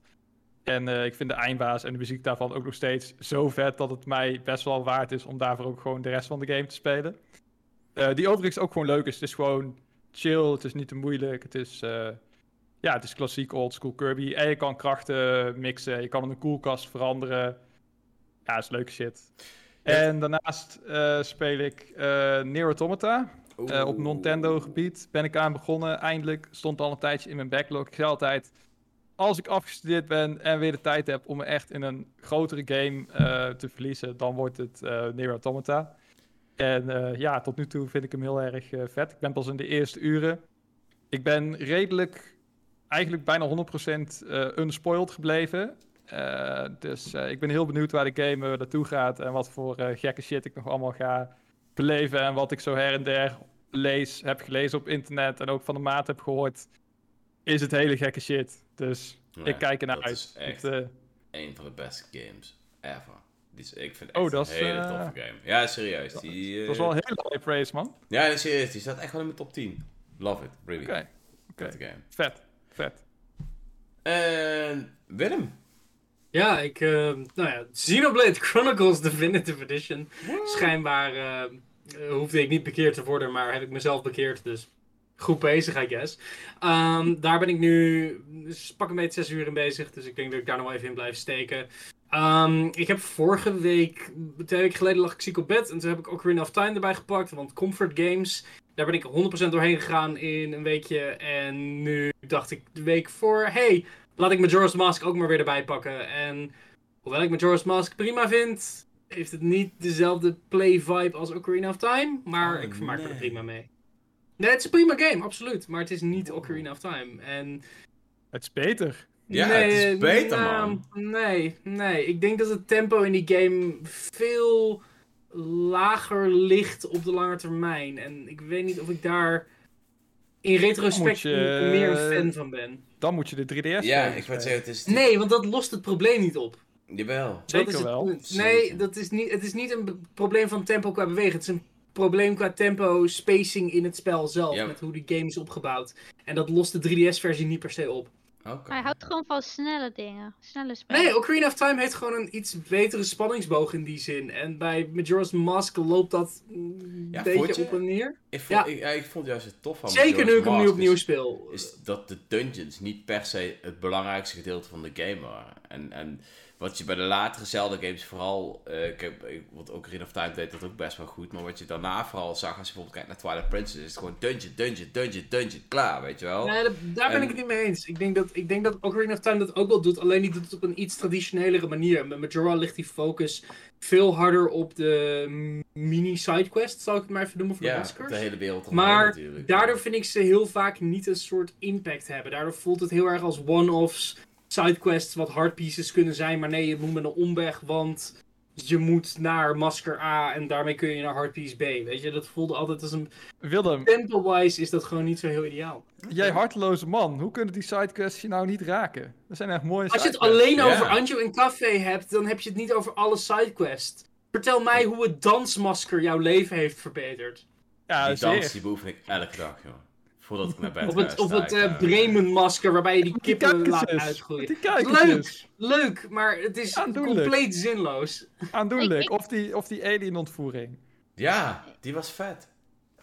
En ik vind de eindbaas en de muziek daarvan ook nog steeds zo vet dat het mij best wel waard is om daarvoor ook gewoon de rest van de game te spelen. Die overigens ook gewoon leuk is. Het is gewoon chill, het is niet te moeilijk. Het is, ja, het is klassiek oldschool Kirby. En je kan krachten mixen, je kan hem een koelkast veranderen. Ja, is leuke shit. Ja. En daarnaast eh, speel ik Automata. Eh, op Nintendo gebied ben ik aan begonnen. Eindelijk stond al een tijdje in mijn backlog. Ik zei altijd, als ik afgestudeerd ben en weer de tijd heb om me echt in een grotere game te verliezen, dan wordt het Automata. En ja, tot nu toe vind ik hem heel erg vet. Ik ben pas in de eerste uren. Ik ben redelijk, eigenlijk bijna 100% eh unspoiled gebleven. Eh, dus eh, ik ben heel benieuwd waar de game naartoe gaat en wat voor gekke shit ik nog allemaal ga beleven en wat ik zo her en der lees, heb gelezen op internet en ook van de maat heb gehoord, is het hele gekke shit. Dus Ja, ik kijk ernaar dat uit. is echt Het, een van de beste games ever. Die ik vind het Oh, dat een is, hele toffe game. Ja, serieus. Die, eh, dat is wel een hele high praise, man. Ja, serieus. Die staat echt wel in mijn top 10. Love it, really. Oké, game. Vet, vet. En Willem. Ja, ik, eh, nou ja, Xenoblade Chronicles Definitive Edition. Schijnbaar eh, eh, hoefde ik niet bekeerd te worden, maar heb ik mezelf bekeerd, dus goed bezig, I guess. Ehm, daar ben ik nu dus pak een beetje zes uur in bezig, dus ik denk dat ik daar nog wel even in blijf steken. Ehm, ik heb vorige week, twee weken geleden lag ik ziek op bed en toen heb ik Ocarina of Time erbij gepakt, want Comfort Games, daar ben ik 100% doorheen gegaan in een weekje. En nu dacht ik de week voor, hey, laat ik Majora's Mask ook maar weer erbij pakken. En hoewel ik Majora's Mask prima vind, heeft het niet dezelfde play-vibe als Ocarina of Time. Maar Oh, ik vermaak me er nee. prima mee. Nee, het is een prima game, absoluut. Maar het is niet Ocarina of Time. En Het is beter. Ja, het is beter, nou, man. Nee, nee. Ik denk dat het tempo in die game veel lager ligt op de lange termijn. En ik weet niet of ik daar in retrospect je- meer een fan van ben. Dan moet je de 3DS Ja, ik wou zeggen, het is... Nee, want dat lost het probleem niet op. Jawel. Zeker dat is het wel. punt. Nee, dat is niet, het is niet een probleem van tempo qua bewegen. Het is een probleem qua tempo, spacing in het spel zelf. Ja. Met hoe die game is opgebouwd. En dat lost de 3DS-versie niet per se op. Oké. Hij houdt gewoon van snelle dingen. Snelle spellen. Nee, Ocarina of Time heeft gewoon een iets betere spanningsboog in die zin. En bij Majora's Mask loopt dat een Ja, beetje op en neer. Ik vond, Ja. ik, ja, ik vond juist het tof van Zeker nu ik hem nu opnieuw is- speel. is dat de dungeons niet per se het belangrijkste gedeelte van de game waren. En, en wat je bij de latere Zelda games vooral, eh ik heb, ik, want Ocarina of Time deed dat ook best wel goed, maar wat je daarna vooral zag als je bijvoorbeeld kijkt naar Twilight Princess, is het gewoon dungeon, dungeon, dungeon, dungeon, klaar, weet je wel? Nee, dat- daar ben En- ik het niet mee eens. Ik denk, dat, ik denk dat Ocarina of Time dat ook wel doet, alleen die doet het op een iets traditionelere manier. Met Majora ligt die focus veel harder op de mini-sidequest, zou ik het maar even noemen, voor de ja, maskers. de hele wereld Maar natuurlijk. daardoor vind ik ze heel vaak niet een soort impact hebben. Daardoor voelt het heel erg als one-offs, sidequests, wat hardpieces kunnen zijn. Maar nee, je moet met een omweg, want je moet naar masker A en daarmee kun je naar hardpiece B. Weet je, dat voelde altijd als een... Willem, Tempo-wise is dat gewoon niet zo heel ideaal. jij harteloze man, hoe kunnen die sidequests je nou niet raken? Dat zijn echt mooie Als je het alleen over Anjo en Café hebt, dan heb je het niet over alle sidequests. Vertel mij hoe het dansmasker jouw leven heeft verbeterd. Ja, die dans die beoefen ik elke dag, joh. Voordat ik naar bed Of ga, het, of sta het eh, daar. Bremen-masker waarbij je die Die kippen laat uitgroeien. Die kijkertjes. Leuk, maar het is Aandoenlijk. compleet zinloos. Aandoenlijk. Of die, of die alien-ontvoering. Ja, die was vet.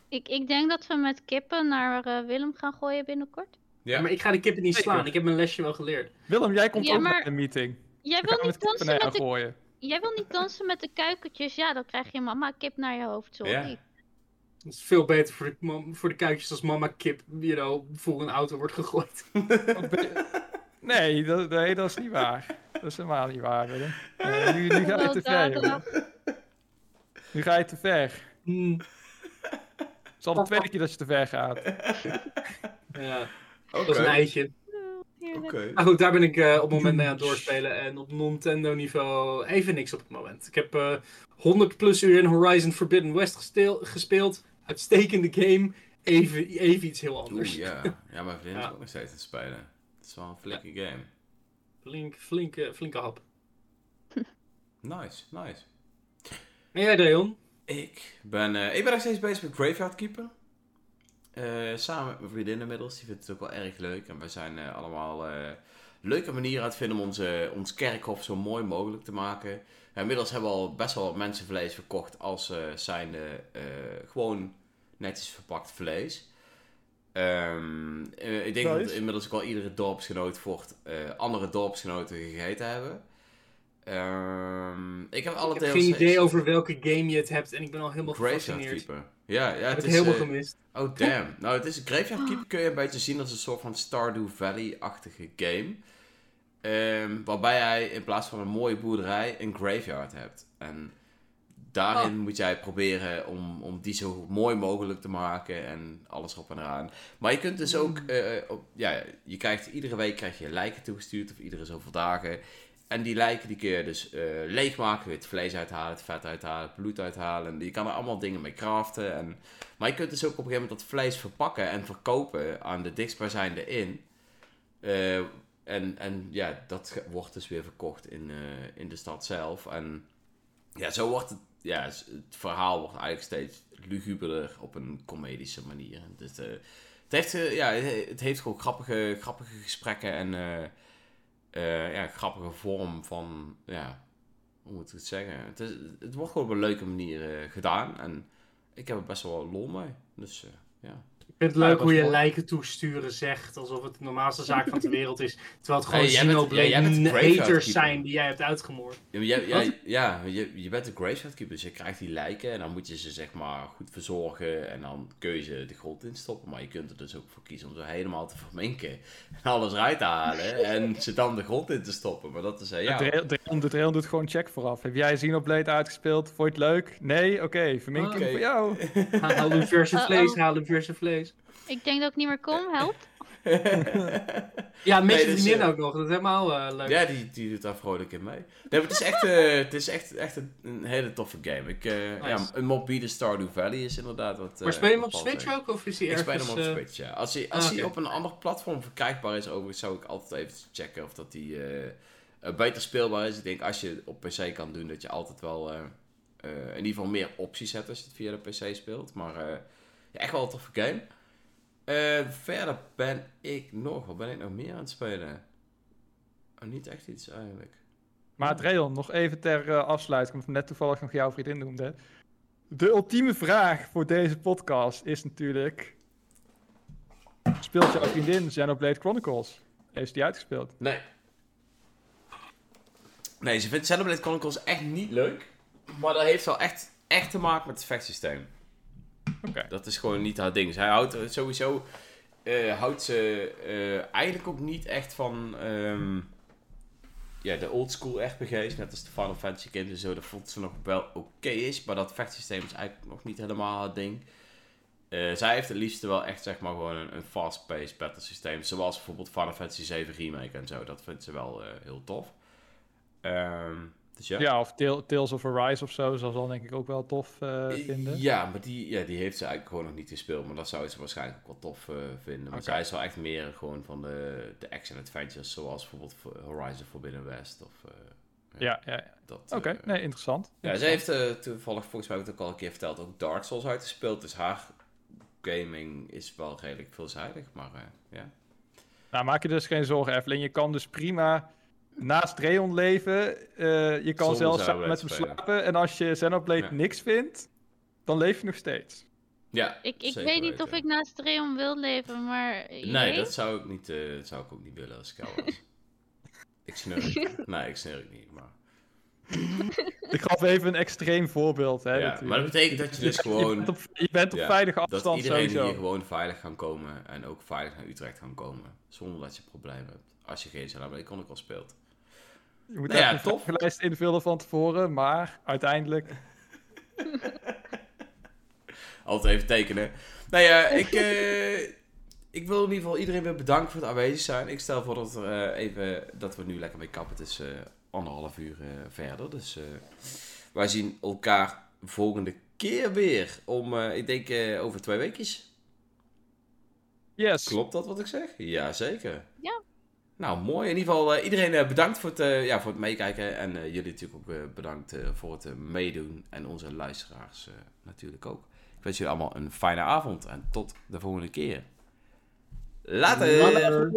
Ik, ik denk dat we met kippen naar eh, Willem gaan gooien binnenkort. Ja, Maar ik ga de kippen niet slaan. Ik heb mijn lesje wel geleerd. Willem, jij komt Ja, ook naar de meeting. Jij wil, niet dansen met de, gooien. jij wil niet dansen met de kuikentjes. Ja, dan krijg je mama kip naar je hoofd. Sorry. Ja. Het is veel beter voor de, voor de kuikjes als mama kip, you know, voor een auto wordt gegooid. Nee, dat, nee, dat is niet waar. Dat is helemaal niet waar, Willem. Nee, nu, nu ga je te ver, jongen. Nu ga je te ver. Hmm, Het is al de tweede keer dat je te ver gaat. ja, dat is een eitje. Maar goed, daar ben ik eh, op het moment mee aan het doorspelen. En op Nintendo niveau even niks op het moment. Ik heb eh 100 plus uur in Horizon Forbidden West gespeeld. Uitstekende game. Even, even iets heel anders. Oeh, ja. Ja, mijn vriend is Ja. ook nog steeds aan het spelen. Het is wel een flinke game. Flink, flinke, flinke hap. Nice, nice. En jij, Deon? Ik ben, eh, ik ben nog steeds bezig met Graveyard Keeper. Eh, samen met mijn vriendin inmiddels. Die vindt het ook wel erg leuk. En wij zijn eh, allemaal eh, leuke manieren aan het vinden om onze, ons kerkhof zo mooi mogelijk te maken. Inmiddels hebben we al best wel wat mensen vlees verkocht als eh zijnde eh, gewoon netjes verpakt vlees. Ehm, eh, ik denk Nice. dat inmiddels ook al iedere dorpsgenoot voort andere dorpsgenoten gegeten hebben. Ehm, ik heb alle Ik heb geen idee over welke game je het hebt. En ik ben al helemaal Graveyard gefascineerd. Keeper. Ja, ja het heb het is... helemaal gemist. Oh, damn. Nou, het is Graveyard Keeper kun je een beetje zien als een soort van Stardew Valley-achtige game. Ehm, waarbij jij in plaats van een mooie boerderij een graveyard hebt. En daarin moet jij proberen om, om die zo mooi mogelijk te maken en alles op en eraan. Maar je kunt dus ook, eh, op, ja, je krijgt iedere week krijg je lijken toegestuurd of iedere zoveel dagen. en die lijken die kun je dus eh, leegmaken, weer het vlees uithalen, het vet uithalen, het bloed uithalen. En je kan er allemaal dingen mee craften. En, maar je kunt dus ook op een gegeven moment dat vlees verpakken en verkopen aan de dichtstbijzijnde in. Eh, en, en ja, dat wordt dus weer verkocht in, eh, in de stad zelf. En ja, zo wordt het, ja, het verhaal wordt eigenlijk steeds luguberder op een comedische manier. Dus, het, heeft, eh, ja, het heeft gewoon grappige, grappige gesprekken en ja, grappige vorm van, ja, hoe moet ik het zeggen? Het, het wordt gewoon op een leuke manier gedaan en ik heb er best wel lol mee. Dus ja. Ik vind het leuk hoe je lijken toesturen zegt, alsof het de normaalste zaak van de wereld is. Terwijl het gewoon Hey, Xenoblade Graveyard haters zijn die jij hebt uitgemoord. Ja, maar jij- jij- ja, je, je bent een graveyard keeper, dus je krijgt die lijken en dan moet je ze zeg maar goed verzorgen en dan kun je ze de grond in stoppen. Maar je kunt er dus ook voor kiezen om ze helemaal te verminken en alles eruit te halen en ze dan de grond in te stoppen. Maar dat is ja. De, trail, doet gewoon check vooraf. Heb jij Xenoblade uitgespeeld? Vond je het leuk? Nee? Oké, vermink ik Oké. hem voor jou. Haal een verse vlees, haal een verse vlees. Ik denk dat ik niet meer kom, help. Ja, met Nee, je dus, vriendin eh, ook nog, dat is helemaal eh, leuk. Ja, die, die doet daar vrolijk in mee. Nee, het is echt, eh, het is echt, echt een, een hele toffe game. Ik, eh, ja, een mobiele Stardew Valley is inderdaad wat... maar eh, speel je hem op Switch ook, of is hij Ik ergens... speel hem op Switch, ja. Als hij, als ah, hij oké. op een ander platform verkrijgbaar is, overigens zou ik altijd even checken of dat die eh, eh, beter speelbaar is. Ik denk als je het op PC kan doen, dat je altijd wel eh, eh, in ieder geval meer opties hebt als je het via de PC speelt. Maar eh, ja, echt wel een toffe game. Eh, verder ben ik nog, wat ben ik nog meer aan het spelen? Oh, niet echt iets eigenlijk. Maar Trail, nog even ter eh, afsluiting, omdat net toevallig nog jouw vriendin noemde. De ultieme vraag voor deze podcast is natuurlijk... Speelt jouw vriendin Xenoblade Chronicles? Heeft die uitgespeeld? Nee. Nee, ze vindt Xenoblade Chronicles echt niet leuk. Maar dat heeft wel echt, echt te maken met het vechtsysteem. Dat is gewoon niet haar ding. Zij houdt er sowieso... eh, houdt ze eh, eigenlijk ook niet echt van... ehm, ja, de oldschool RPG's. Net als de Final Fantasy games en zo. Dat vond ze nog wel oké is. Maar dat vechtsysteem is eigenlijk nog niet helemaal haar ding. Eh, zij heeft het liefst wel echt zeg maar gewoon een, fast-paced battle systeem. Zoals bijvoorbeeld Final Fantasy 7 Remake en zo. Dat vindt ze wel eh, heel tof. Ehm, dus ja. Ja, of Tale- Tales of Arise of zo, zou ze dan denk ik ook wel tof eh, vinden. Ja, maar die, ja, die heeft ze eigenlijk gewoon nog niet gespeeld. Maar dat zou ze waarschijnlijk ook wel tof eh, vinden. Maar zij is wel echt meer gewoon van de, de action-adventures. Zoals bijvoorbeeld Horizon Forbidden West. Of, eh, Ja, ja, ja. dat, Oké, eh, nee, interessant. Ja, ze heeft eh, toevallig, volgens mij heb ik het ook al een keer verteld, ook Dark Souls uitgespeeld. Dus haar gaming is wel redelijk veelzijdig. Maar eh, ja. Nou, maak je dus geen zorgen, Evelyn. Je kan dus prima naast Dreon leven. Eh, je kan Zonder zelfs met hem slapen. En als je Xenoblade Ja. niks vindt, dan leef je nog steeds. ja Ik, ik weet niet weten. of ik naast Dreon wil leven, maar... Nee, dat zou ik, niet, eh, dat zou ik ook niet willen als ik jou was. ik snurk. Nee, ik snurk niet. Maar, Ik gaf even een extreem voorbeeld. Hè, ja, maar dat betekent dat je dus Je gewoon... bent op, je bent op Ja, veilige Dat afstand iedereen sowieso. hier gewoon veilig kan komen en ook veilig naar Utrecht kan komen. Zonder dat je problemen hebt. Als je geen Xenoblade Chronicles speelt. Je moet Nou ja, een tof. vragenlijst invullen van tevoren, maar uiteindelijk... Altijd even tekenen. Nou ja, ik, eh, ik wil in ieder geval iedereen weer bedanken voor het aanwezig zijn. Ik stel voor dat, er, eh, even, dat we nu lekker mee kappen. Het is eh, anderhalf uur eh, verder. Dus eh, wij zien elkaar volgende keer weer. Om, eh, ik denk, eh, over twee weekjes. Yes. Klopt dat wat ik zeg? Jazeker. Nou, mooi. In ieder geval, eh, iedereen eh, bedankt voor het, eh, ja, voor het meekijken. En jullie natuurlijk ook bedankt voor het meedoen. En onze luisteraars natuurlijk ook. Ik wens jullie allemaal een fijne avond. En tot de volgende keer. Later.